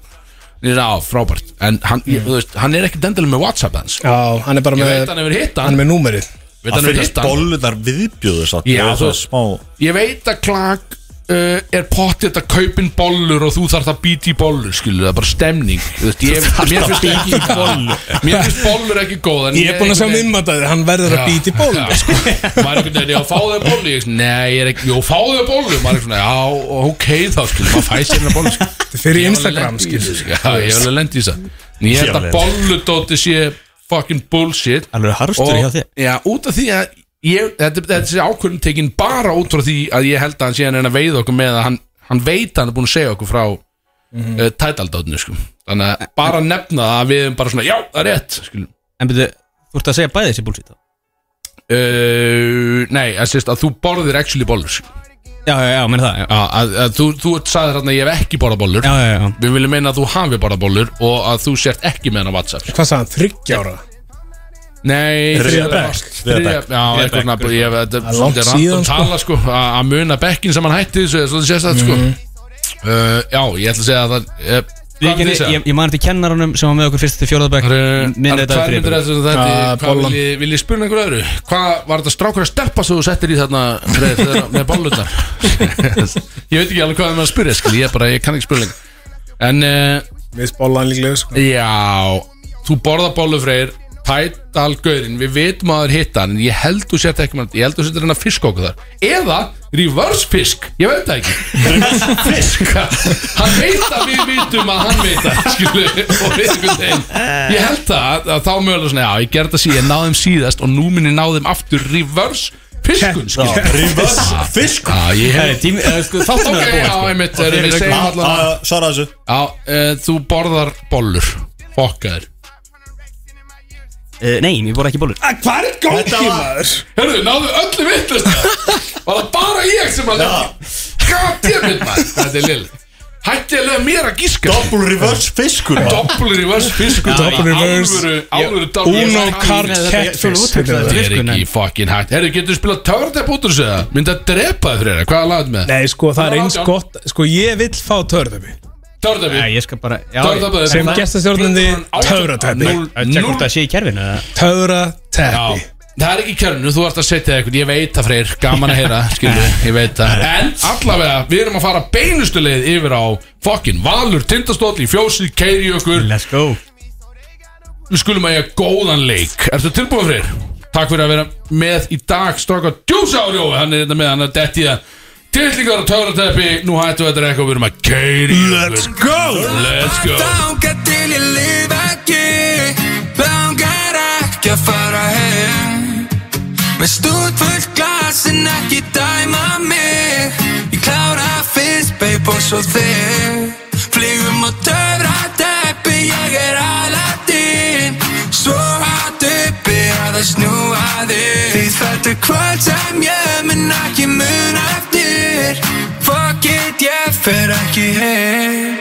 Ég er á, frábært, en hann, ég, þú veist, hann er ekki dendilega með Whatsapp hans. Já, hann er bara Ég með veit hann hefur hitt Hann. hann, er með númerið að hitt hann bollunar viðbjöður satt Já, Það. er smá Ég veit að klag uh, er pottið að kaupin bollur og þú þarf það býti í bollur, skilu, það er bara stemning Þú veist, ég, mér finnst ekki bollur. Mér finnst bollur ekki góð en Ég er búin að sjá einhvern veginn- mimmataði Hann verður að býta í ból Já, sko. maður er einhvern veginn, já, fáðu þau bollu ég, Nei, ég er ekki, jú, fáðu þau bollu maður er svona, já, ok þá, skil maður fæ sér hérna bollu, skil Þetta er fyrir Ég hef alveg Instagram, lent í skil þessu. Já, ég hef alveg lent í það En ég held að bolludóti sé fucking bullshit Alveg harfstur hjá þér Já, út af því að ég, þetta, þetta sé ákvörðin tekin bara út frá því að ég held að hann sé hann að veiða okkur með að hann, hann veit að hann er búin að segja okkur frá mm -hmm. uh, tætaldótinu, sko Þannig að bara nefna það að við erum bara svona, já, það er rétt, skil En byrju, þú ert að segja bæði þessi bullshit þá? Uh, nei, það sést að þú borðir actually bollur sko. Já, já, já, menn það já. Já, að, að þú, þú sagðir hérna að ég hef ekki borðað bollur Já, já, já Við viljum meina að þú hafi borðað bollur Og að þú sért ekki með hann á WhatsApp sko. Hvað sagði hann? Þryggjára? Nei Þriðja þriðja bekk. bekk. Þriðja Þriðja- bekk. Já, eitthvað svona ég- Þetta Það er langt svolítið síðan, random sko. tala sko Að að muna bekkin sem hann hætti þessu Svolítið sést það sko uh, Já, ég ætla að segja að það Hvað Ég, ég, ég man eftir kennaranum sem var með okkur fyrst til myndir eftir þetta Hvað bollan. vil ég, spurna einhverju öðru? Hvað var þetta strákur að steppa svo þú settir í þarna þegar- með bollutar? <laughs> ég veit ekki alveg hvað það er með að spyrja skil, Ég, bara, ég kann ekki spyrja lengur En uh, Við spóla hann líklega sko. já Þú borða bollu freyr Tætal gaurin, við vitum að það er hitta En ég held þú sért ekki með Ég held þú sért hann að fiska okkur þar. Eða reverse fisk, ég veit það ekki. Fisk? <laughs> Hann veit að við vitum að hann veit það Skilu, og við einhvern veginn. Ég held það, að þá mögulega svona Já, ég gerði það síðan, ég náði þeim síðast Og nú minn ég náði þeim aftur reverse fiskun skilu. Reverse fisk? Já, ég Herri, hef tími, eða sko, þáttum Ok, við að búa sko. Svara þessu. Uh, þú borðar bollur Fokkaður Uh, Nei, ég voru ekki bollur Hvað er gangi maður? Hörru, náðu öllu vittlust <laughs> Var það bara ég sem að leggja Goddammit maður. Þetta er lill Hætti að lega mér að gíska Double reverse fiskur maður. Double reverse fiskur. Double reverse. Alvöru double Uno reverse. card Þetta er- catfish. Þetta er ekki fucking hægt. Herru, getur þú spilað törðepp út úr þessu eða? Myndi að drepa það Hvað er lagað með? Nei, sko, það er eins gott Sko, ég vill fá törðöfi Törðepp Sem gestastjórnandi. Að tjekka hvort það sé í kerfinu eða? Töfrateppi. Já, Það er ekki kjörnu, þú ert að setja eitthvað. Ég veit það freyr, gaman að heyra <laughs> það. En allavega, við erum að fara beinustu leið yfir á Fokkin Valur, Tindastóll í fjósið, keiri okkur. Let's go. Við skulum að ég góðan leik. Ertu tilbúin freyr? Takk fyrir að vera með í dag Stráka djúsa á rjói Hann er þetta með, hann er dett í það Tillingar og töfrateppi Nú hættu þetta eitthvað Við erum að keiri Let's go. Let's go. Langar til ég lif ekki. Langar ekki að fara heim. Með stúd fullt glas en ekki dæma mig. Ég klára fyrst babe og svo þig. Flygum á töfra teppi Ég er Aladdin. Svo hatt uppi að það snúa þig. Því þetta er kvöld sem ég mun ekki mun it, ég fer ekki heim